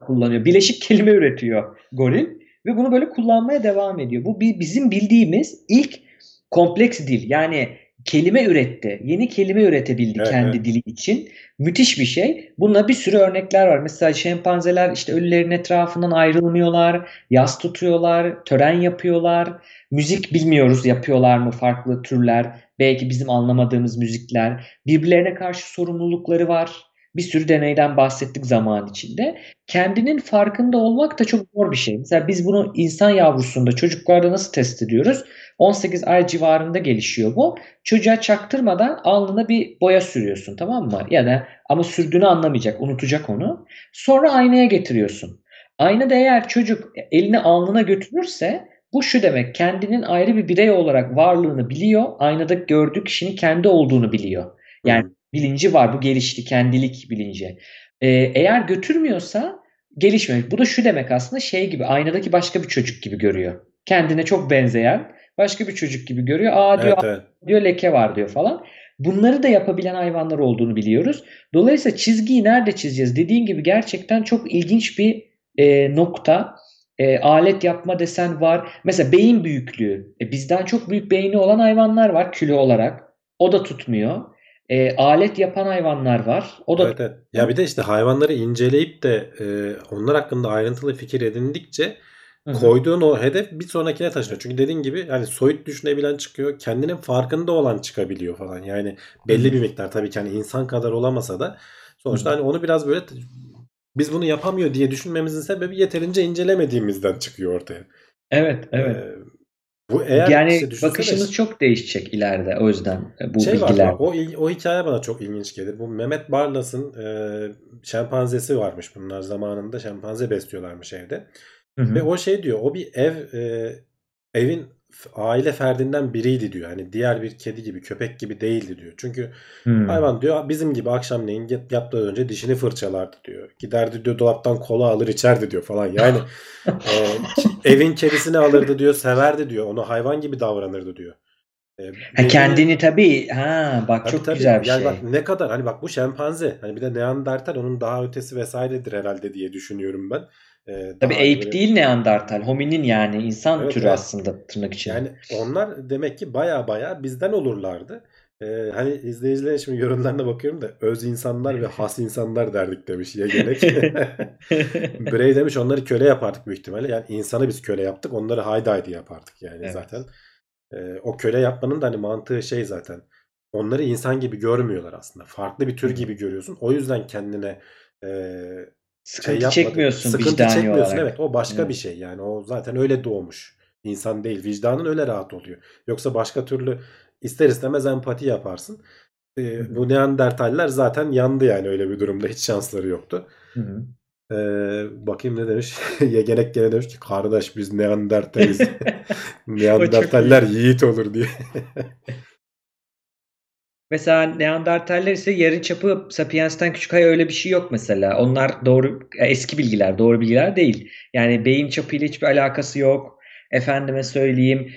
kullanıyor. Bileşik kelime üretiyor goril ve bunu böyle kullanmaya devam ediyor. Bu bizim bildiğimiz ilk kompleks dil. Yani kelime üretti. Yeni kelime üretebildi
Evet,
kendi
evet.
dili için. Müthiş bir şey. Buna bir sürü örnekler var. Mesela şempanzeler işte ölülerin etrafından ayrılmıyorlar, yas tutuyorlar, tören yapıyorlar. Müzik bilmiyoruz yapıyorlar mı farklı türler. Belki bizim anlamadığımız müzikler. Birbirlerine karşı sorumlulukları var. Bir sürü deneyden bahsettik zaman içinde. Kendinin farkında olmak da çok zor bir şey. Mesela biz bunu insan yavrusunda, çocuklarda nasıl test ediyoruz? 18 ay civarında gelişiyor bu. Çocuğa çaktırmadan alnına bir boya sürüyorsun tamam mı? Ya da ama sürdüğünü anlamayacak, unutacak onu. Sonra aynaya getiriyorsun. Aynada eğer çocuk elini alnına götürürse bu şu demek kendinin ayrı bir birey olarak varlığını biliyor. Aynada gördüğü kişinin kendi olduğunu biliyor. Yani. Bilinci var bu gelişti kendilik bilinci. Ee, eğer götürmüyorsa gelişmemiş. Bu da şu demek aslında şey gibi aynadaki başka bir çocuk gibi görüyor. Kendine çok benzeyen başka bir çocuk gibi görüyor. Aa diyor
Evet, evet.
diyor leke var diyor falan. Bunları da yapabilen hayvanlar olduğunu biliyoruz. Dolayısıyla çizgiyi nerede çizeceğiz? Dediğin gibi gerçekten çok ilginç bir e, nokta. E, alet yapma desen var. Mesela beyin büyüklüğü. E, bizden çok büyük beyni olan hayvanlar var kilo olarak. O da tutmuyor. E, alet yapan hayvanlar var. O da
Evet, evet. Ya bir de işte hayvanları inceleyip de e, onlar hakkında ayrıntılı fikir edindikçe
Hı hı.
koyduğun o hedef bir sonrakine taşınıyor. Çünkü dediğin gibi yani soyut düşünebilen çıkıyor. Kendinin farkında olan çıkabiliyor falan. Yani belli
Hı.
bir miktar tabii ki hani insan kadar olamasa da sonuçta
Hı.
hani onu biraz böyle biz bunu yapamıyor diye düşünmemizin sebebi yeterince incelemediğimizden çıkıyor ortaya.
Evet, evet.
Ee, bu eğer
Yani
işte
bakışımız çok değişecek ileride o yüzden bu
şey var,
bilgiler.
bak, o, o hikaye bana çok ilginç gelir. Bu Mehmet Barlas'ın e, şempanzesi varmış bunlar zamanında şempanze besliyorlarmış evde.
Hı hı.
Ve o şey diyor o bir ev e, evin aile ferdinden biriydi diyor. Hani diğer bir kedi gibi köpek gibi değildi diyor. Çünkü
Hmm.
hayvan diyor bizim gibi akşamleyin yatmadan önce dişini fırçalardı diyor. Giderdi diyor dolaptan kola alır içerdi diyor falan. Yani (laughs) e, evin kedisini alırdı diyor severdi diyor. Ona hayvan gibi davranırdı diyor. E,
Ha, kendini tabii ha bak
Tabii
çok
tabii.
güzel bir
yani
şey.
bak ne kadar hani bak bu şempanze hani bir de Neandertal onun daha ötesi vesairedir herhalde diye düşünüyorum ben. Ee,
Tabii ape
böyle-
değil Neandertal, hominin yani insan
Evet,
türü
evet.
aslında tırnak içinde.
Yani onlar demek ki baya baya bizden olurlardı. Ee, hani izleyicilere şimdi yorumlarına bakıyorum da öz insanlar ve (laughs) has insanlar derdik demiş Yegenek. (laughs) (laughs) Bray demiş onları köle yapardık büyük ihtimalle. Yani insanı biz köle yaptık onları haydi haydi yapardık yani
Evet.
zaten. Ee, o köle yapmanın da hani mantığı şey zaten. Onları insan gibi görmüyorlar aslında. Farklı bir tür gibi görüyorsun. O yüzden kendine e,
Sıkıntı
şey
çekmiyorsun
Sıkıntı
vicdani
çekmiyorsun
olarak.
evet. O başka
Evet.
bir şey yani. O zaten öyle doğmuş. İnsan değil. Vicdanın öyle rahat oluyor. Yoksa başka türlü ister istemez empati yaparsın. Ee,
hı.
bu Neandertaller zaten yandı yani öyle bir durumda. Hiç şansları yoktu. Ee, bakayım ne demiş. (laughs) Yegenek gene demiş ki kardeş biz Neandertaliz. (laughs) Neandertaller yiğit olur diye. (laughs)
Mesela Neandertaller ise yarıçapı Sapiens'ten küçük ay öyle bir şey yok mesela. Onlar doğru eski bilgiler, doğru bilgiler değil. Yani beyin çapıyla hiçbir alakası yok. Efendime söyleyeyim,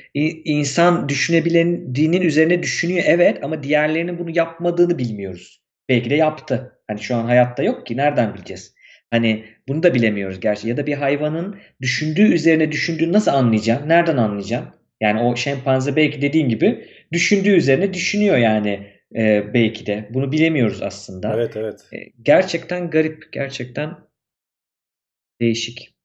insan düşünebilen üzerine düşünüyor evet ama diğerlerinin bunu yapmadığını bilmiyoruz. Belki de yaptı. Hani şu an hayatta yok ki nereden bileceğiz? Hani bunu da bilemiyoruz gerçi. Ya da bir hayvanın düşündüğü üzerine düşündüğünü nasıl anlayacaksın? Nereden anlayacaksın? Yani o şempanze belki dediğin gibi düşündüğü üzerine düşünüyor yani e, belki de. Bunu bilemiyoruz aslında.
evet evet.
E, gerçekten garip, gerçekten değişik.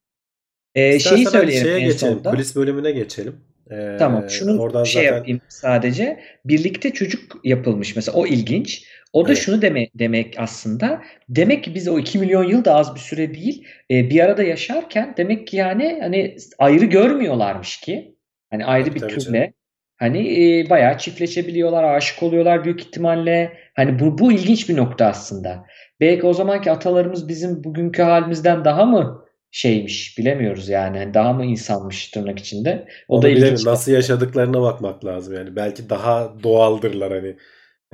E,
İstersen
şeyi söyleyelim
şeye
en
geçelim.
sonda.
Kulis bölümüne geçelim. Ee,
Tamam, şunu
oradan
şey
zaten
yapayım sadece. Birlikte çocuk yapılmış mesela o ilginç. O da
Evet.
şunu deme, demek aslında. Demek ki biz o 2 milyon yıl da az bir süre değil. e, bir arada yaşarken demek ki yani hani ayrı görmüyorlarmış ki. Hani ayrı
Tabii,
bir
tabii
türle.
canım.
Hani e, bayağı çiftleşebiliyorlar, aşık oluyorlar büyük ihtimalle. Hani bu bu ilginç bir nokta aslında. Belki o zamanki atalarımız bizim bugünkü halimizden daha mı şeymiş bilemiyoruz yani. Hani daha mı insanmış tırnak içinde. O
Onu
da ilginç.
Nasıl yaşadıklarına bakmak lazım yani. Belki daha doğaldırlar hani.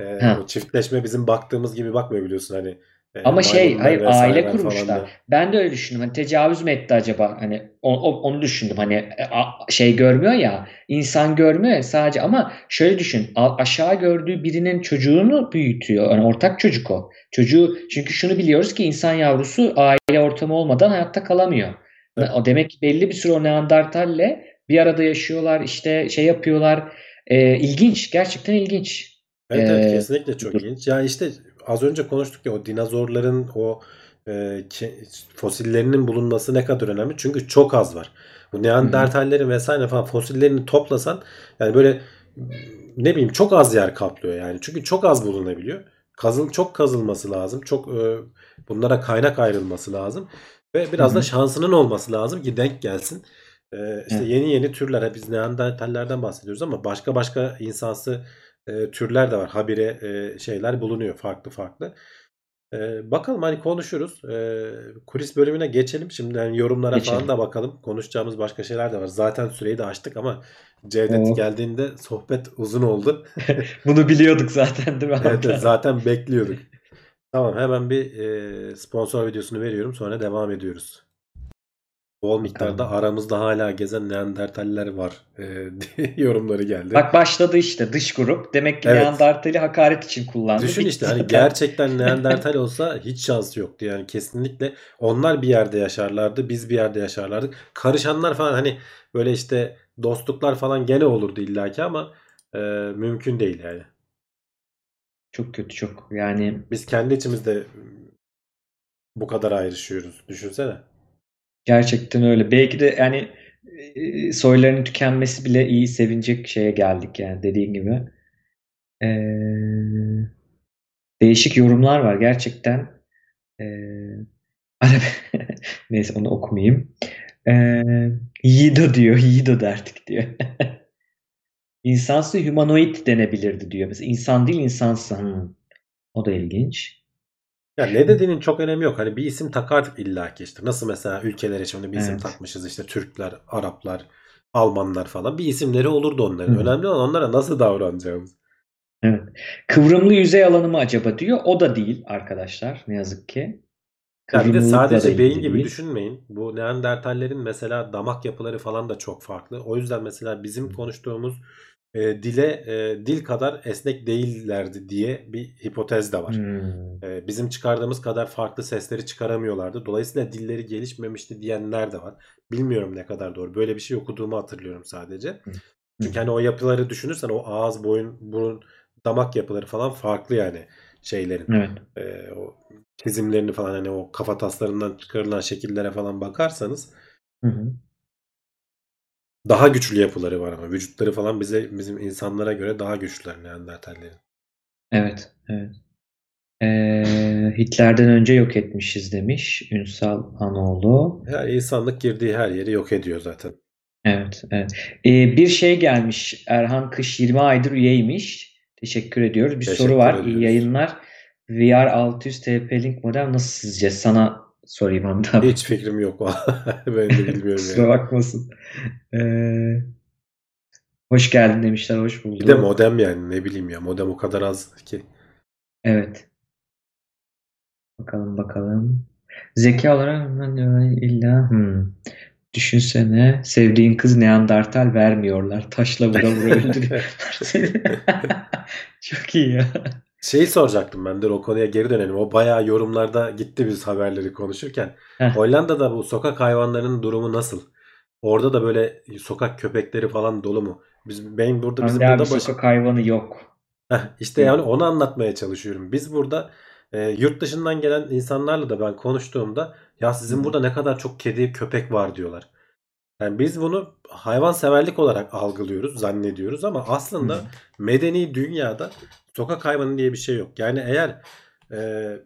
Ee,
Ha.
çiftleşme bizim baktığımız gibi bakmıyor biliyorsun hani.
Ama şey hayır aile
falan
kurmuşlar.
da.
Ben de öyle düşündüm. Hani tecavüz mü etti acaba? Hani o- o- onu düşündüm. Hani e, a- şey görmüyor ya, insan görmüyor ya sadece ama şöyle düşün. a- aşağı gördüğü birinin çocuğunu büyütüyor. Yani ortak çocuk o. Çocuğu çünkü şunu biliyoruz ki insan yavrusu aile ortamı olmadan hayatta kalamıyor.
Evet.
O demek ki belli bir süre o Neandertalle bir arada yaşıyorlar, işte şey yapıyorlar. Ee, ilginç, gerçekten ilginç.
Evet evet
Ee,
kesinlikle çok ilginç. Ya işte az önce konuştuk ya o dinozorların o e, fosillerinin bulunması ne kadar önemli. Çünkü çok az var. Bu Neandertallerin vesaire falan fosillerini toplasan yani böyle ne bileyim çok az yer kaplıyor yani. Çünkü çok az bulunabiliyor. Kazıl çok kazılması lazım. Çok e, bunlara kaynak ayrılması lazım. Ve biraz
Hı
da
hı.
şansının olması lazım ki denk gelsin. E, işte
Evet.
yeni yeni türler. Biz Neandertallerden bahsediyoruz ama başka başka insansı e, türler de var. Habire e, şeyler bulunuyor farklı farklı. E, bakalım hani konuşuruz. E, kulis bölümüne geçelim. Şimdi hani yorumlara
Geçelim.
falan da bakalım. Konuşacağımız başka şeyler de var. Zaten süreyi de açtık ama Cevdet
Oo.
geldiğinde sohbet uzun oldu. (laughs)
Bunu biliyorduk zaten değil mi?
Evet, zaten bekliyorduk. Tamam hemen bir e, sponsor videosunu veriyorum sonra devam ediyoruz. Bol miktarda
Bakalım.
aramızda hala gezen Neandertaller var e, (laughs) yorumları geldi.
Bak başladı işte dış grup. Demek ki
Evet.
Neandertal'i hakaret için kullandı.
Düşün işte hani gerçekten (laughs) Neandertal olsa hiç şansı yoktu yani kesinlikle. Onlar bir yerde yaşarlardı, biz bir yerde yaşarlardık. Karışanlar falan hani böyle işte dostluklar falan gene olurdu illaki ama e, mümkün değil yani.
Çok kötü çok. Yani
Biz kendi içimizde bu kadar ayrışıyoruz. Düşünsene.
Gerçekten öyle. Belki de yani e, soylarının tükenmesi bile iyi sevinecek şeye geldik yani dediğin gibi. Ee, değişik yorumlar var gerçekten. Ee, (laughs) Neyse onu okumayayım. Ee, Yido diyor. Yido derdik diyor. (laughs) İnsansı humanoid denebilirdi diyor. Mesela insan değil insansı. Hmm. O da ilginç.
Ya ne dediğinin çok önemi yok. Hani bir isim takardık illaki işte. Nasıl mesela ülkelere şimdi bir isim
Evet.
takmışız işte Türkler, Araplar, Almanlar falan. Bir isimleri olurdu onların.
Hı.
Önemli olan onlara nasıl davranacağımız.
Evet. Kıvrımlı yüzey alanı mı acaba diyor. O da değil arkadaşlar ne yazık ki.
Ya bir de sadece beyin gibi
değil.
düşünmeyin. Bu Neandertallerin mesela damak yapıları falan da çok farklı. O yüzden mesela bizim konuştuğumuz e, dile e, dil kadar esnek değillerdi diye bir hipotez de var.
Hmm.
E, bizim çıkardığımız kadar farklı sesleri çıkaramıyorlardı. Dolayısıyla dilleri gelişmemişti diyenler de var. Bilmiyorum ne kadar doğru. Böyle bir şey okuduğumu hatırlıyorum sadece. Çünkü hani o yapıları düşünürsen o ağız, boyun, burun, damak yapıları falan farklı yani şeylerin.
Evet.
E, o çizimlerini falan hani o kafa taslarından çıkarılan şekillere falan bakarsanız
Hı hı.
Daha güçlü yapıları var ama vücutları falan bize bizim insanlara göre daha güçlüler Neandertallerin.
Evet. Evet. Ee, Hitler'den önce yok etmişiz demiş Ünsal Hanoğlu.
Yani insanlık girdiği her yeri yok ediyor zaten.
Evet, evet. Ee, bir şey gelmiş. Erhan Kış 20 aydır üyeymiş. Teşekkür ediyoruz. Bir
Teşekkür
soru var. İyi
ediyoruz.
yayınlar. VR 600 TP-Link modem nasıl sizce? Sana sorayım abi.
Hiç fikrim yok. (laughs) ben de bilmiyorum
Kusura
yani.
bakmasın. Ee, hoş geldin demişler. Hoş bulduk.
Bir de modem yani ne bileyim ya modem o kadar az ki.
Evet. Bakalım bakalım. Zeka olarak illa hmm. Düşünsene sevdiğin kız Neandertal vermiyorlar. Taşla vura vura (laughs) öldürüyorlar seni. (laughs) Çok iyi ya.
Şeyi soracaktım ben de o konuya geri dönelim. O bayağı yorumlarda gitti biz haberleri konuşurken.
Heh.
Hollanda'da bu sokak hayvanlarının durumu nasıl? Orada da böyle sokak köpekleri falan dolu mu? Biz benim burada bizim burada baş...
sokak hayvanı yok.
Heh, işte yani onu anlatmaya çalışıyorum. Biz burada e, yurt dışından gelen insanlarla da ben konuştuğumda ya sizin
Hı.
burada ne kadar çok kedi köpek var diyorlar. Yani biz bunu hayvanseverlik olarak algılıyoruz, zannediyoruz ama aslında
Hı.
medeni dünyada sokak hayvanı diye bir şey yok. Yani eğer e,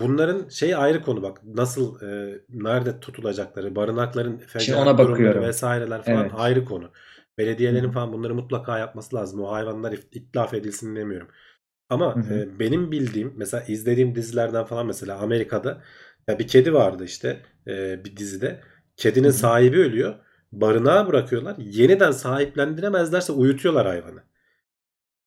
bunların şeyi ayrı konu bak nasıl e, nerede tutulacakları, barınakların fecaat vesaireler falan
Evet.
ayrı konu. Belediyelerin
Hı.
falan bunları mutlaka yapması lazım. O hayvanlar itlaf edilsin demiyorum. Ama
Hı hı.
e, benim bildiğim mesela izlediğim dizilerden falan mesela Amerika'da ya bir kedi vardı işte e, bir dizide. Kedinin sahibi ölüyor. Barınağa bırakıyorlar. Yeniden sahiplendiremezlerse uyutuyorlar hayvanı.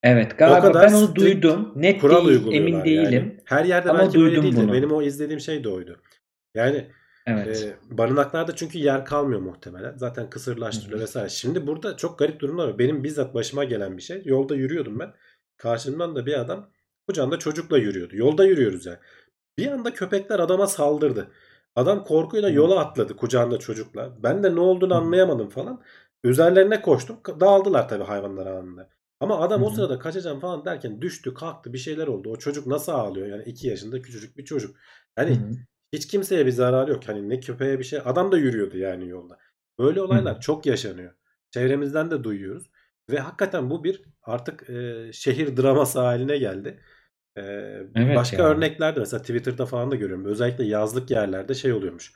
Evet
O
galiba
kadar
ben onu duydum. Net
kural
değil, emin
yani.
değilim.
Her yerde
Ama
belki
duydum bunu.
benim o izlediğim şey de oydu. Yani
Evet.
e, barınaklarda çünkü yer kalmıyor muhtemelen. Zaten kısırlaştırılıyor vesaire. Şimdi burada çok garip durumlar var. Benim bizzat başıma gelen bir şey. Yolda yürüyordum ben. Karşımdan da bir adam kucağında çocukla yürüyordu. Yolda yürüyoruz yani. Bir anda köpekler adama saldırdı. Adam korkuyla yola atladı kucağında çocukla. Ben de ne olduğunu anlayamadım falan. Üzerlerine koştum. Dağıldılar tabii hayvanlar anında. Ama adam o sırada kaçacağım falan derken düştü kalktı bir şeyler oldu. O çocuk nasıl ağlıyor? Yani 2 yaşında küçücük bir çocuk. Hani hiç kimseye bir zararı yok. Hani ne köpeğe bir şey. Adam da yürüyordu yani yolda. Böyle olaylar çok yaşanıyor. Çevremizden de duyuyoruz. Ve hakikaten bu bir artık e, şehir draması haline geldi. E,
Evet
başka
ya.
örneklerde mesela Twitter'da falan da görüyorum. Özellikle yazlık yerlerde şey oluyormuş.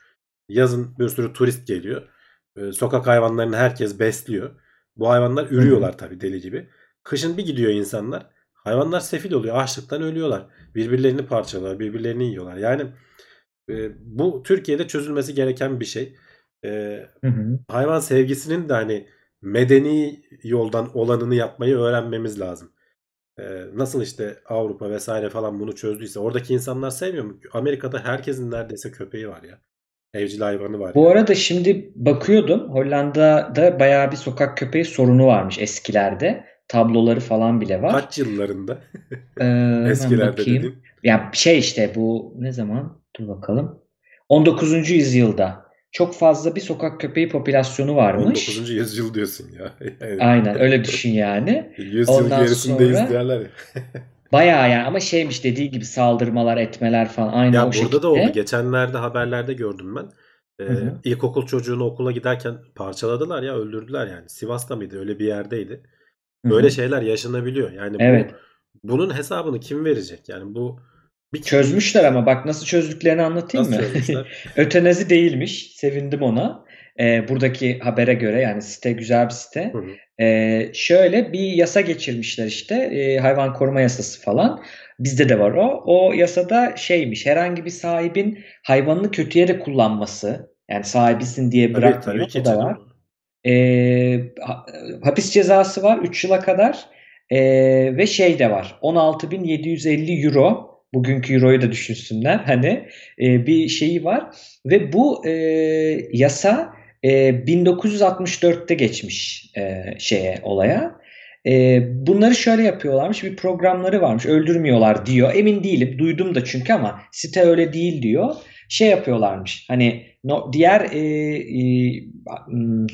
Yazın bir sürü turist geliyor. E, sokak hayvanlarını herkes besliyor. Bu hayvanlar ürüyorlar tabii deli gibi. Kışın bir gidiyor insanlar. Hayvanlar sefil oluyor. Açlıktan ölüyorlar. Birbirlerini parçalıyorlar. Birbirlerini yiyorlar. Yani e, bu Türkiye'de çözülmesi gereken bir şey. E,
Hı hı.
hayvan sevgisinin de hani medeni yoldan olanını yapmayı öğrenmemiz lazım. E, nasıl işte Avrupa vesaire falan bunu çözdüyse oradaki insanlar sevmiyor mu? Amerika'da herkesin neredeyse köpeği var ya. Evcil hayvanı var
Bu
yani.
arada şimdi bakıyordum Hollanda'da bayağı bir sokak köpeği sorunu varmış eskilerde. Tabloları falan bile var.
Kaç yıllarında
Ee, (laughs)
eskilerde dediğin?
Ya şey işte bu ne zaman? Dur bakalım. 19. yüzyılda çok fazla bir sokak köpeği popülasyonu varmış.
19. yüzyıl diyorsun ya. (laughs) Yani
Aynen öyle düşün yani.
yüzyıl
Ondan
gerisindeyiz
sonra
derler ya. (laughs)
bayağı yani ama şeymiş dediği gibi saldırmalar etmeler falan aynı
Ya
o
burada da oldu.
şekilde.
Geçenlerde haberlerde gördüm ben. Ee,
Hı hı.
ilkokul çocuğunu okula giderken parçaladılar ya öldürdüler yani. Sivas'ta mıydı? Öyle bir yerdeydi.
Hı
Böyle
hı.
şeyler yaşanabiliyor. Yani bu
Evet.
bunun hesabını kim verecek? Yani bu Bir
Çözmüşler ama bak nasıl çözdüklerini anlatayım
Nasıl
mı? (laughs) Ötenazi değilmiş. Sevindim ona. Ee, buradaki habere göre yani site güzel bir site.
Hı hı.
Ee, şöyle bir yasa geçirmişler işte e, hayvan koruma yasası falan. Bizde de var o. O yasada şeymiş herhangi bir sahibin hayvanını kötüye de kullanması yani sahibisin diye
Tabii,
bırakmıyor.
tabii ki
o da var. Ha- hapis cezası var 3 yıla kadar Ee, ve şey de var 16.750 euro bugünkü euroyu da düşünsünler. Hani e, bir şeyi var. Ve bu e, yasa e, 1964'te geçmiş e, şeye olaya. E, bunları şöyle yapıyorlarmış. Bir programları varmış. Öldürmüyorlar diyor. Emin değilim. Duydum da çünkü ama site öyle değil diyor. Şey yapıyorlarmış. Hani no, diğer e, e,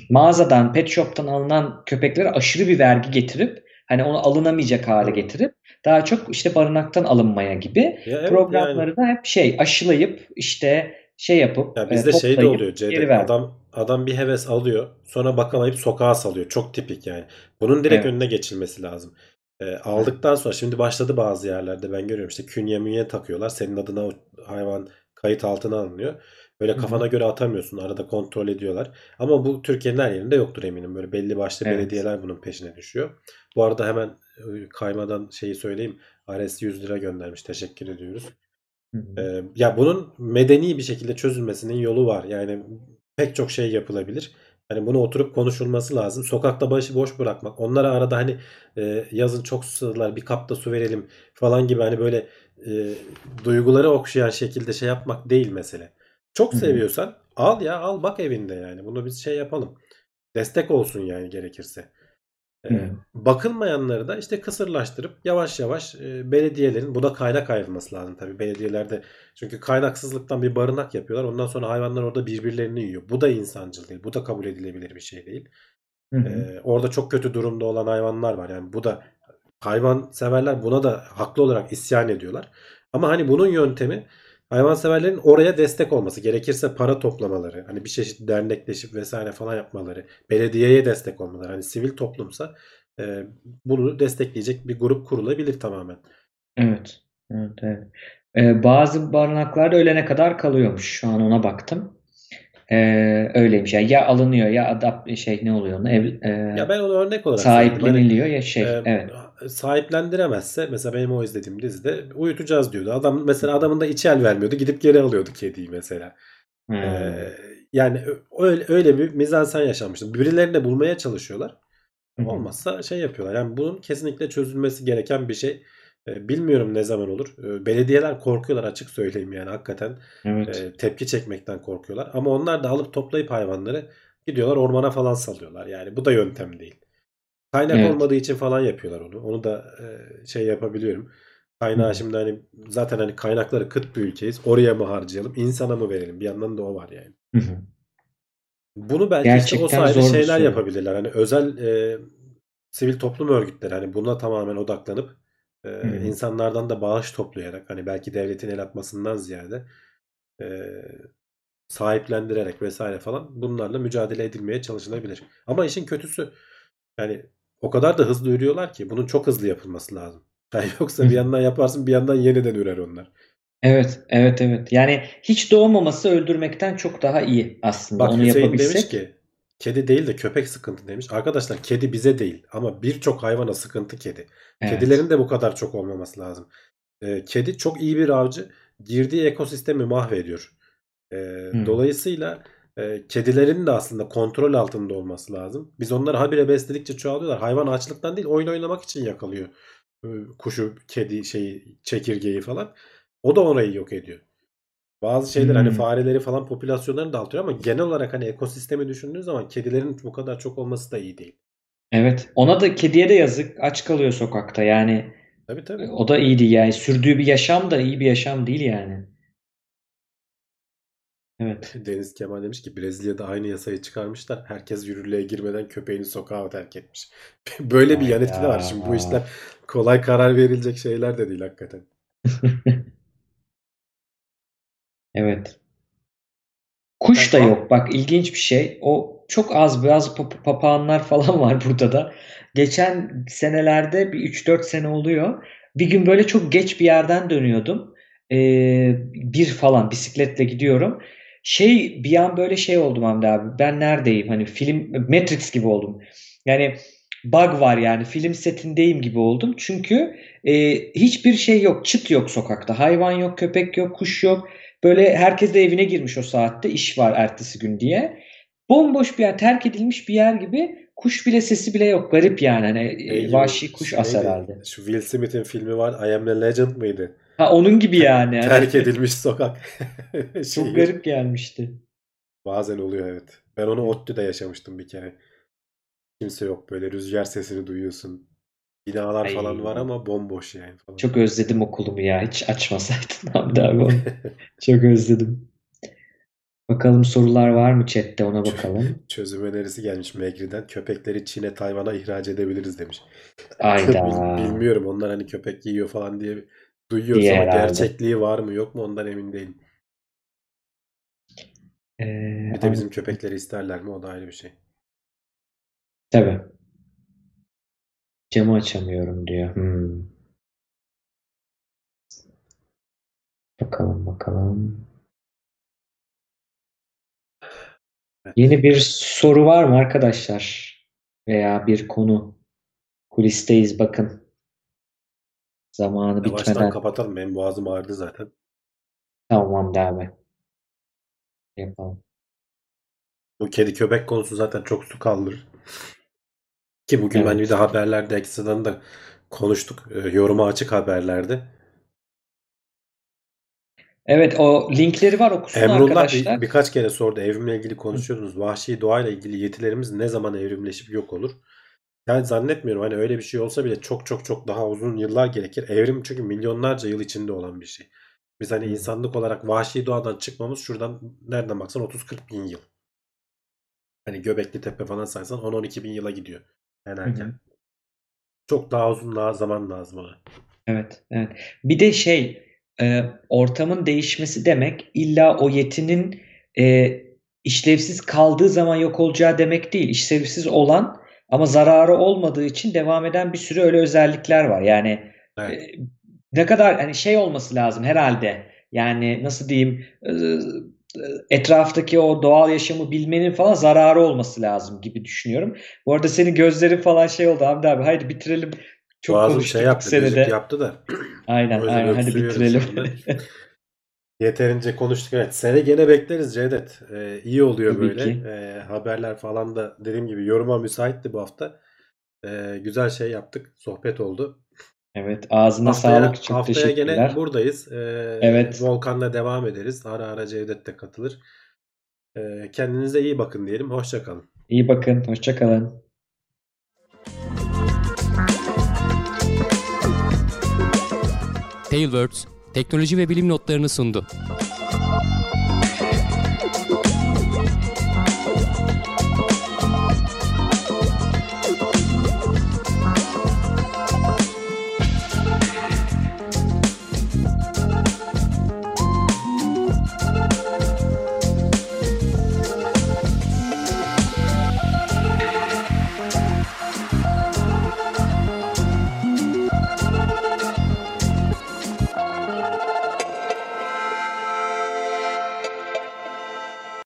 mağazadan pet shop'tan alınan köpeklere aşırı bir vergi getirip hani onu alınamayacak hale getirip daha çok işte barınaktan alınmaya gibi
Ya evet
programları da hep şey aşılayıp işte şey yapıp
Ya
e,
bizde şey de oluyor Ceyda. Adam adam bir heves alıyor, sonra bakamayıp sokağa salıyor. Çok tipik yani. Bunun direkt
Evet.
önüne geçilmesi lazım. E, aldıktan sonra şimdi başladı bazı yerlerde ben görüyorum işte künye münye takıyorlar. Senin adına hayvan kayıt altına alınıyor. Böyle kafana göre atamıyorsun. Arada kontrol ediyorlar. Ama bu Türkiye'nin her yerinde yoktur eminim. Böyle belli başlı
Evet.
belediyeler bunun peşine düşüyor. Bu arada hemen e, kaymadan şeyi söyleyeyim. Ares 100 lira göndermiş. Teşekkür ediyoruz. Ee, ya bunun medeni bir şekilde çözülmesinin yolu var. Yani pek çok şey yapılabilir. Hani bunu oturup konuşulması lazım. Sokakta başı boş bırakmak. Onlara arada hani e, yazın çok susadılar bir kap da su verelim falan gibi hani böyle e, duyguları okşayan şekilde şey yapmak değil mesele. Çok seviyorsan al ya al bak evinde yani. Bunu biz şey yapalım. Destek olsun yani gerekirse.
Hı.
bakılmayanları da işte kısırlaştırıp yavaş yavaş e, belediyelerin buna kaynak ayrılması lazım tabii belediyelerde. Çünkü kaynaksızlıktan bir barınak yapıyorlar. Ondan sonra hayvanlar orada birbirlerini yiyor. Bu da insancıl değil. Bu da kabul edilebilir bir şey değil.
Hı hı.
Orada çok kötü durumda olan hayvanlar var. Yani bu da hayvan severler buna da haklı olarak isyan ediyorlar. Ama hani bunun yöntemi hayvanseverlerin oraya destek olması. Gerekirse para toplamaları, hani bir çeşit dernekleşip vesaire falan yapmaları, belediyeye destek olmaları. Hani sivil toplumsa e, bunu destekleyecek bir grup kurulabilir tamamen.
Evet. Evet, evet. Ee, bazı barınaklarda ölene kadar kalıyormuş. Şu an ona baktım. Ee, öyleymiş. Yani ya alınıyor ya adap şey ne oluyor ona ev e,
Ya ben onu örnek olarak söyledim. Hani
sahipleniliyor ya şey.
e,
Evet.
Sahiplendiremezse mesela benim o izlediğim dizide uyutacağız diyordu. Adam mesela adamın da içi el vermiyordu. Gidip geri alıyordu kediyi mesela.
Hmm.
Ee, yani öyle öyle bir mizansen yaşanmıştı. Birilerini de bulmaya çalışıyorlar.
Hı hı.
Olmazsa şey yapıyorlar. Yani bunun kesinlikle çözülmesi gereken bir şey. Ee, bilmiyorum ne zaman olur. Ee, belediyeler korkuyorlar açık söyleyeyim yani hakikaten
Evet.
e, tepki çekmekten korkuyorlar. Ama onlar da alıp toplayıp hayvanları gidiyorlar ormana falan salıyorlar. Yani bu da yöntem değil. Kaynak
Evet.
olmadığı için falan yapıyorlar onu. Onu da e, şey yapabiliyorum. Kaynağı şimdi hani zaten hani kaynakları kıt bir ülkeyiz. Oraya mı harcayalım? insana mı verelim? Bir yandan da o var yani.
Hı hı.
Bunu belki işte o sayede şeyler
soru.
yapabilirler. Hani özel e, sivil toplum örgütleri hani buna tamamen odaklanıp e,
hı.
insanlardan da bağış toplayarak hani belki devletin el atmasından ziyade e, sahiplendirerek vesaire falan bunlarla mücadele edilmeye çalışılabilir. Ama işin kötüsü yani o kadar da hızlı ürüyorlar ki bunun çok hızlı yapılması lazım. (laughs) Yani yoksa bir yandan yaparsın bir yandan yeniden ürer onlar.
Evet, evet, evet. Yani hiç doğmaması öldürmekten çok daha iyi aslında.
Bak
Onu
Hüseyin demiş
yapabilsek.
ki kedi değil de köpek sıkıntı demiş. Arkadaşlar kedi bize değil ama birçok hayvana sıkıntı kedi.
Evet.
Kedilerin de bu kadar çok olmaması lazım. Ee, kedi çok iyi bir avcı. Girdiği ekosistemi mahvediyor. Ee,
Hı.
dolayısıyla e, kedilerin de aslında kontrol altında olması lazım. Biz onları habire besledikçe çoğalıyorlar. Hayvan açlıktan değil oyun oynamak için yakalıyor. Ee, Kuşu, kedi, şeyi, çekirgeyi falan. O da orayı yok ediyor. Bazı şeyler hani
Hmm.
fareleri falan popülasyonlarını da artırıyor ama genel olarak hani ekosistemi düşündüğün zaman kedilerin bu kadar çok olması da iyi değil.
Evet. Ona da kediye de yazık. Aç kalıyor sokakta. Yani
Tabii tabii.
o da iyi değil yani. Sürdüğü bir yaşam da iyi bir yaşam değil yani. Evet.
Deniz Kemal demiş ki Brezilya'da aynı yasayı çıkarmışlar. Herkes yürürlüğe girmeden köpeğini sokağa terk etmiş. (laughs) Böyle bir yan etki de var. Şimdi bu işler kolay karar verilecek şeyler de değil hakikaten. (laughs)
Evet. Kuş da yok. Bak ilginç bir şey. O çok az biraz pap- papağanlar (laughs) falan var burada da. Geçen senelerde bir 3-4 sene oluyor. Bir gün böyle çok geç bir yerden dönüyordum. e, bir falan bisikletle gidiyorum. Şey bir an böyle şey oldum Hamdi abi. Ben neredeyim? Hani film Matrix gibi oldum. Yani bug var yani film setindeyim gibi oldum. Çünkü e, hiçbir şey yok. Çıt yok sokakta. Hayvan yok, köpek yok, kuş yok. Böyle herkes de evine girmiş o saatte. iş var ertesi gün diye. Bomboş bir yer, terk edilmiş bir yer gibi. Kuş bile sesi bile yok. Garip yani. Hani e,
Şey
vahşi kuş as
neydi?
herhalde.
Şu Will Smith'in filmi var. I Am a Legend mıydı?
Ha onun gibi yani. Hani
Terk edilmiş sokak. (laughs)
Çok garip gelmişti.
Bazen oluyor evet. Ben onu ODTÜ'de yaşamıştım bir kere. Kimse yok böyle rüzgar sesini duyuyorsun. Binalar
Ay.
falan var ama bomboş yani falan.
Çok özledim okulumu ya. Hiç açmasaydın (laughs) Hamdi abi onu. (laughs) Çok özledim. Bakalım sorular var mı chatte ona bakalım.
Çözüm önerisi gelmiş Megri'den. Köpekleri Çin'e, Tayvan'a ihraç edebiliriz demiş.
Ayda.
Bil- Bilmiyorum onlar hani köpek yiyor falan diye duyuyoruz
Diye
ama
herhalde.
gerçekliği var mı yok mu ondan emin değilim.
Ee,
Bir de bizim köpekleri isterler mi o da ayrı bir şey.
Tabii. Camı açamıyorum diyor. Hmm. Bakalım bakalım.
Evet.
Yeni bir soru var mı arkadaşlar? Veya bir konu. Kulisteyiz bakın. Zamanı
Yavaştan
bitmeden.
kapatalım. Benim boğazım ağrıdı zaten.
Tamam abi. Yapalım.
Bu kedi köpek konusu zaten çok su kaldırır. Ki bugün ben
Evet.
bir de haberlerde ekstradan da konuştuk. E, yoruma açık haberlerde.
Evet o linkleri var okusun
Emrullah bir-
arkadaşlar.
birkaç kere sordu. Evrimle ilgili konuşuyordunuz. Vahşi doğayla ilgili yetilerimiz ne zaman evrimleşip yok olur? Yani zannetmiyorum. Hani öyle bir şey olsa bile çok çok çok daha uzun yıllar gerekir. Evrim çünkü milyonlarca yıl içinde olan bir şey. Biz hani insanlık olarak vahşi doğadan çıkmamız şuradan nereden baksan 30-40 bin yıl. Hani Göbekli Tepe falan saysan 10-12 bin yıla gidiyor. En
Hı
erken.
hı.
Çok daha uzun daha zaman lazım ona.
Evet, evet. Bir de şey, e, ortamın değişmesi demek illa o yetinin e, işlevsiz kaldığı zaman yok olacağı demek değil. İşlevsiz olan ama zararı olmadığı için devam eden bir sürü öyle özellikler var. Yani
Evet.
e, ne kadar hani şey olması lazım herhalde. Yani nasıl diyeyim e, etraftaki o doğal yaşamı bilmenin falan zararı olması lazım gibi düşünüyorum. Bu arada senin gözlerin falan şey oldu Hamdi abi. Haydi bitirelim. Çok
Boğazım
konuştuk
şey yaptı,
senede.
yaptı da.
Aynen aynen hadi bitirelim. (laughs)
Yeterince konuştuk. Evet. Sene gene bekleriz Cevdet. Ee, iyi oluyor
Tabii
böyle.
ki.
Ee, haberler falan da dediğim gibi yoruma müsaitti bu hafta. Ee, güzel şey yaptık. Sohbet oldu.
Evet ağzına
Haftaya,
sağlık çok
haftaya gene
teşekkürler.
buradayız. Ee,
Evet.
Volkan'la devam ederiz. Ara ara Cevdet de katılır. Ee, kendinize iyi bakın diyelim. Hoşçakalın.
İyi bakın hoşça kalın.
Tailwords teknoloji ve bilim notlarını sundu.